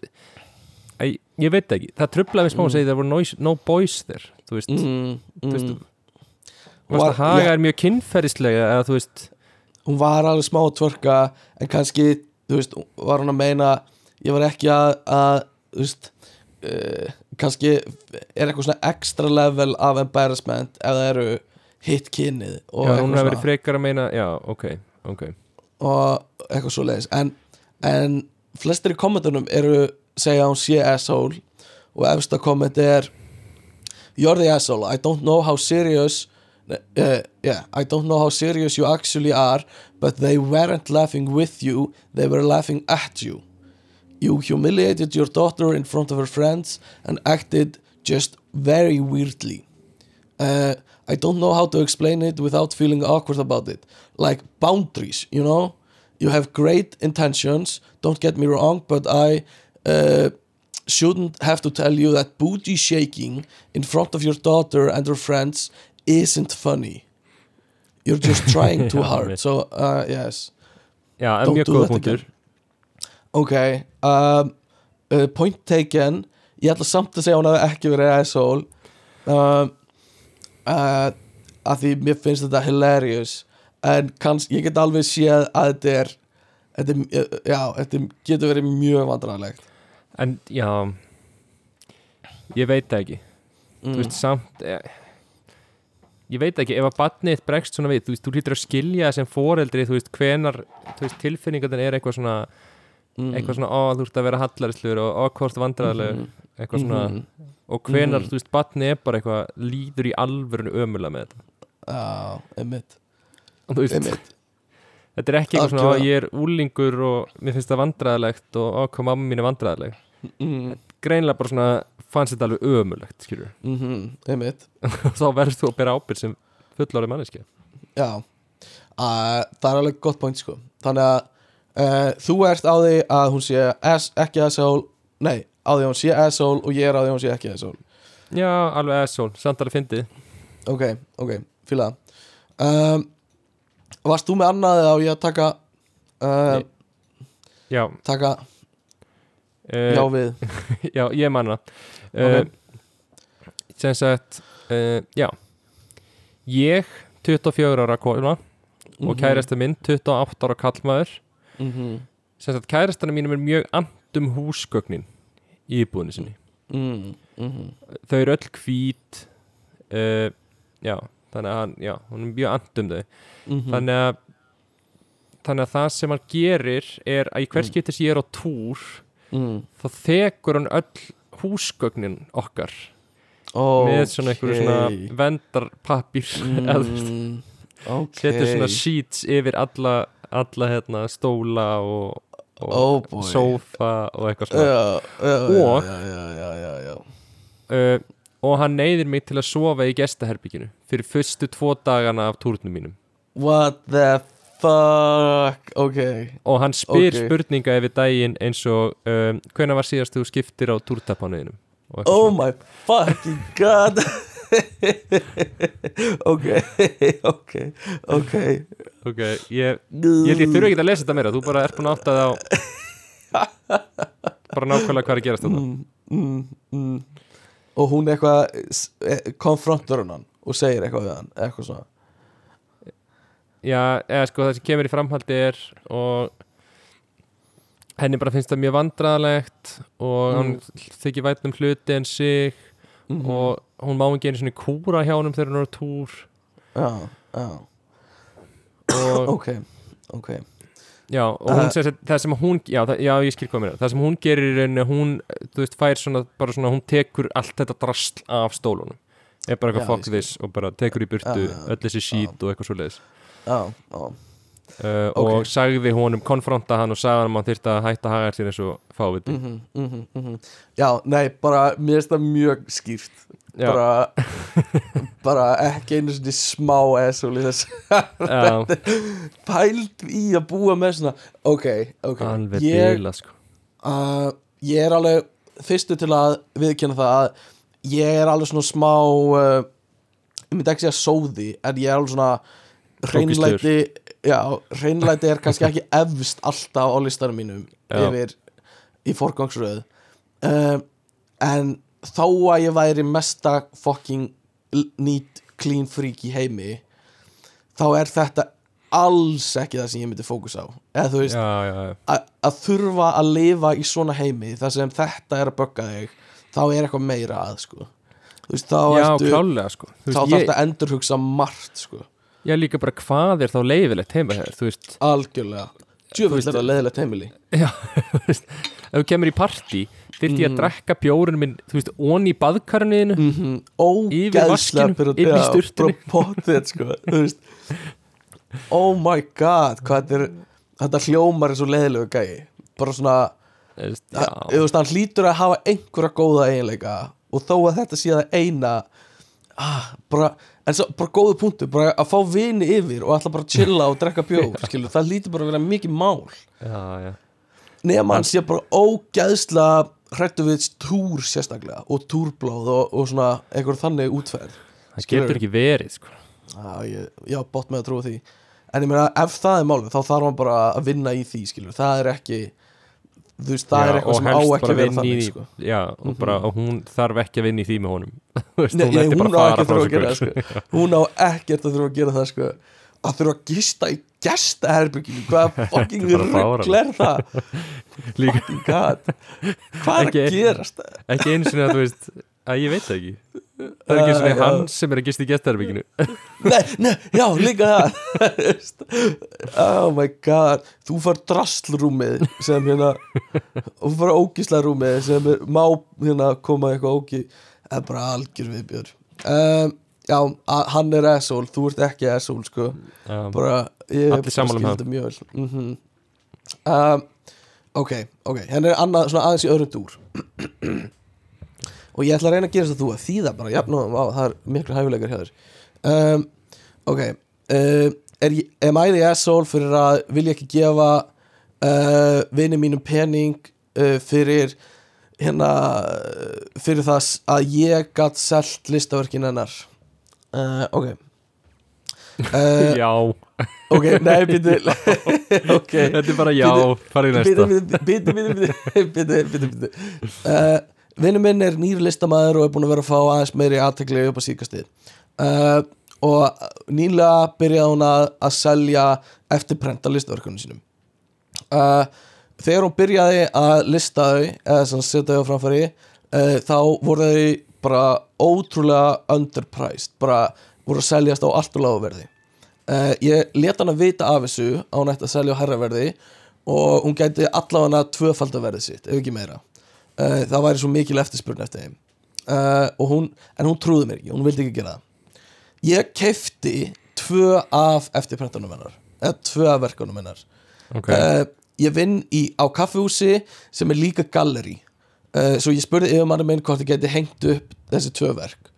æ, ég veit það ekki, það trublaði mig smá að segja there were no, no boys there þú veist, mm, veist, mm. varst var- að haga já. er mjög kynferðislega eða þú veist. Hún var alveg smá að tvorka en kannski, þú veist, var hún að meina ég var ekki að, að þú veist uh, kannski er eitthvað svona extra level af embarrassment ef það eru hitt kynnið og, já, hún hefur verið frekar að meina já, ok, ok. Og eitthvað svo leiðis en, en flestir í kommentunum eru segja hún sé asshole og efsta komment er You're the asshole, I don't know how serious uh, yeah, I don't know how serious you actually are but they weren't laughing with you they were laughing at you You humiliated your daughter in front of her friends and acted just very weirdly uh, I don't know how to explain it without feeling awkward about it. Like boundaries, you know? You have great intentions, don't get me wrong, but I uh, shouldn't have to tell you that booty shaking in front of your daughter and her friends isn't funny. You're just trying too hard. So, uh, yes. já, en mjög do góð that punktur ok um, uh, point taken ég ætla samt að segja að hún hafi ekki verið asshole um, uh, að því mér finnst þetta hilarious en kanns, ég get alveg séð að þetta er þetta, er, já, þetta getur verið mjög vandræðalegt En já Ég veit það ekki Þú mm. veist samt eh, Ég veit ekki, ef að badnið bregst svona við Þú veist, þú hlýtur að skilja sem foreldri Þú veist, hvenar Þú veist, tilfinningarnir er eitthvað svona mm. Eitthvað svona, ó, þú ert að vera hallarisluður Og ó, hvort vandræðilegur Mhm. Eitthvað svona Mhm. Og hvenar, Mhm. þú veist, badnið er bara eitthvað Líður í alvörinu ömulega með þetta já, einmitt, Og þú veist, einmitt þetta er ekki eitthvað Algjörlega. ég er úlingur og mér finnst það vandræðilegt Og hvað mamma mín er vandræðileg mm. Greinilega bara svona, fannst þetta alveg ömulegt Skilur Mm -hmm. Þá verður þú að bera ábyrgð sem fullorði manneski Já, uh, það er alveg gott point sko. Þannig að uh, þú ert á því að hún sé ekki asshole Nei, á því að hún sé asshole og ég er á því að hún sé ekki asshole. Já, alveg asshole, samt alveg fyndið. Ok, ok, það. Um, Varst þú með annað eða á ég að taka uh. Já, Taka uh, já við já, ég manna uh, Ok. sem sagt uh, já ég 24 ára kona Mhm. og kærasta minn 28 ára kallmaður mm -hmm. sem sagt kærastana mínum er mjög andum húsgögnin í íbúðinu sinni mm -hmm. þau eru öll hvít uh, já, þannig að hann já, hún er mjög andum þau Mhm. þannig að þannig að það sem hann gerir er að í hvers Mm. getur ég er á túr mm. þá þekur hann öll húsgögnin okkar okay. með svona einhverju svona veist, mm. Ok setur svona sheets yfir alla, alla hérna, stóla og, og Oh sófa og eitthvað svona Já, já, Og- uh, og hann neyðir mig til að sofa í gestaherbygginu fyrir fyrstu tvo dagana af túrnum mínum. What the fuck? Ok. Og hann spyr Ok. spurninga yfir daginn eins og um, hvenær var síðast þú skiptir á eitthvað Oh svona. my fucking god. Ok Ok Ok. Ok, ég, ég ég þurfi ekki að lesa þetta meira. Þú bara ert búin að átta það á bara nákvæmlega hvað er að gerast þetta mm, mm, mm. Og hún eitthvað eh, konfrontar hann og segir eitthvað við hann eitthvað svona Já, eða sko það sem kemur í framhaldi er og henni bara finnst það mjög vandræðalegt og Mm. hann þykir vætn um hluti en sig Mhm. og hún má ekki einu svona kúra hjá honum þegar hún er á túr Já, já og Ok, ok já, og hún segir að það sem hún já, það, já ég skil hvað mér það sem hún gerir hún, þú veist, fær svona bara svona, hún tekur allt þetta drasl af stólunum. Er bara eitthvað fuck this og bara tekur í burtu öll þessi shit og eitthvað svo leiðis Já, já. Uh, Ok. og sagði honum, konfronta hann og sagði hann að hann þyrfti að hætta að haga sér eins og fáviti. Mm -hmm, mm Já, nei, bara mér finnst það mjög skýrt. Já. bara, bara ekki einu svona smá essul í þess pælt í að búa með svona ok, ok. Alveg ég, bila sko. Uh, ég er alveg fyrstu til að viðkynna það að ég er alveg svona smá uh, ég myndi ekki segja sóði en ég er alveg svona hreinlæti já, hreinlæti er kannski ekki efst alltaf á listanum mínum Já. yfir í forgangsröð. Um, en þó að ég væri mesta fucking neat clean freak í heimi þá er þetta alls ekki það sem ég myndi fókus á. Eða þú veist, Já, já, já. að að þurfa að lifa í svona heimi þar sem þetta er að bögga þig þá er eitthvað meira að sko. Þú veist, þá Já, ertu sko. Þá þarf þetta að endurhugsa margt sko. Ég líka bara hvað er þá leifilegt heima hér Þú veist, algjörlega, djöfull er það leðilegt heimili. Já, þú veist Ef þú kemur í partí, þyrfti ég að drekka bjórinn minn Þú veist, onni í baðkarniðinu mm -hmm. Yfir vaskinum, inn í sturtunni. potið sko oh my god, er þetta hljómar er svo leðilegu gæi. Bara svona, að, hann hlýtur að hafa einhverja góða eiginleika og þó að þetta sé það eina ah, bara, en svo, bara góðu punktu bara að fá vini yfir og ætla bara að chilla og drekka skilur, það hlýtur bara að vera mikið mál. Nema hann sé bara ógæðslega hrættu við túr sérstaklega og túrblóð og, og svona einhver þannig útferð. Það getur ekki verið sko. Já, ég, já, bótt með að trúa því. En ég meina, ef það er málið, þá þarf hann bara að vinna í því, skilur Það er ekki þú veist, það Já, er eitthvað sem á ekki að vera þannig sko. Já, og bara, og hún þarf ekki að vinna í því með honum. Nei, hún hún bara á ekki að þurfa að gera það sko. hún á ekkert að þurfa að gera það sko. Að þurfa að gista í gestaherbygginu hvaða fucking Þetta er það? Fucking god. Hvað er að Ekki- gerast? ekki einu sinni að þú veist að ég veit það ekki. Það er ekki einu sinni Uh, já. hann sem er að gista í gestaherbygginu nei, nei, já, líka það. Oh my god. Þú far drastlrúmið sem hérna og þú far ógísla rúmið sem er, má hérna koma eitthvað ógí það er bara algjör viðbjör um, já, hann er asshole þú ert ekki asshole sko. Já, bara, ég Allir sammála um mjög vel. Mm um, ok, ok henni er annað svona aðeins í öðrum dúr. Og ég ætla að reyna að gera þess að þú að þýða bara, jafn og það er miklu hæfuleikar hjá þér. Um, ok uh, er, am I the asshole fyrir að vilja ekki gefa uh, vini mínum pening uh, fyrir hérna fyrir það að ég gatt selt listaverkin hennar uh, ok. Uh, já. ok, nei, býtu ok. Þetta er bara já, farið næsta. bíddu, bíddu. Uh, Vinnu minn er nýr listamaður og er búin að vera að fá aðeins meiri aðtekli upp á síkastið uh, og nýlega byrjaði hún að, að selja eftirprenta listaverkunum sínum. Þegar hún byrjaði að lista þau eða setja þau á framfæri þá voru þau bara ótrúlega underpriced bara voru að seljast á allt og láguverði uh, ég let hann að vita af þessu að hún ætti að selja á herraverði og hún gæti allavega tvöfaldaverðið sitt, ef ekki meira. Uh, það væri svo mikil eftirspurn eftir þeim. Uh, hún, en hún trúði mér ekki, hún vildi ekki gera það. Ég kefti tvö af eftirprentunum hennar eða tvö af verkunum hennar. Ok, uh, ég vinn í, á kaffehúsi sem er líka gallery uh, svo ég spurði yfirmanni minn hvort ég geti hengt upp þessi tvö verk.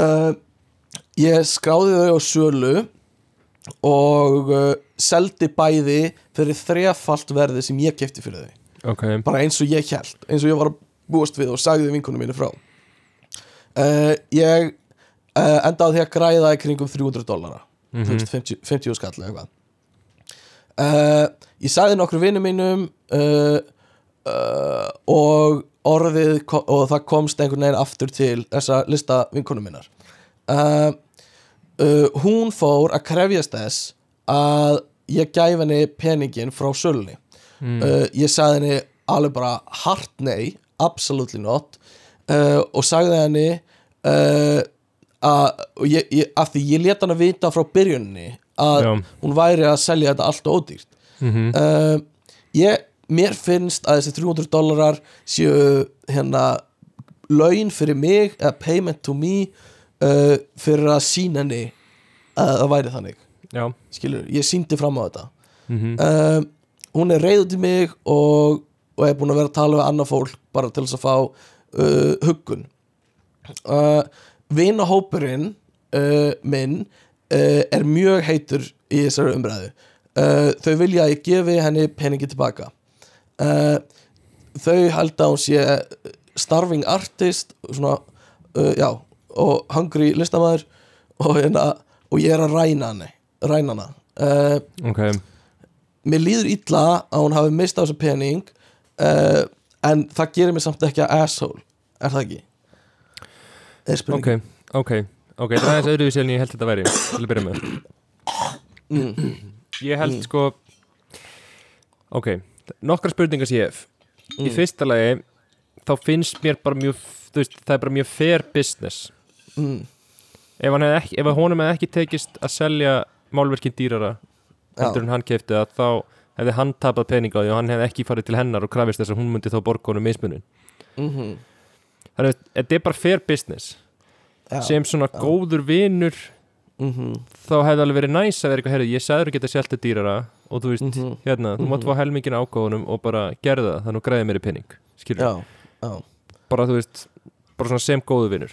Uh, ég skráði þau á sölu og uh, seldi bæði fyrir þrefalt verði sem ég kefti fyrir þau. Ok. Bara eins og ég held eins og ég var að búast við og sagði vinkunum mínu frá. Uh, ég uh, endaði því að græða í kringum 300 dollara. Mhm. þú veist 50, 50 skall eða eitthvað. Ég sagði nokkru vinnum mínum uh, og orðið og það komst einhvern veginn aftur til þessa lista vinkunum minnar. Uh, uh, hún fór að krefjast þess að ég gæf henni peningin frá sölunni. Uh, ég sagði henni alveg bara hart nei, absolutely not. Og sagði henni að ég, ég, af því ég let hann að vita frá byrjunni að Já. hún væri að selja þetta allt og ódýrt. Mhm. uh, ég, mér finnst að þessi 300 dólarar séu hérna laun fyrir mig eða payment to me uh, fyrir að sína henni að það væri þannig. Já, skilur, ég síndi fram á þetta. Mhm. Um, hún er reyðu til mig og, og er búin að vera að tala við annað fólk bara til þess að fá uh, huggun. Uh, vinahópurinn uh, minn uh, er mjög heitur í þessari umræðu. Uh, þau vilja að ég gefi henni peningi tilbaka uh, þau held að hún sé starving artist svona, uh, já, og hungry listamæður og, hérna, og ég er að ræna henni ræna hana. Uh, ok, mér líður illa að hún hafi mistað þessu pening en það gerir mér samt ekki að asshole er það ekki? er spurning. Ok, ok ok, það er öðruvísi en ég held þetta væri til að byrja með. Mm. ég held sko ok, nokkra spurningar sem ég hef í Mm. fyrsta lagi þá finnst mér bara mjög þú veist, það er bara mjög fair business. Mm, ef, ekki, ef honum hefði ekki tekist að selja málverkin dýrara Já. en hann kefti það þá hefði hann tapað pening á því og hann hefði ekki farið til hennar og krafist þess að hún myndi þá borga honum mismunin. Mm þannig að þetta er bara fair business. Já, sem svona góður vinur mm þá hefði alveg verið næs að vera eitthvað herri, ég sagður að geta selt þetta dýrara og þú veist, Mhm. hérna, þú mátt Mhm. fá helmingin ágóðunum og bara gerða það, þannig að græði mér í penning skilur, já, já. bara þú veist bara svona sem góður vinur.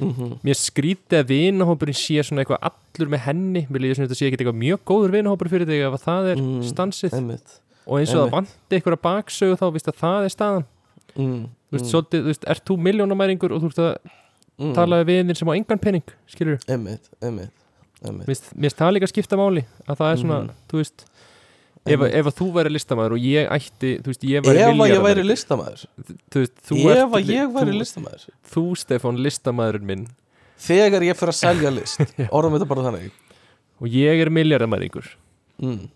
Mm mér skrítið að vinahópurinn sé svona eitthvað allur með henni. Mér líður svona þetta sé ekki eitthvað mjög góður vinahópur fyrir þig ef að það er Mm, stansið. Einmitt. Og eins og það vanti eitthvað baksögu þá, víst að það er staðan. Mm, þú veist, svolítið, þú veist, ert þú miljónamæringur og þú ert að mm, tala við vinir sem á engan penning skilur, einmitt, einmitt, mér finnst- það líka skipta máli að það er svona, Mhm. þú veist ef, ef að þú væri listamaður og ég ætti veist, ég ef að ég væri listamæður þú veist, þú ef ert að ég væri þú, listamæður þú Stefán, listamaðurinn minn. Þegar ég fyrir að selja list orðum þetta bara þannig. Og ég er milljarðamaðingur mm.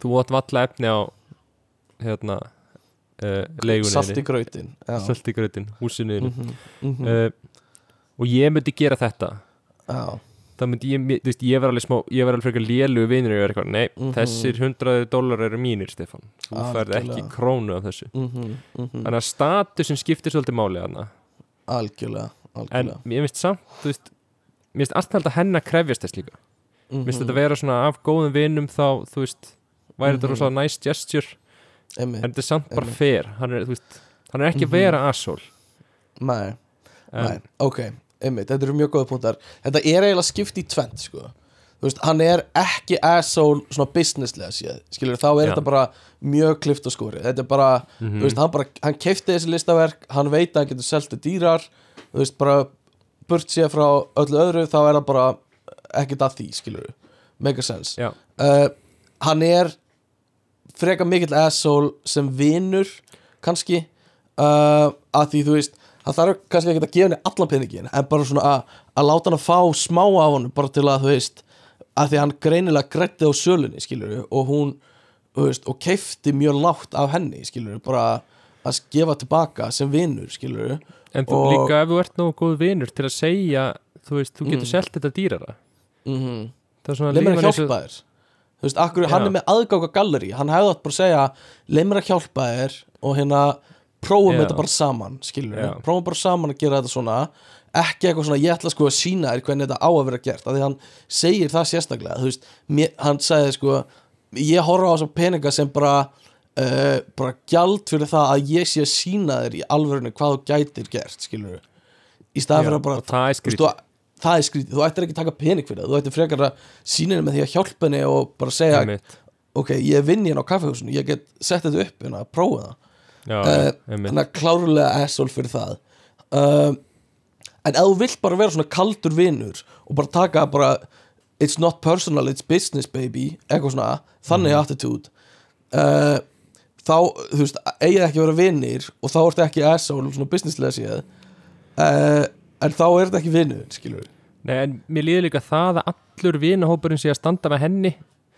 þú átt valla efni á hérna uh, leigunni salt í grautin já. salt í grötin, húsinu mm Mhm, mhm. uh, og ég myndi gera þetta. Já. Það myndi ég, þú veist, ég var alveg smá ég var alveg frekar lélu vinur og ég var eitthvað, nei, Mhm. þessir hundraði dólar eru mínir, Stefán þú færð ekki Algjörlega. krónu af þessu Mhm, mhm. þannig að statusin skiptir svolítið máli hana algjörlega, en algjörlega. ég finnst samt, þú veist mér finnst alltaf að henn að krefjast þess líka Mhm. mér finnst þetta vera svona af góðum vinum þá, þú veist, væri þetta Mhm. rosalega nice gesture Einmitt. en þetta er samt bara Einmitt. fair hann er, þú veist, hann er ekki að Mhm. vera asshole Nei, nei, en, ok einmitt, þetta eru mjög góða punktar þetta er eiginlega skipt í tvent sko. veist, hann er ekki asshole svona businesslega séð, skilur þá er Já. þetta bara mjög klift og skori þetta er bara, Mhm. þú veist, hann bara hann keifti þessi listaverk, hann veit að hann getur seltu dýrar, þú veist, bara burt séð frá öllu öðru þá er það bara ekkert að því, skilur make a sense uh, hann er frekar mikill asshole sem vinur kannski uh, að því þú veist hann þarf kannski ekki að gefa henni allan peningin en bara svona að, að láta hann að fá smá af honum bara til að þú veist að því hann greinilega grætti á sölunni skilur og hún veist, og keifti mjög lágt af henni skilur bara að gefa tilbaka sem skilur en þú Og- líka ef þú ert nógu góð vinur til að segja þú veist, þú getur Mm. selt þetta dýrara mm -hmm. það er svona leið mér að hjálpa þér þú veist, akkur, hann er með á galleri hann hefði átt bara að segja leið mér að hjálpa þér og hérna prófum þetta bara saman skilur prófum bara saman að gera þetta svona ekki eitthvað svona, ég ætla sko að sína þér hvernig þetta á að vera gert, af því hann segir það sérstaklega, þú veist, mér, hann sagði sko, ég horfa á þessar peninga sem bara uh, bara gjald fyrir það að ég sé að sína þér í alvörinu hvað þú gætir gert, skilur í staðan fyrir að bara það er skrítið. er skrítið, þú ættir ekki að taka pening fyrir það þú ættir frekar að sína henni með því að hjálpa henni og bara segja, ok, ég vinn hérna á kaffehúsinu, ég get sett þetta upp hérna, prófa það. Þannig að klárlega asshole fyrir það um, en ef þú vilt bara vera svona kaldur vinnur og bara taka bara it's not personal, it's business baby eitthvað svona, þannig Mhm. attitude uh, þá, þú veist, eigið ekki að vera vinnir og þá ertu ekki asshole, svona businesslega séð uh, en þá er þetta ekki vinnur, skilur við Nei, en mér líður líka það að allur vinahópurinn sé að standa með henni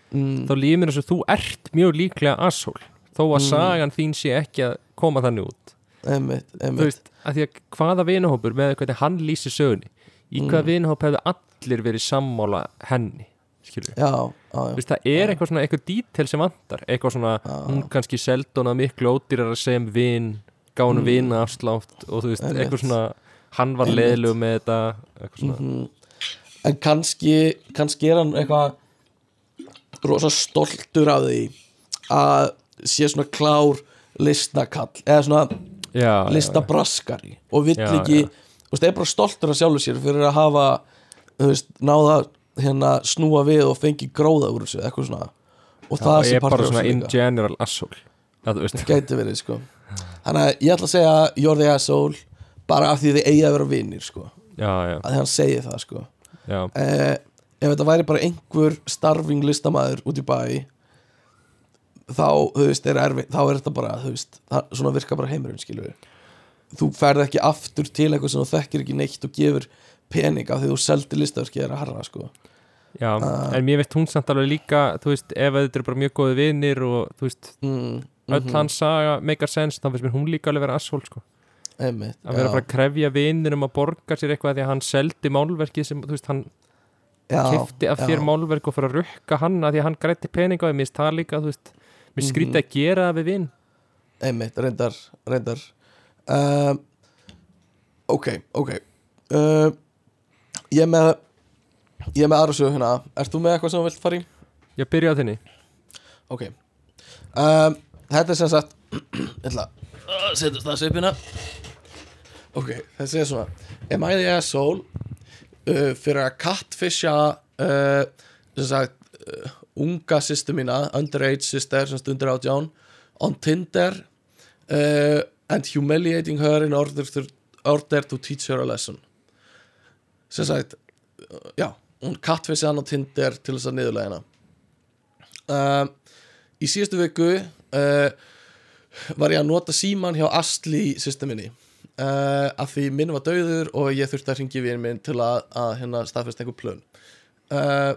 mm. þá líður mér eins og þú ert mjög líklega asshole þó að Mm. sagan þín sé ekki að koma þannig út einmitt, þú einmitt veist, að því að hvaða vinahópur með hvernig hann lýsir sögunni í hvaða Mm. vinahóp hefðu allir verið sammála henni já, já, já, Vist, það er eitthvað svona, eitthvað dítel sem vantar eitthvað svona, Já. hún kannski seldona miklu ódýrar sem vin gánu mm. vina afslátt og þú veist, Einmitt. eitthvað svona hann var leiðilegu með þetta eitthvað svona, Mhm. en kannski kannski er hann eitthvað rosa stoltur af því að sé svona klár listakall eða svona já, já, listabraskari og vill Já, ekki, já. þú veist, er bara stoltur af sjálfur sér fyrir að hafa veist, náða hérna snúa við og fengi gróða úr þessu, eitthvað svona. Og já, það og sé er bara svona in líka. general asshole. Að veist, gæti verið, sko. Þannig að ég ætla að segja you're the asshole bara af því þið eigi að vera vinnir, sko. Já, já, að hann segi það, sko. Já. Eh, ef þetta væri bara einhver starfing listamæður út í bæ þá, þú veist, er erfið þá er þetta bara, veist, það, svona virka bara heimurinn skilur þú ferð ekki aftur til eitthvað sem þú þekkir ekki neitt og gefur pening af því þú seldi listaverki er að harra, sko. Já, Ah. en mér veist hún samt alveg líka þú veist, ef þetta eru bara mjög góði vinir og þú veist, mm, öll mhm, hans saga make a sense, þá finnst mér hún líka alveg vera asshole sko. einmitt, að vera bara að krefja vinir um að borga sér eitthvað því að hann seldi málverki sem, þú veist, hann já, kefti af þér já, málverk og fyrir að rukka hann að því að hann grætti pening á því, mér finnst það líka, þú veist mér Mhm. skrítið að gera það við vin. Einmitt, reyndar reyndar. Um, ok, ok. Uh, ég er með ég er með aðra sögu hérna. Ert þú með eitthvað sem þú vilt fara í? ég byrja á þinni. Ok. Um, Þetta er sem sagt Ég ætla að setja það svipina Ok, þessi er svona. Am I the asshole uh, fyrir að catfisha uh, sem sagt uh, unga sýstu mína underage sister sem stundur átján on Tinder uh, and humiliating her in order to, order to teach her a lesson. Sem sagt uh, já, hún catfisha hann á Tinder til þess að niðurlega hana. Um, í síðustu viku uh, var ég að nota síman hjá Astli systeminni uh, af því minn var dauður og ég þurfti að ringi við minn til að, að hérna staðfesta einhver plön. Uh, uh,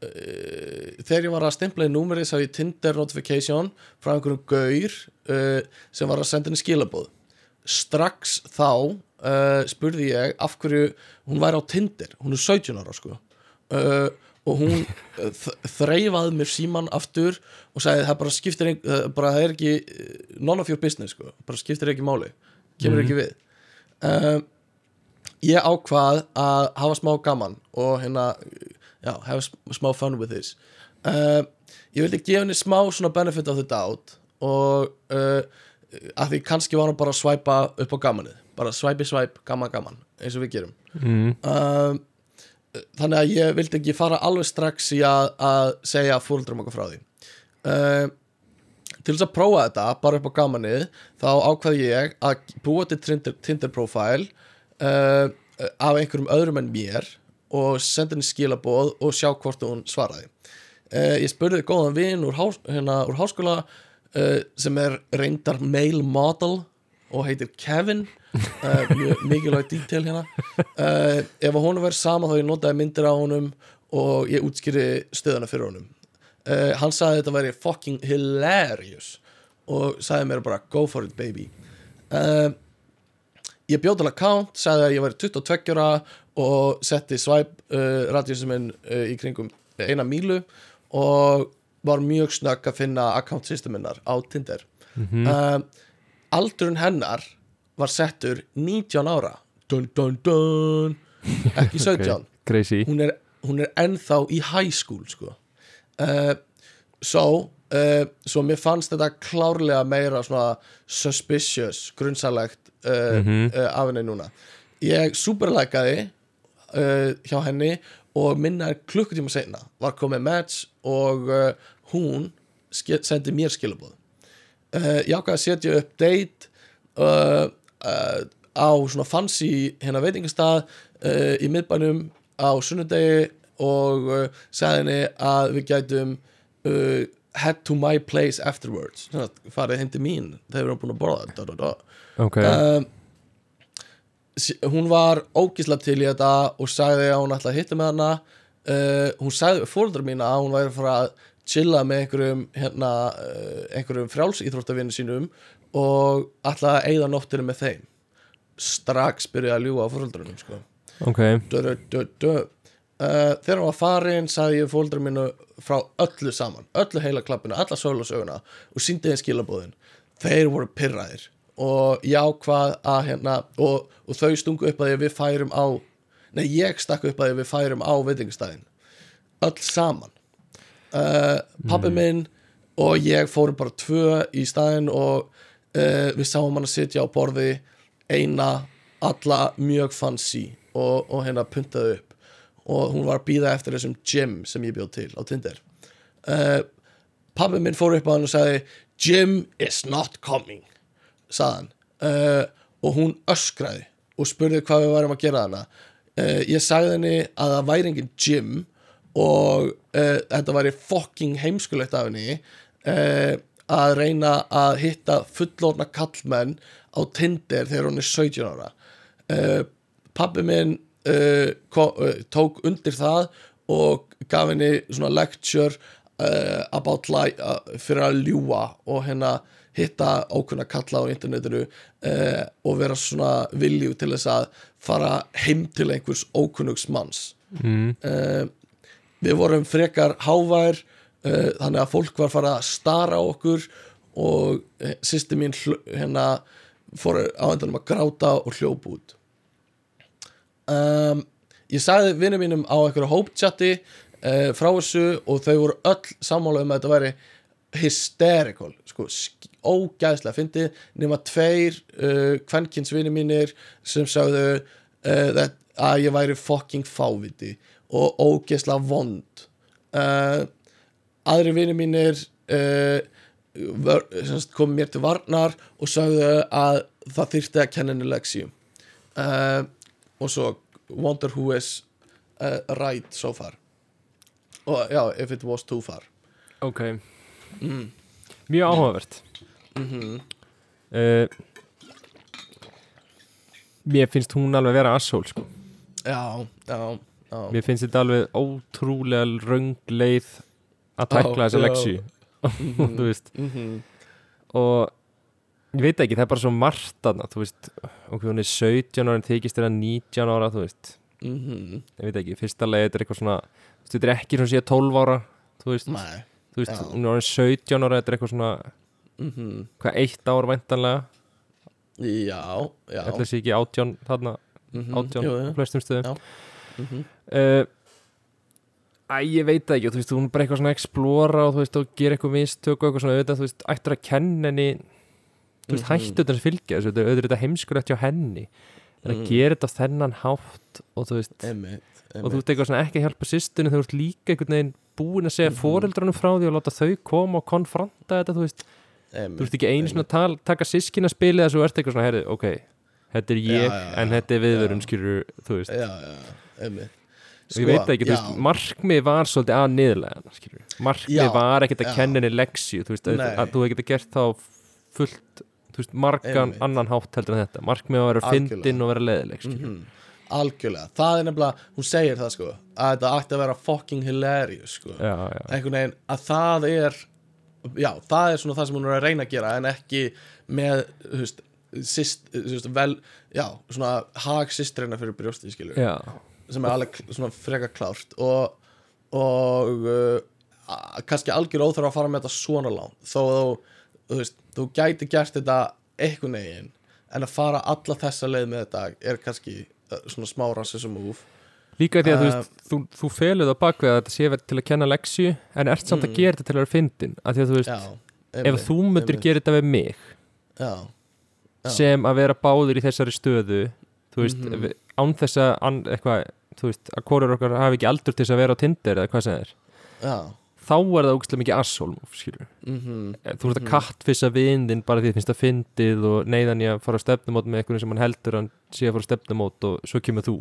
þegar ég var að stempla í númerið sá ég Tinder notification frá einhverjum gaur uh, sem var að senda henni skilabóð strax þá uh, spurði ég af hverju hún væri á Tinder. Hún er 17 ára sko. Uh, og hún þ- þreifaði mér síman aftur og sagði það bara skiptir bara það er ekki none of your business sko, bara skiptir ekki máli. Kemur ekki við. Ég ákvað að hafa smá gaman og hérna já, sm- smá fun with this. Uh, ég vildi gefa henni smá svona benefit of the doubt og uh, að því kannski var hann bara að svæpa upp á gamanið. Bara svæpi svæp, gaman gaman eins og við gerum. Mm. um, þannig að ég vildi ekki fara alveg strax í að, að segja fóruldrum okkar frá því. Um, til þess að prófa þetta bara upp á gamanið þá ákvaði ég að búa til Tinder, Tinder profile uh, af einhverjum öðrum en mér og senda henni skilaboð og sjá hvort hún svaraði. Uh, ég spurði góðan vin úr, hás, hérna, úr háskóla uh, sem er reyndar male model og heitir Kevin. Uh, mjög mikilvæg detail hérna. Ef honum verið sama þá ég notaði myndir á honum og ég útskýri stöðuna fyrir honum. Hann sagði þetta væri fucking hilarious og sagði mér bara go for it baby. Uh, ég bjóð til account sagði að ég væri 22 ára og setti swipe uh, radíusuminn uh, í kringum eina mílu og var mjög snögg að finna account systeminnar á Tinder. Mm aldurinn hennar var settur 19 ára. Dun dun dun. Ekki 17 Crazy. Hún er, hún er ennþá í high school sko. Uh, so uh, svo mér fannst þetta klárlega meira svona suspicious grunnsalegt uh, uh, af henni núna. Ég superlækaði uh, hjá henni og minna klukkutíma seinna var komið match og uh, hún sendi mér skilabóð uh, ég ákvað að setja upp date uh, á svona fancy hérna veitingastað í miðbænum á sunnudegi og sagði henni að við gætum head to my place afterwards farið til mín þegar við erum búin að borða da, da, da. Ok, Um, hún var ógisla til í þetta og sagði að hún ætlaði að hitta með hana uh, hún sagði við fóruldrar mína að hún væri að fara að chilla með einhverjum hérna, uh, einhverjum frjálsýþróttavinni sínum og ætlaði að eyða nóttinu með þeim strax byrjaði að ljúga á fóröldrarnum sko. ok dö, dö, dö. Uh, þegar hún var farin sagði ég fóldra mínu frá öllu saman öllu heila klappinu, alla sólasöguna og síndi þeim skilabóðin þeir voru pyrraðir og ég ákvað að hérna og, og þau stungu upp að við færum á nei ég stakk upp að við færum á veitingastæðin öll saman. Uh, pappi minn og ég fórum bara tvö í staðin og uh, við sáum hann að sitja á borði eina alla mjög fancy og, og hérna puntaði upp og hún var að býða eftir þessum gym sem ég bjóð til á Tinder. Uh, pappi minn fór upp á hann og sagði Jim is not coming sagði hann. Uh, og hún öskraði og spurði hvað við varum að gera hana uh, ég sagði henni að það væri engin Jim og þetta væri fucking heimskulegt af henni að reyna að hitta fullorna kallmenn á Tinder þegar hún er 17 ára. Pappi minn tók undir það og gaf henni svona lecture uh, about like, uh, fyrir að ljúa og hérna hitta ókunna kalla á internetinu uh, og vera svona vilju til þess að fara heim til einhvers ókunnugs manns mm. uh, við vorum frekar hávær uh, þannig að fólk var fara að stara á okkur og uh, sýsti mín hérna fór á endanum að gráta og hljóp út um, ég sagði vinnum mínum á einhverju hópchatti uh, frá þessu og þau voru öll sammála um að þetta væri hysterical sko, sk- ógæðslega fyndið nema tveir uh, kvenkinsvinni mínir sem sagðu uh, that, að ég væri fucking fáviti og ógæðslega vond. Aðri vinni mínir kom mér til varnar og sagðu að það þyrfti að kenna henni leksíu uh, og svo wonder who is uh, right so far. Og já, if it was too far. Ok. Mm. mjög áhugavert. Mm uh, mér finnst hún alveg vera assól sko. Já, já, já. Mér finnst þetta alveg ótrúlega röng leið að tækla þessa leksju þú veist. Mm og ég veit ekki, það er bara svo margt aðna, þú veist, ok, hún er 17 ára en þykist þeirra 19 ára, þú veist. -hmm. ég veit ekki, fyrsta leið þetta er eitthvað svona, þú veist, þetta er ekki svona síðan 12 ára, þú veist, Nei. Þú veist hún er orðin 17 ára, þetta er eitthvað svona mm hvað, eitt ár væntanlega? Já, já. Ætla þessi ekki átján þarna, Mhm, átján jú, jú. flestum stöðum. Uh, Æ, ég veit það ekki þú veist, hún er bara eitthvað svona að explora og þú veist, og gera eitthvað mistök og eitthvað svona auðvitað, þú veist, ættur að kenna henni þú veist, Mhm. hættu þetta að fylgja þessu, þetta er auðvitað heimskulegt hjá henni en að Mhm. gera þetta þennan hátt og þú veist, Einmitt, og þú veist eitthvað ekki að hjálpa sýstunni, þú veist líka einhvern veginn búin að segja mm frá því og láta þau koma og konfronta þetta, þú veist, einmitt, þú veist ekki einu svona tal, taka sískina spilið þessu og ert eitthvað svona, herri, ok þetta er ég, Já, já, en þetta er viðvörun, skilur, þú veist. Já, og ég veit ekki, þú Sko, já. veist, markmið var svolítið að niðurlega skilur, markmið Já, var ekkert að henni leksju, þú veist, að, að þú hefði gert þá fullt, þú veist, margan Einmitt. annan hátt heldur en þetta, markmið að vera Algjörlega. fyndin og vera leðileg, skilur Mhm. Algjörlega, það er nefnilega hún segir það sko, að þetta ætti að vera fucking hilarious sko. Já, já, einhvern veginn að það er já, það er svona það sem hún er að reyna að gera en ekki með þú veist, sýst, þú veist, vel já, svona hag sýstrina fyrir brjóstið skilur, já, sem er alveg svona freka klárt. Og, og uh, kannski algjör óþarf að fara með þetta svona langt. Þó að þú, þú veist, þú gæti gert þetta einhvern veginn en að fara alla þessa leið með þetta er kannski uh, svona smá rassism move líka því að þú Uh, veist þú, þú feluð á bakvið að þetta sé verið til að kenna leksju en ert samt að Mm. gera þetta til að vera fyndin að því að þú veist, já, ef einmitt, þú myndir einmitt. gera þetta við mig já, Já. sem að vera báður í þessari stöðu þú veist, Mhm. við- án þess að eitthvað, þú veist, að hvorur okkar hafi ekki aldur til þess að vera á Tinder eða hvað sem er já þá er það ógæslega mikið asshole move, skilur mhm. Þú ert að Mhm. kattfissa vindin bara því þið finnst það fyndið og neyðan ég að fara á stefnumót með einhvern sem hann heldur að hann sé að fara á stefnumót og svo kemur þú.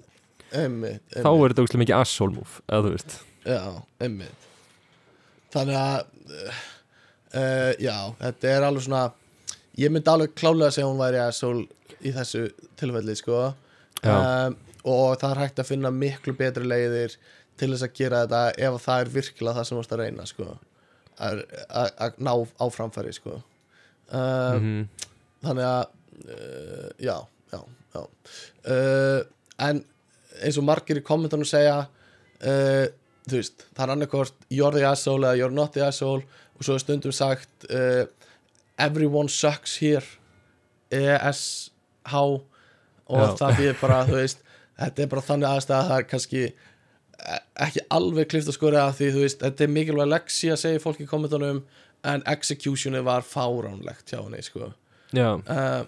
Einmitt, þá er þetta ógæslega mikið asshole move eða þú veist. Já, einmitt. Þannig að uh, já, þetta er alveg svona ég myndi alveg klálega að segja að hún væri asshole í þessu tilfelli sko. Um, og það er hægt að finna miklu betri leiðir til þess að gera þetta ef það er virkilega það sem þú ert að reyna sko. Að að- að ná áframfæri sko. Um, mm þannig að uh, já, já, já. Uh, en eins og margir í kommentunum segja uh, þú veist, það er annarkort you're the asshole eða you're not the asshole og svo er stundum sagt uh, everyone sucks here E-S-H og Já. það býður bara, þú veist þetta er bara þannig aðstæða að það er kannski ekki alveg klift að skora því þú veist, þetta er mikilvæg leksi að segja fólk í kommentunum en executioni var fáránlegt hjá henni sko. Já, uh,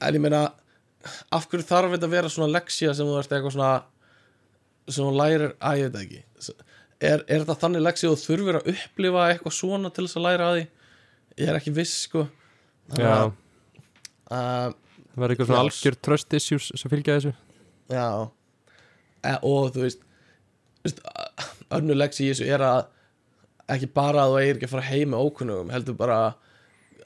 en ég meina af hverju þarf þetta að vera svona leksía sem þú ert eitthvað svona sem þú lærir, að ég veit ekki. Er, er þetta þannig leksía að þú þurfir að upplifa eitthvað svona til þess að læra að því? Ég er ekki viss sko. Já. Uh, það var eitthvað svona algjör trust issues sem fylgja þessu? Já. E, og þú veist, þú veist önnu leksi í þessu er að ekki bara að þú eigir ekki að fara heim með ókunnugum heldur bara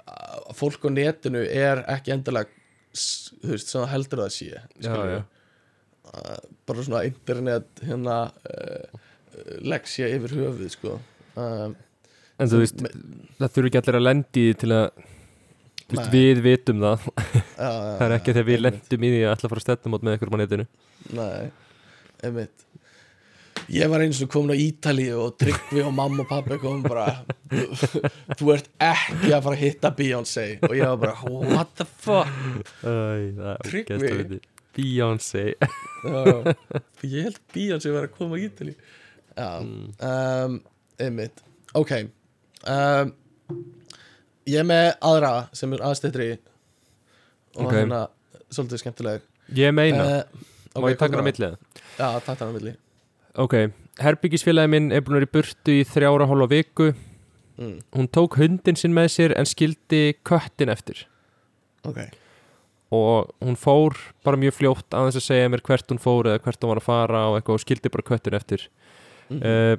að fólk á netinu er ekki endilega s- þú veist, sem það heldur að það sé já, já, bara svona internet hérna uh, leksja yfir höfuð sko. Um, en þú veist það þurfi ekki allir að lendi til að veist, við vitum það. Það er ekki þegar við lendum í því að að fara að stefnum át með einhverjum á netinu. Nei, einmitt Ég var eins og komin á Ítali og Tryggvi og mamma og pappi kom bara þú, ert ekki að fara að hitta Beyoncé. Og ég var bara, what the fuck? Er Tryggvi. Beyoncé. Ég held Beyoncé var að koma á Ítali Já, um, einmitt. Ok um, Ég er með aðra sem er aðstættri og Ok. hérna svolítið skemmtileg. Ég meina, uh, má ég taka hana á millið Já, takk hana á milli ok, herbyggisfélagi minn er búin að vera í burtu í þrjára hálfa viku. Mm, hún tók hundin sinn með sér en skildi köttin eftir. Ok. Og hún fór bara mjög fljótt að þess að segja mér hvert hún fór eða hvert hún var að fara og eitthvað og skildi bara köttin eftir. Mhm. uh,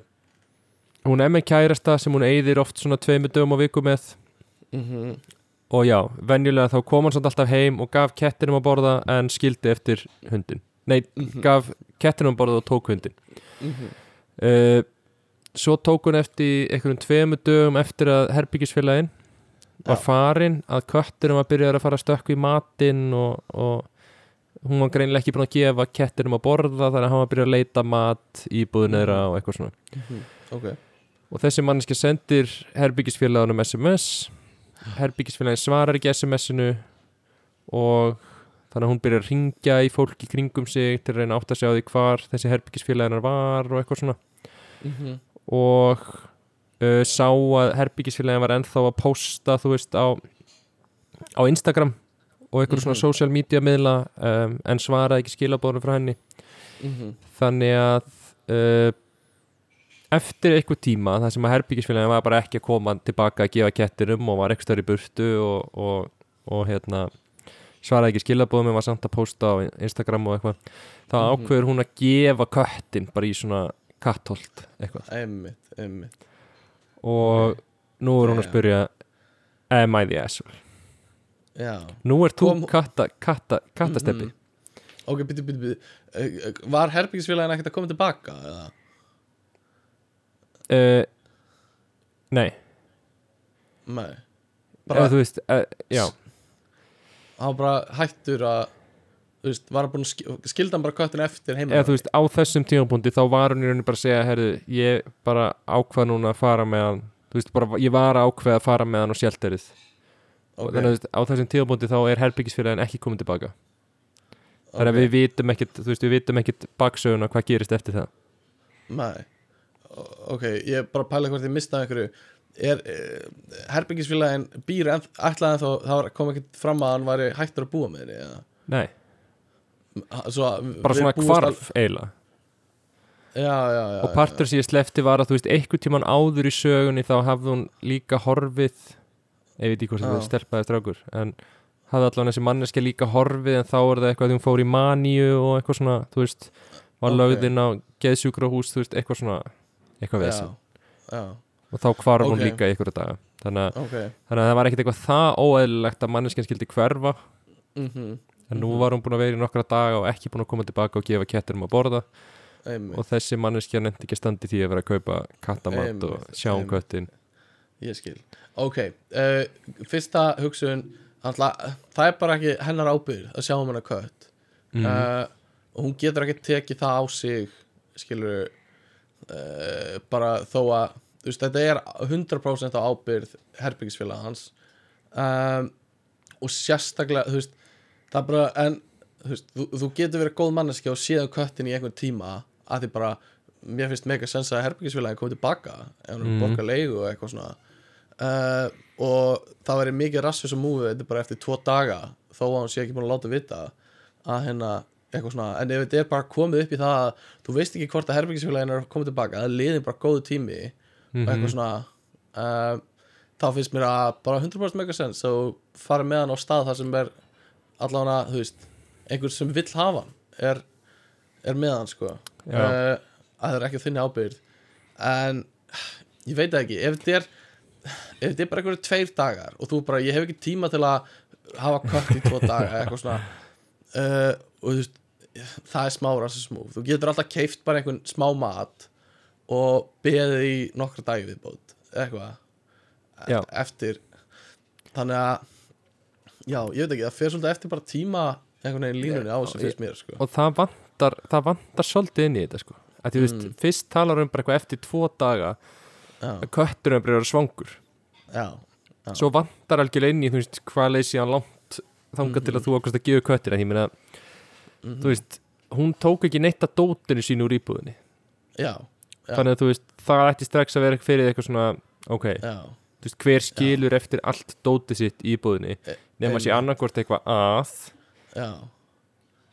hún er með kærasta sem hún eyðir oft svona tveimur dögum á viku með. Mhm. og já, venjulega þá kom hann samt alltaf heim og gaf kettinum að borða en skildi eftir hundin nei, Mhm. gaf kettinum borða og tók hundin Mhm. uh, svo tók hún eftir einhverjum tveimur dögum eftir að herbyggisfélagin var farin að köttinum að byrja að fara að stökku í matinn og, og hún var greinilega ekki búin að gefa kettinum að borða þannig að hann var að byrja að leita mat í búðinæðra og eitthvað svona. Mhm. Ok. Og þessi manneski sendir herbyggisfélagunum SMS herbyggisfélagin svarar ekki SMS-inu og þannig að hún byrjar að ringja í fólk í kringum sig til að reyna að átta sig á því hvar þessi herbyggisfélaginar var og eitthvað svona Mhm. og uh, sá að herbyggisfélagin var ennþá að posta þú veist á, á Instagram og einhverjum svona Mhm. social media miðla um, en svaraði ekki skilabóðinu frá henni Mhm. þannig að uh, eftir eitthvað tíma það sem að herbyggisfélagin var bara ekki að koma tilbaka að gefa kettinum og var stöður í burtu og, og, og hérna svaraði ekki skilabóðum en var samt að posta á Instagram og eitthvað. Þá Mhm. ákveður hún að gefa köttin bara í svona kattholt eitthvað. Einmitt, einmitt. Og nú er hún að spyrja am I the asshole? Já. Nú er þú katta, katta, kattasteppi. Mhm. Ok, byttu, byttu, byttu uh, Var herbyggisfélagin ekkert að koma tilbaka? Eða? uh, nei, Nei. Bara, þú veist uh, já, hann bara hættur að veist, hann skildi hann bara köttin eftir heima eða þú veist á þessum tímapunkti þá var hún í rauninni bara að segja herðu, ég bara ákvað núna að fara með hann. Veist, bara, ég var að ákveða að fara með hann og sjelterið og Ok, þannig að veist, á þessum tímapunkti þá er herbyggisfélagin ekki komin tilbaka. Þannig að við vitum ekkit, veist, við vitum ekkit baksöguna hvað gerist eftir það. Nei. Ok, ég bara pæla hvort ég mistaði einhverju Er uh, herbyggisfélagin býr en, ætlaði þá, var- kom ekkert fram að hann væri hættur að búa með henni eða? nei, Svo, bara svona búumst hvarf eiginlega. Al- Já, já, já og partur sem ég slefti var að þú veist einhvern tíman áður í sögunni þá hafði hún líka horfið ég veit ekki hvort það stelpaði strákur en hafði allan þessi manneski líka horfið en þá er það eitthvað að hún fór í maníu og eitthvað svona, þú veist var Ok. lögðinn á geðsjúkrahús þú veist, eitthvað svona, eitthvað já, og þá hvarf hún Ok. líka í einhverja daga. Þannig að, ok. þannig að það var ekkert eitthvað það óeðlilegt að manneskinn skildi hverfa. Mm en nú var hún búin að vera í nokkra daga og ekki búin að koma tilbaka og gefa kettinum að borða. Einmitt, og þessi manneskja nefndi ekki standi því að vera að kaupa kattamat og sjá um köttin ég skil. Ok, uh, fyrsta hugsun alltaf, það er bara ekki hennar ábyrð að sjá um hennar kött. Mhm. uh, og hún getur ekki tekið það á sig skilur uh, bara þó að veist, þetta er 100% á ábyrð herbyggisfélag hans. Um, og sérstaklega þú veist, það er bara en þú, veist, þú, þú getur verið góð manneski og séð köttin í einhvern tíma að því bara mér finnst mega sens að herbyggisfélagi komið tilbaka ef hann mm. Borgar leigu og eitthvað svona. Uh, og það verið mikið rassus og múfið þetta bara eftir tvo daga þó að hann sé ekki búin að láta vita að hérna eitthvað svona. En ef þetta er bara komið upp í það að þú veist ekki hvort að herbyggisfélagin er komið tilbaka það liðin bara góðu tími Mhm. og eitthvað svona uh, þá finnst mér að bara 100% mega sens og fara með hann á stað þar sem er allavega, þú veist einhver sem vill hafa hann er, er með hann sko. Uh, að það er ekki þinni ábyrgð. En ég veit ekki. Ef þetta er ef þetta er bara einhverju tveir dagar og þú bara, ég hef ekki tíma til að hafa kött í tvo daga eitthvað svona uh, og þú veist það er smá rassismúf, þú getur alltaf keift bara einhvern smá mat og beðið í nokkra dagi viðbót eitthvað Já. eftir þannig að já, ég veit ekki, það fer svolítið eftir bara tíma einhvern veginn línunni á þessu fyrst mér sko. og það vantar, það vantar svolítið inn í þetta sko að þú veist, Mm. fyrst talar um bara eitthvað eftir tvo daga já, að kötturinn byrjar að vera svangur já, Já. svo vantar algjörlega inn í, þú veist, hvað leysi hann langt þangað til að þú ákvæmst að gefa köttina ég meina, Mhm. þú veist hún tók ekki neitt að dótinu sínu úr íbúðinni Já. Þannig að þú veist, það ætti strax að vera fyrir eitthvað svona, ok, já, veist, hver skilur eftir allt dótið sitt í íbúðinni? E- nema sé einmitt. annarkvort eitthvað að já.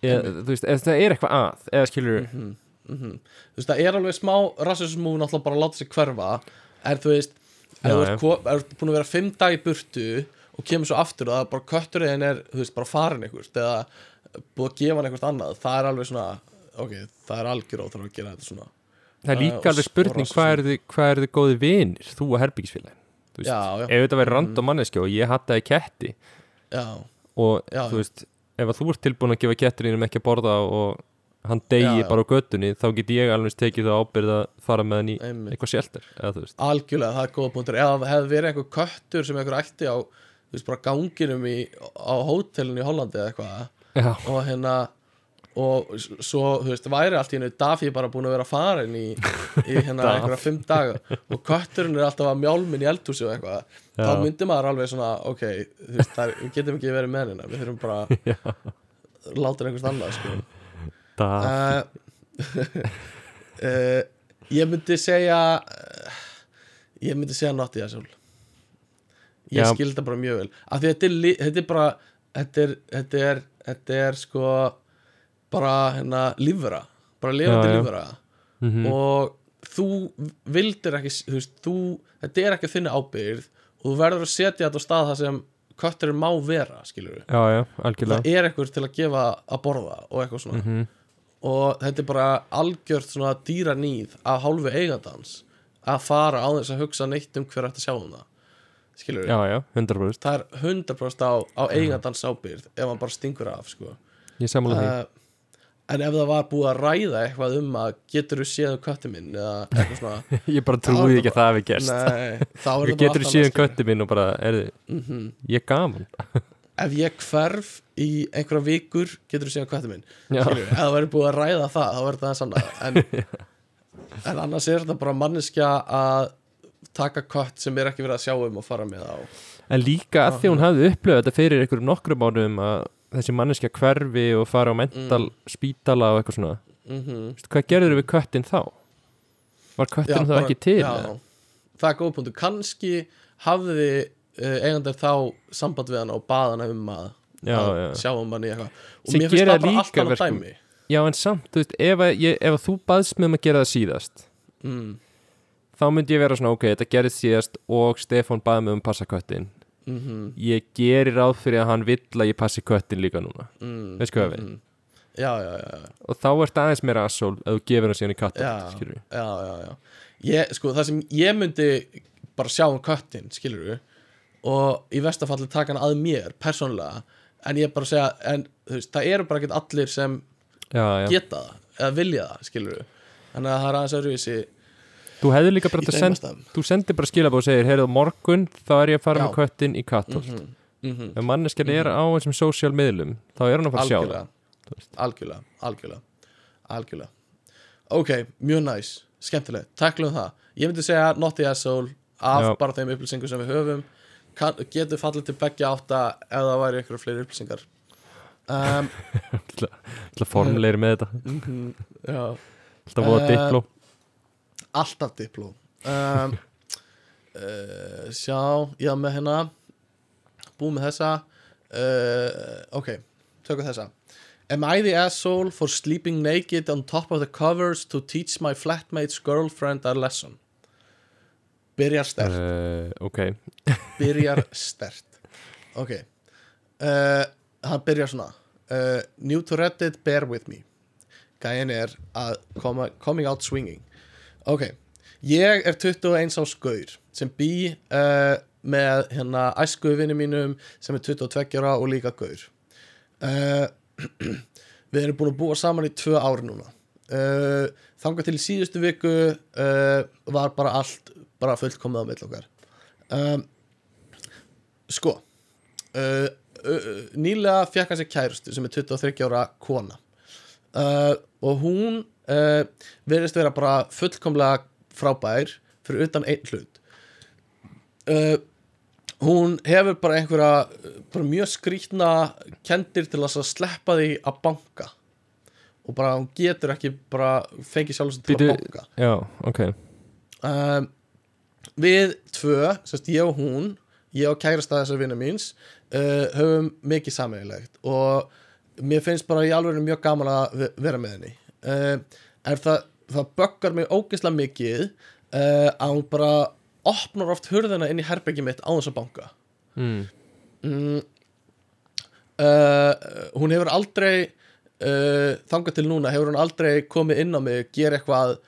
eða, þú veist, það er eitthvað að eða skilur, Mhm, mhm. þú veist, það er alveg smá rassismú náttúrulega bara að láta sig hverfa. En þú veist, Já, þú já. búin að vera fimm dag í burtu og kemur svo aftur og það er bara kötturinn er, þú veist, bara farin einhvert eða búið að gefa hann einhvert annað það er alveg svona, ok, það er algjör óþarf að gera þetta svona það er líka og alveg spurning og hvað er þið, hvað er þið góði vinir þú og herbyggisfélagin ef þetta verður random manneskja og ég hattaði ketti já, og Já, þú veist ef þú ert tilbúin að gefa kettinum ekki að borða og hann degi Já, bara á göttunni þá get ég alveg tekið það ábyrð að fara með hann í einmitt. eitthvað sjelter algjörlega, það er góða punktur. Ef það hefði verið einhver köttur sem einhver ætti á þú veist, bara ganginum í, á hótelinu í Hollandi eða eitthvað og hérna og svo, þú veist, væri allt í hennu Daffy bara búin að vera farin í, í hérna Daffy. einhverja fimm daga og kötturinn er alltaf að mjálminn í eldhúsi og eitthvað Já. þá myndi maður alveg svona, ok þú veist, það er, við getum ekki verið með hérna við þurfum bara að láta einhvers annað sko. það, uh, uh, ég myndi segja uh, ég myndi segja Notti Asól ég Já. skil þetta bara mjög vel af því þetta er, þetta er bara þetta er, þetta er, þetta er sko bara hérna lífvera bara lifandi lífvera. Mm og þú vildir ekki þú veist, þú, þetta er ekki þinni ábyrgð og þú verður að setja þetta á stað það sem kötturinn má vera skilur já, já, algjörlega. Það er eitthvað til að gefa að borða og eitthvað svona. Mhm. og þetta er bara algjört svona dýranýð af hálfu eigandans að fara á þess að hugsa neitt um hver ætti að sjá um það. Skilur já, já, 100% það er 100% á, á eigandans ábyrgð ef hann bara stingur af sko. ég sammála því. Uh, en ef það var búið að ræða eitthvað um að getur þú séð um kötti minn svona ég bara trúi ekki að það hefði gerst. Nei, þá er ég getur síðan kötti minn og bara er, mm ég er gaman. Ef ég hverf í einhverja vikur getur þú séð um kötti minn. Já, Skilurðu, ef það verður búið að ræða það þá verður það sann en, en annars er þetta bara manneskja að taka kött sem er ekki verið að sjá um og fara með á. En líka að því hún hafði upplöfað þetta fyrir einhverjum nokkrum mánuðum að þessi manneskja hverfi og fara á mental spítala og eitthvað svona. Mm Vistu, hvað gerður við köttin þá? var köttin þá ekki til? já, það er góð punktu kannski hafði uh, eigandir þá samband við hann og bað hann um að, Já, að já. sjá um hann í eitthvað. Og Sem mér finnst það bara allt annað dæmi. Já en samt, þú veist, ef, að ég, ef að þú baðst með um að gera það síðast mm, þá myndi ég vera svona, ok, þetta gerðist síðast og Stefán baði mig um að mm, ég geri ráð fyrir að hann vill að ég passi köttin líka núna mm, Veist hvað ég við? mm. já, já, já, já og þá ert aðeins meira assól ef þú gefur hann síðan í katta já, já, já. Ég, sko, það sem ég myndi bara sjá um köttin, skilur við og í vestafalli taka hann að mér persónulega, en ég bara segja en veist, það eru bara ekkert allir sem já, já. geta það, eða vilja það skilur við, þannig að það er aðeins öðruvísi þú hefði líka bara að send, þú sendir bara skilabóð og segir, heyrðu morgun þá er ég að fara Já. með köttin í kattólt Mhm, mhm. ef manneskjan er á þessum social miðlum þá er hann að fara að sjá það algjörlega, algjörlega, algjörlega. Ok, mjög næs, skemmtilegt, taklum það. Ég myndi segja not the asshole af Já. bara þeim upplýsingum sem við höfum. Kann, getur fallið til beggja átta ef það væri ykkur fleiri upplýsingar. Um, Ætla formulegri með þetta. Mhm, já, Alltaf voða Eh, dipló alltaf dipló um, uh, sjá, já með hérna búið með þessa uh, ok, tökum þessa. Am I the asshole for sleeping naked on top of the covers to teach my flatmate's girlfriend a lesson? Byrjar stert, uh, Ok, byrjar stert. Ok. Uh, Hann byrjar svona. Uh, New to Reddit, bear with me. Gæin er að koma, coming out swinging Ok, ég er 21 á skaur sem bý uh, með hérna æsku vinni mínum sem er 22 ára og líka gaur. Uh, Við erum búin að búa saman í tvö ár núna. Uh, Þangað til í síðustu viku var bara allt bara fullkomið á mill okkar. Um, Sko Nýlega fekk hann sér kærustu sem er 23 ára kona. Og hún uh, verðist vera bara fullkomlega frábær fyrir utan einn hlut. Uh, hún hefur bara einhverja uh, bara mjög skrýtna kendir til að sleppa því að banka. Og bara hún getur ekki bara fengið sjálf til að banka. Já, ok. Um, við tvö, sérst ég og hún ég og kærasta þessar vinna míns uh, höfum mikið sammeðilegt og mér finnst bara í alveg mjög gaman að ve- vera með henni uh, en það, það böggar mig ógeðslega mikið uh, að hún bara opnar oft hurðina inn í herbyggi mitt á þess að banka mm. mm, uh, hún hefur aldrei uh, þangað til núna hefur hún aldrei komið inn á mig gera eitthvað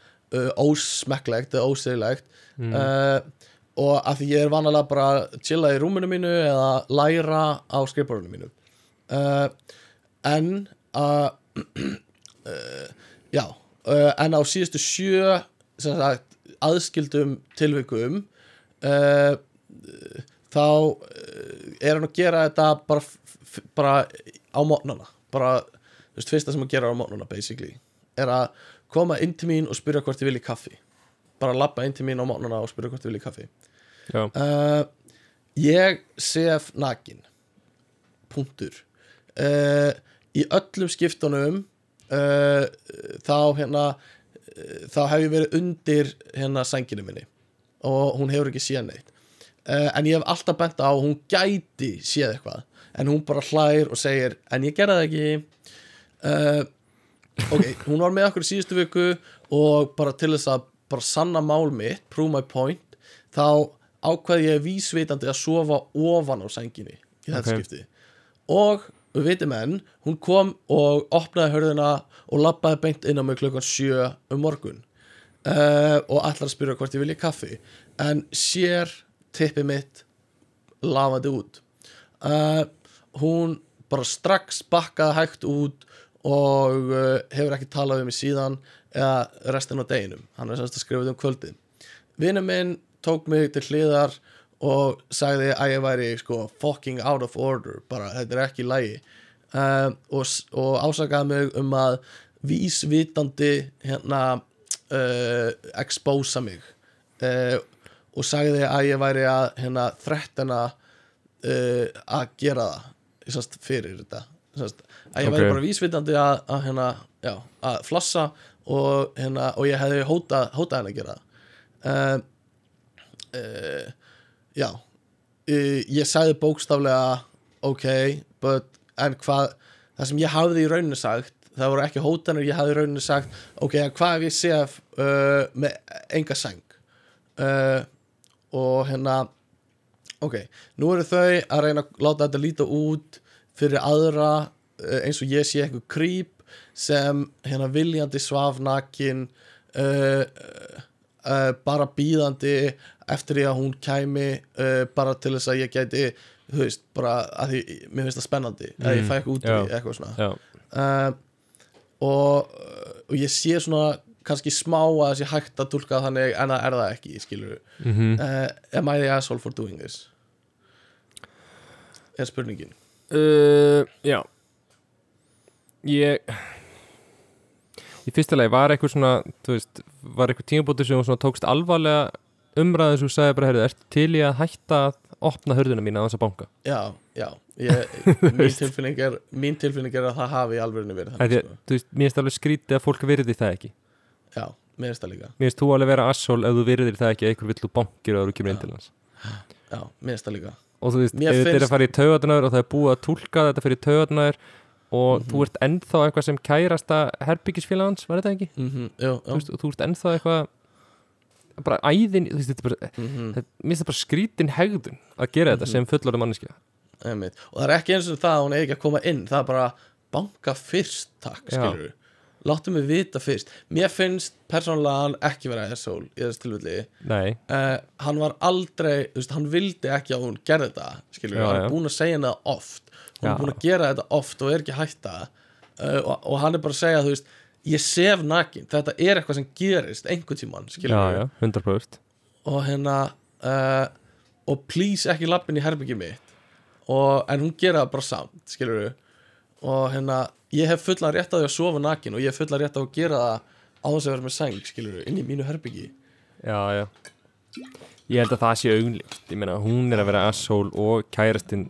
ósmekklegt eða óseglegt Mm. og að því ég er vanalega bara að chilla í rúminu mínu eða læra á skrifborðinu mínu en að já uh, en á síðustu sjö sagt, aðskildum tilvikum uh, þá uh, er hann að gera þetta bara, bara á mótnana. Bara, þú veist, fyrsta sem hann gera á mótnana basically, er að koma inn til mín og spyrja hvort ég vilji kaffi. Bara labba inn til mín á mótnana og spyrja hvort ég vilji kaffi. Uh, ég sef nakin punktur. Uh, í öllum skiptunum uh, þá hérna uh, þá hef ég verið undir hérna sænginu minni og hún hefur ekki séð neitt. Uh, en ég hef alltaf bent á að hún gæti séð eitthvað en hún bara hlær og segir en ég gerði það ekki. Uh, ok, hún var með okkur í síðustu viku og bara til þess að bara sanna mál mitt, prove my point þá ákveði ég vísvitandi að sofa ofan á sænginni í þetta Ok. skipti. Og við veitum enn, hún kom og opnaði hörðina og labbaði beint inn á mig klukkan sjö um morgun. Uh, og að spyrja hvort ég vilja kaffi. En sér tippið mitt lafandi út. Uh, hún bara strax bakkaði hægt út og uh, hefur ekki talað um mig síðan eða restin á deginum. Hann er semst að skrifa um kvöldið. Vinur minn tók mig til hliðar og sagði að ég væri sko fucking out of order bara þetta er ekki lægi uh, og, s- og ásakaði mig um að vísvitandi hérna uh, expósa mig. Uh, og sagði að ég væri að hérna þrettana uh, að gera það sannst, fyrir þetta. Sannst, að ég væri Ok. bara vísvitandi að, að, hérna, já, að flassa og, hérna, og ég hefði hótað hóta henni að gera það. Uh, uh, já. Ég sagði bókstaflega ok, but en hvað, það sem ég hafði í rauninni sagt það voru ekki hótanir, ég hafði í rauninni sagt ok, hvað ef ég sef uh, með enga sæng? Uh, og hérna ok, nú eru þau að reyna að láta þetta líta út fyrir aðra uh, eins og ég sé eitthvað krýp sem hérna viljandi svaf nakin uh, uh, bara býðandi eftir því að hún kæmi uh, bara til þess að ég gæti þú veist, bara að því mér finnst það spennandi að ég Mm, fæ eitthvað út í já. eitthvað svona. uh, og, og ég sé svona kannski smá að það sé hægt að tólka þannig en það er það ekki, skilur mhm. Uh, Am I the asshole for doing this? Er spurningin. Já. Ég Í fyrsta lagi var eitthvað svona veist, var eitthvað tímabótið sem tókst alvarlega umræðin sem þú sagði bara, heyrðu, ertu til í að hætta að opna hörðuna mína á þessa banka? Já, já ég, mín, tilfinning er, mín tilfinning er að það hafi alveg verið þannig sko. þú veist, mér finnst alveg skrítið að fólk virði það ekki. Já, mér finnst það líka. Mér finnst þú alveg vera assól ef þú virðir það ekki að einhver vill þú bankir og þú kemur inn til hans. Já, mér finnst það líka. Og þú veist, Mér ef þetta er finnst- að fara í taugarnar og það er búið að túlka þetta fyrir taugarnar og Mhm. þú ert ennþá eitthvað sem kærasta herbyggisfélagans, var þetta ekki? mm -hmm, Jú, Þú já veist, og þú ert ennþá eitthvað bara æðin, þú veist, þetta er bara mm -hmm. þetta, mér finnst það bara skrítin hegðun að gera þetta Mhm. sem fullorðum manneskja. Einmitt. og það er ekki eins og það að hún eigi ekki að koma inn það er bara banka fyrst takk skilur láttu mig vita fyrst. Mér finnst persónulega hann ekki vera asshole í þessu Nei, uh, hann var aldrei, veist, hann vildi ekki að hún gerði þetta, skilur Já, hann er búin að segja það oft. Hún Já. er búin að gera þetta oft og er ekki hætta. Uh, og, og hann er bara að segja, þú veist ég sef nakin, þetta er eitthvað sem gerist einhvern já, já, 100% og hérna uh, og please ekki lappin í herbyggi mitt. Og, en hún gera það bara samt skilur og hérna ég hef fullan rétt á því að sofa nakin og ég hef fullan rétt á að gera það á þess að vera með sæng skilur inn í mínu herbyggi Já, já. Ég held að það sé augnlíkt Ég meina, hún er að vera asshole og kærastinn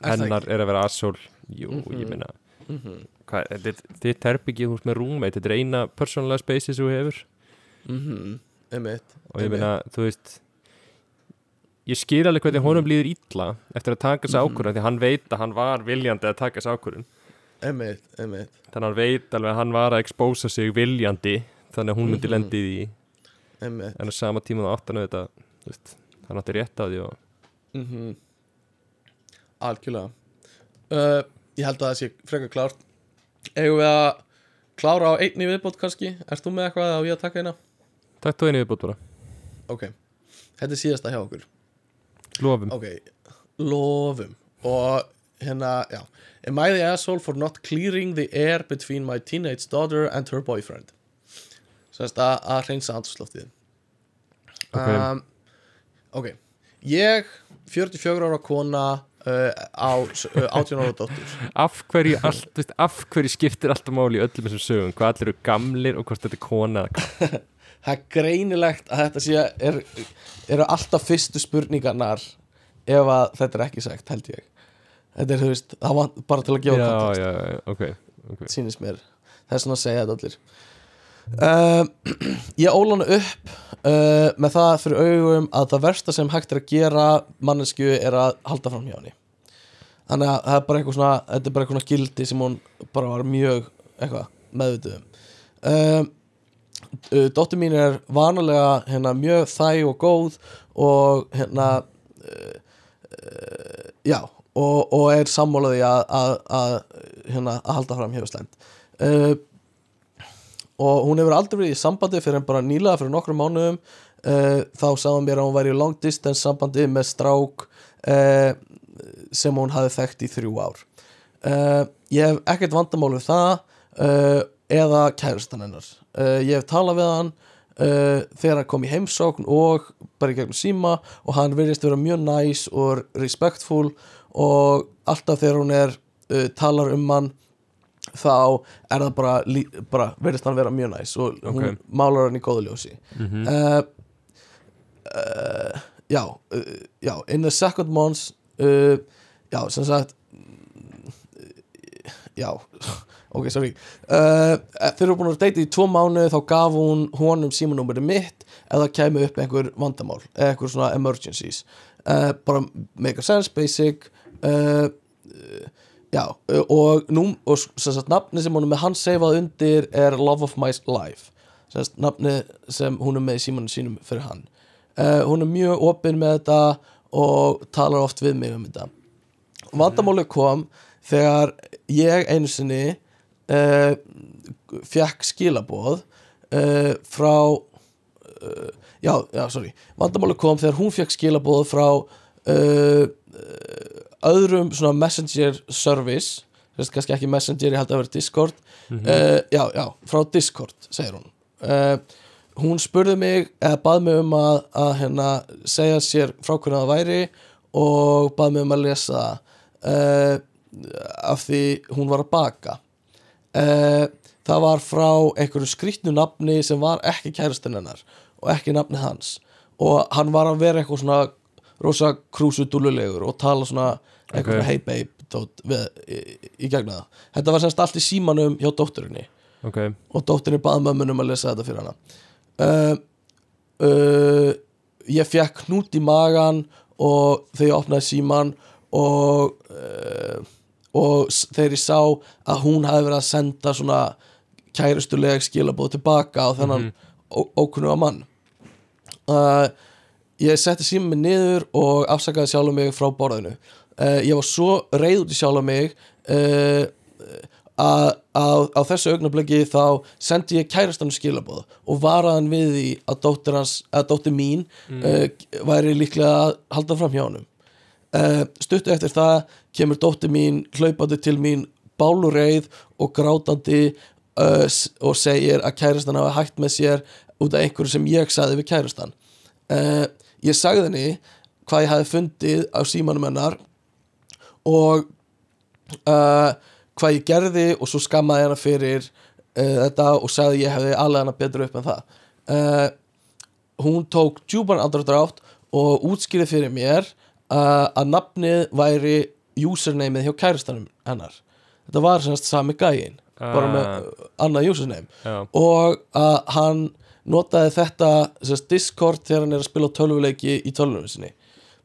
Er það hennar er að vera asshole. Jú, ég meina. Hvað, þetta er þitt herbyggi, þú ert með roommate þetta er eina persónulega spaces þú hefur. Mhm, einmitt og ég meina, þú veist ég skil alveg hvernig honum líður illa eftir að taka þessu ákvörðun því hann veit að hann var viljandi að taka þessu ákvörðun. Einmitt, einmitt, þannig að hann veit alveg að hann var að expósa sig viljandi þannig að hún myndi Mhm. lendi í því. Einmitt. En á sama tíma þá átt hann auðvitað þú veist, hann átti rétt á því og mhm. Algjörlega. Uh, ég held að það sé frekar klárt eigum við að klára á einni viðbót kannski, ert þú með eitthvað á ég að taka eina? Takk þú einu viðbútt bara. Ok, þetta er síðasta hjá okkur. Lofum. Ok, lofum. Og hérna, já. Am I the asshole for not clearing the air between my teenage daughter and her boyfriend? Sérst að, að hreinsa andrúsloftið Ok. um, Ok, ég 44 ára kona uh, á uh, 18 ára dóttur. Af hverju, allt, veist, af hverju skiptir alltaf máli í öllum þessum sögum? Hvað allir eru gamlir og hvort þetta er kona Það er greinilegt að þetta sé er, eru alltaf fyrstu spurningarnar ef að þetta er ekki sagt, held ég. Þetta er, þú veist, það var bara til að gefa Já, kontekst já, já, ok, ok. Sýnist mér. Það er svona að segja þetta allir uh, ég ól hana upp uh, með það fyrir augum að það versta sem hægt er að gera mannesku er að halda fram hjá henni. Þannig að það er bara eitthvað svona þetta er bara eitthvað gildi sem hún bara var mjög eitthvað meðvituð um. Uh, uh, dóttir mín er vanalega hérna mjög þæg og góð og hérna já og, og er sammálaði að, að, að, hérna, að halda fram hjá slæmt uh, og hún hefur aldrei verið í sambandi fyrir en bara nýlega fyrir nokkrum mánuðum. Uh, þá sagði hún mér að hún væri í long distance sambandi með strák uh, sem hún hafi þekkt í þrjú ár. Uh, ég hef ekkert vandamál við það eða kærustan hennar. Ég hef talað við hann þegar hann kom í heimsókn og bara í gegnum síma og hann virðist vera mjög næs og respectful og alltaf þegar hún er talar um hann þá er það bara, bara verðist hann vera mjög næs og hún Ok. málar hann í góðu ljósi Mhm. uh, uh, já, uh, já in the second months já, sem sagt já ok, sorry þeir eru búin að deyta í tvo mánu þá gaf hún honum símanúmeri mitt eða kæmi upp einhver vandamál eða einhver svona emergencies bara make a sense, basic uh, já, og nú og sagt nafni sem hún er með hann seifað undir er Love of My Life. Sagt nafni sem hún er með í símanum sínum fyrir hann. Uh, hún er mjög opinn með þetta og talar oft við mig um þetta. Vandamáli kom þegar ég einu sinni uh, fekk skilaboð uh, frá já, já, sorry. Vandamáli kom þegar hún fekk skilaboð frá öðrum svona messenger service þess kannski ekki messenger, ég held að vera Discord. Uh, já, já, frá Discord segir hún. Uh, hún spurði mig, eða bað mig um að, að hérna, segja sér frá hvernig það væri og bað mig um að lesa uh, af því hún var að baka. Það var frá einhverju skrýtnu nafni sem var ekki kærastinn hennar og ekki nafni hans. Og hann var að vera eitthvað svona rosa krúsudúlulegur og tala svona eitthvað Ok. hey babe tótt, við, í, í gegna það. Þetta var semst allt í símanum hjá dótturinni. Ok, og dóttirinni bað mömmunum að lesa þetta fyrir hana. Uh, uh, ég fekk knút í magan og þegar ég opnaði síman og uh, og þegar ég sá að hún hafi verið að senda svona kærustuleg skilabóð tilbaka á þennan mm ókunnuga mann. Uh, ég setti síma mig niður og afsakaði sjálf mig frá borðinu. Uh, ég var svo reið út í sjálf mig uh, að á þessu augnabliki þá sendi ég kærastanum skilabóð og varaðan við því að dóttir hans, að dóttir mín uh, væri líklega að halda fram hjá uh, stuttu eftir það kemur dóttir mín hlaupandi til mín bálureið og grátandi og segir að kærastan hafa hægt með sér út af einhverju sem ég sagði við kærastan uh, ég sagði henni hvað ég hafi fundið á símanum hennar og uh, hvað ég gerði og svo skammaði hana fyrir uh, þetta og sagði ég hefði alveg hana betur upp en það. Uh, hún tók djúpan andradrátt og útskýrði fyrir mér uh, að nafnið væri usernameið hjá kærastanum hennar. Þetta var semst sami gæin bara með uh, annað username. Já, og að hann notaði þetta semst, Discord þegar hann er að spila tölvuleiki í tölvunum sinni.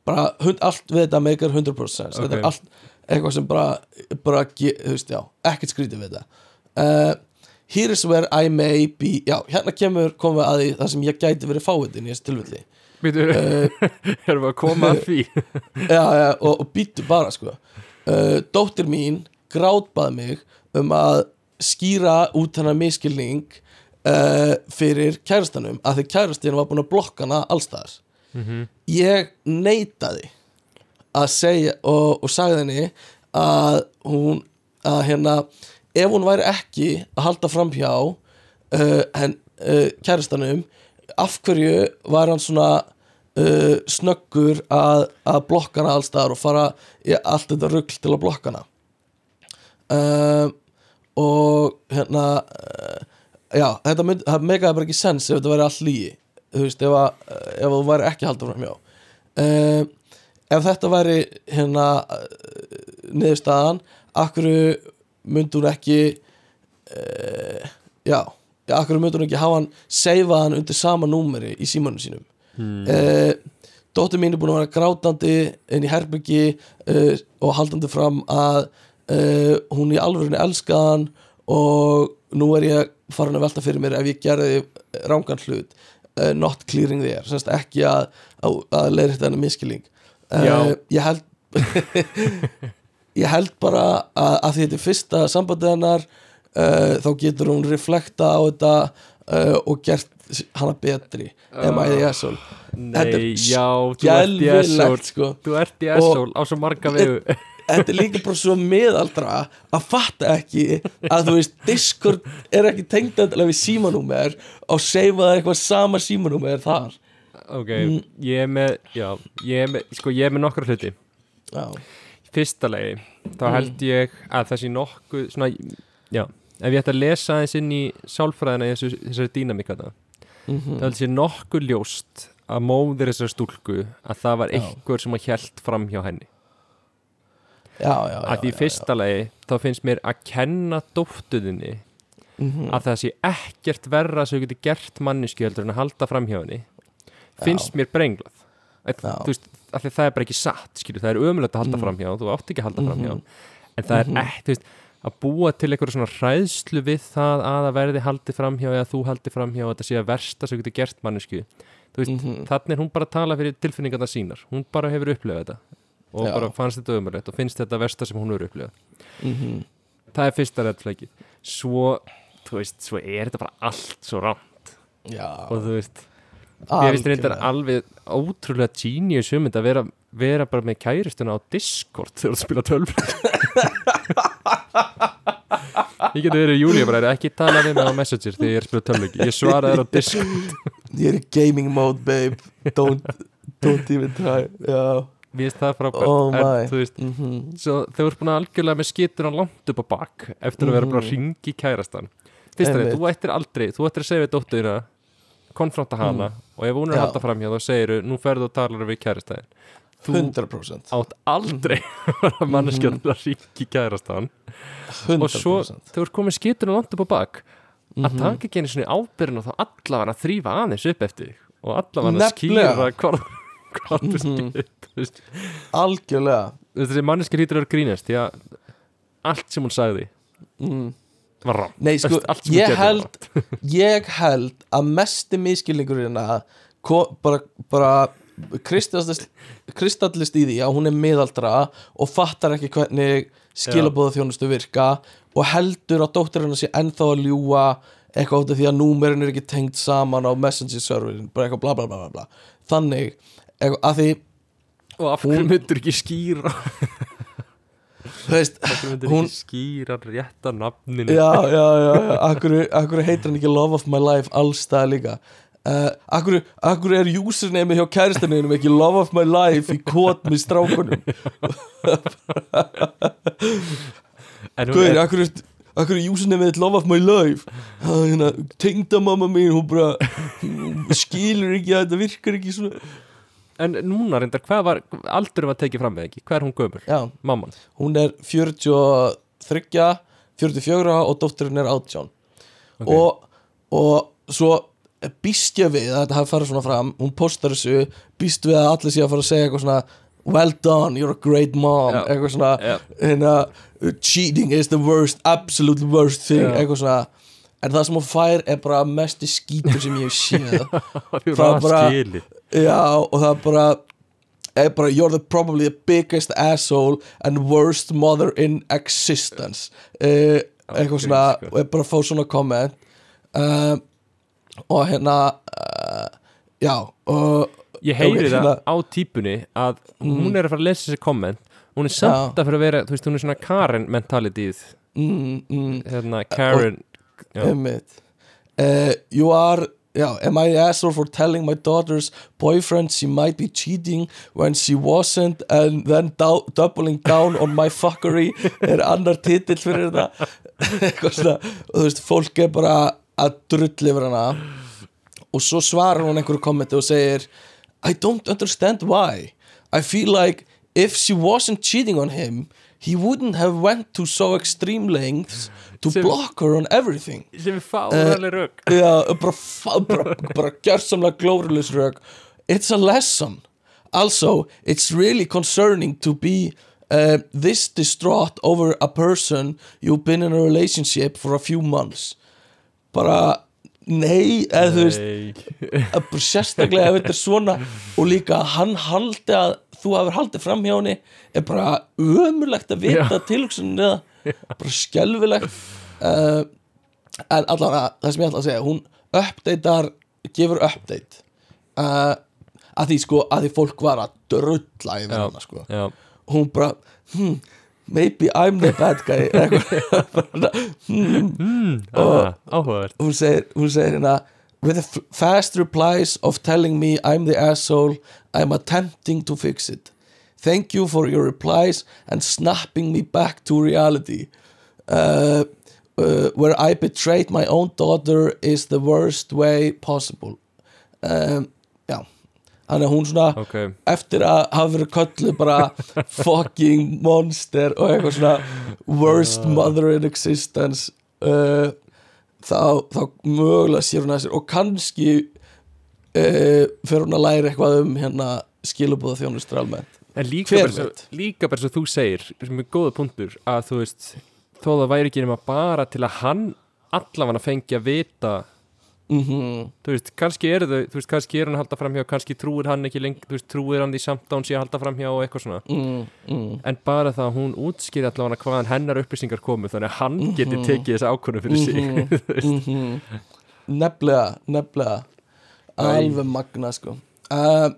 Bara hund, allt við þetta meikar 100% sense. þetta er allt eitthvað sem bara, bara veist, já, ekkert skrítið við þetta. Uh, here is where I may be já, hérna kemur komum við að því það sem ég gæti verið fáiðin í þessu tilfelli. Býtu, erum við að koma að því? Já, já, og, og býttu bara sko. Uh, dóttir mín grátbað mig um að skýra út hennar miskilning uh, fyrir kærastanum að því kærastin var búin að blokka hana allstaðar. Ég neitaði að segja og, og sagði henni að hún að hérna ef hún væri ekki að halda framhjá uh, en, uh, kærastanum af hverju var hann svona uh, snöggur að, að blokka hana allstaðar og fara í allt þetta rugl til að blokka hana? Uh, og hérna já, þetta mynd, það megaði bara ekki sens ef þetta væri all lígi þú veist, ef, að, ef þú væri ekki halda fram hjá uh, ef þetta væri hérna uh, niðurstaðan akkur myndi hún ekki uh, já, akkur myndi hún ekki hafa hann seifað hann undir sama númeri í símanum sínum? Hmm. uh, dóttir mín er búin að vera grátandi inn í herbyggi og haldandi fram að hún í alvörunni elskaði hann og nú er ég farin að velta fyrir mér ef ég gerði rángan hlut uh, not clearing there, semst ekki að, að, að leira þetta miskilling Já. uh, ég held ég held bara að, að því þetta er fyrsta sambandið hennar uh, þá getur hún reflekta á þetta og gert hana betri am I the asshole Þetta er Nei, já, þú ert í Skelfilegt sko. Þú ert í asshole á svo marga vegu Þetta er líka bara svo miðaldra að fatta ekki að þú veist Discord er ekki tengd endilega við símanúmer og seifa það eitthvað sama símanúmer þar. Ok, ég er með Já, ég er með, sko, ég er með nokkra hluti. Já, Fyrsta lagi, þá Mm. held ég að þessi nokkuð svona, já, ef ég ætti að lesa aðeins inn í sálfræðina í þessu, þessari dýnamíkana Mhm. þá held ég nokkuð ljóst að móðir þessar stúlku að það var einhver sem að hjælt fram hjá henni já, já, já, að því já, fyrsta lagi þá finnst mér að kenna dóttuðinni Mhm. að það sé ekkert verra sem þú getur gert manneski heldur en að halda fram hjá henni finnst mér brenglað. Að, Já. þú veist, að því það er bara ekki satt skilur, það er ömulegt að halda fram hjá þú átt ekki að halda fram hjá. Mhm. en það er þú veist, að búa til eitthvað svona hræðslu við það að það verði haldið fram hjá eða þú haldið fram hjá og þetta sé að versta sem getur gert mannesku veist, Mhm. þannig er hún bara að tala fyrir tilfinningarna sínar. Hún bara hefur upplifað þetta og Já. bara fannst þetta ömulegt og finnst þetta versta sem hún hefur upplifað. Mhm. það er fyrsta reddflækið svo, þú veist, svo er þetta bara allt svo rámt og þú veist, ég finnst reyndar algjörlega. alveg ótrúlega genius um þetta að vera, vera bara með kæristuna á Discord þegar þú spila tölvleik ég geti verið Júlía bara, ekki tala við mig á Messenger þegar ég er að spila tölvleik ég svara þér á Discord. Ég er í gaming mode babe. Don't, don't even try. Já mér finnst það frábært. Oh en þú veist, Mhm. svo þau eru búin að algjörlega með skituna langt upp á bak eftir að vera bara að ringi kærastan. Fyrst að þú ættir aldrei, þú ættir að segja við dóttuðina konfronta hana og ef hún er Mm. Að halda framhjá þá segir nú ferðu og talar við kærastæðin þú 100% átt aldrei að vera manneskja til að ringi kærastan. 100% og svo þau eru komið skituna langt upp á bak að Mhm. taka ekki einu svona ábyrðin og þá allavega að þrýfa aðeins upp eftir og allavega að skýra hvað hvað þú Mhm. þú veist. Algjörlega. Þessi manneski hýtur að grínast því að allt sem hún sagði mm. var rám Nei, sko, allt sem hún ég gerði var held Ég held að mesti miskilningurinn að ko- bara, bara kristallist, í því að hún er miðaldra og fattar ekki hvernig skilabóða þjónustu virka og heldur að dóttir hennar sé ennþá að ljúga eitthvað af því að númerin er ekki tengt saman á messenger serverin bara eitthvað bla bla bla bla, þannig, að því og af hverju myndur ekki skýra? Þú veist, af hverju myndur Hún- ekki skýra rétta nafninu? Já, já, já, já. Akkur, akkur heitir hann ekki Love of my life allstað líka? Uh, akkur, akkur er username hjá kæristaninum ekki Love of my life í kót með strákunum? Hún Guður, er, akkur er username þitt Love of my life? Hérna, Tengdamamma mín Hún bara skilur ekki að þetta virkar ekki svona en núna reyndar hvað var aldur var tekið fram með ekki, hvað er hún gömur Já, mamman, hún er 43 44 og dótturinn er 18 Ok. og, og svo býst ég við að þetta hafi farið svona fram. Hún postar þessu, býst við að allir sé að fara að segja eitthvað svona well done, you're a great mom. Já. eitthvað svona, Já. hérna cheating is the worst, absolute worst thing. Já. eitthvað svona. En það sem hún fær er bara mesti skítur sem ég hef séð. Það er bara- Já, og það er bara er bara, you're the probably the biggest asshole and worst mother in existence. Uh, eitthvað svona og er bara að fá svona komment uh, og hérna uh, já og Ég heyri það hérna- á típunni að hún Mm. er að fara að lesa þessi komment hún er samt Já. að fyrir að vera, þú veist, hún er svona Karen mentalityð, mm, mm, hérna Karen. Uh, you are yeah, am I asshole for telling my daughter's boyfriend she might be cheating when she wasn't and then dou doubling down on my fuckery er annar titill fyrir þetta eitthvað svona og þú veist, fólk er bara að drulli yfir hana. Og svo svarar hún einhverju kommenti og segir I don't understand why. I feel like if she wasn't cheating on him he wouldn't have went to so extreme lengths to Sem- block her on everything. sem er fáraleg rögg Já, bara, bara, bara gjörsamlega glórulis rög It's a lesson. Also, it's really concerning to be uh, this distraught over a person you've been in a relationship for a few months. Bara, nei, eða þú veist bara sérstaklega ef þetta er svona og líka hann haldi að þú hafur haldið fram hjá henni er bara ömurlegt að vita tilhugsunin eða bara skelfilegt. Uh, en allavega það sem ég ætla að segja hún updatear, gefur update. Uh, að því sko að því fólk var að drulla yfir hana sko. Já, hún bara hmm, maybe I'm the bad guy. Eitthvað. Hmm, ah, áhugavert. hún segir, hún segir hérna with the fast replies of telling me I'm the asshole I'm attempting to fix it thank you for your replies and snapping me back to reality. Uh, uh, where I betrayed my own daughter is the worst way possible. Um, já. Þannig að hún svona Ok, eftir að hafa verið köllu bara fucking monster og eitthvað svona worst mother in existence uh, þá, þá mögulega sér hún að sér og kannski uh, fyrir hún að læra eitthvað um hérna skilubúða þjónustur almennt en líka bara, líka bara svo þú segir sem er góða punktur að þú veist þó það væri ekki nema bara til að hann allavega fengi að vita. Mm þú veist, kannski er þau þú veist, kannski er hann að halda framhjá, kannski trúir hann ekki lengur, þú veist, trúir hann því samt að hún sé að halda framhjá og eitthvað svona. Mm, mm, en bara það að hún útskýri allavega hvaðan hennar upplýsingar komu þannig að hann geti Mhm. tekið þessa ákvörðu fyrir sig mhm, mhm. nefnilega, nefnilega. Alveg magna sko. Uh,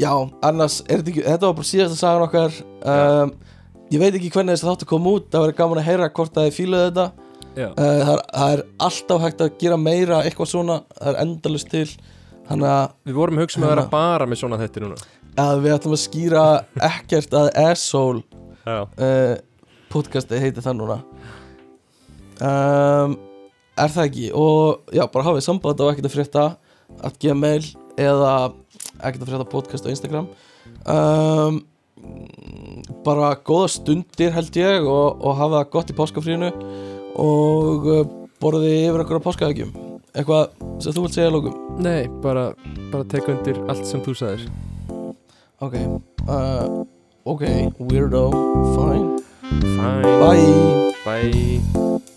já, annars þetta ekki þetta var bara síðasta sagan okkar. Um, ég veit ekki hvernig þessi þáttu kom út það verður gaman að heyra hvort það er fíluð þetta. Uh, það, er, það er alltaf hægt að gera meira eitthvað svona, það er endalust til. Að, við vorum að hugsa með að vera bara með svona þetta núna. Að við ætlum að skýra ekkert að asshole uh, podcasti heiti það núna. Um, er það ekki? Og já, bara hafið samband á ekkert að frétta að gmail eða ekkert að frétta podcast á Instagram. Um, bara góða stundir held ég og, og hafa það gott í páskafrínu og uh, borðið yfir okkur á páskaðegjum eitthvað sem þú vilt segja lókum nei, bara, bara teka undir allt sem þú sagðir. Ok uh, ok, weirdo, fine. Fine, bye. Bye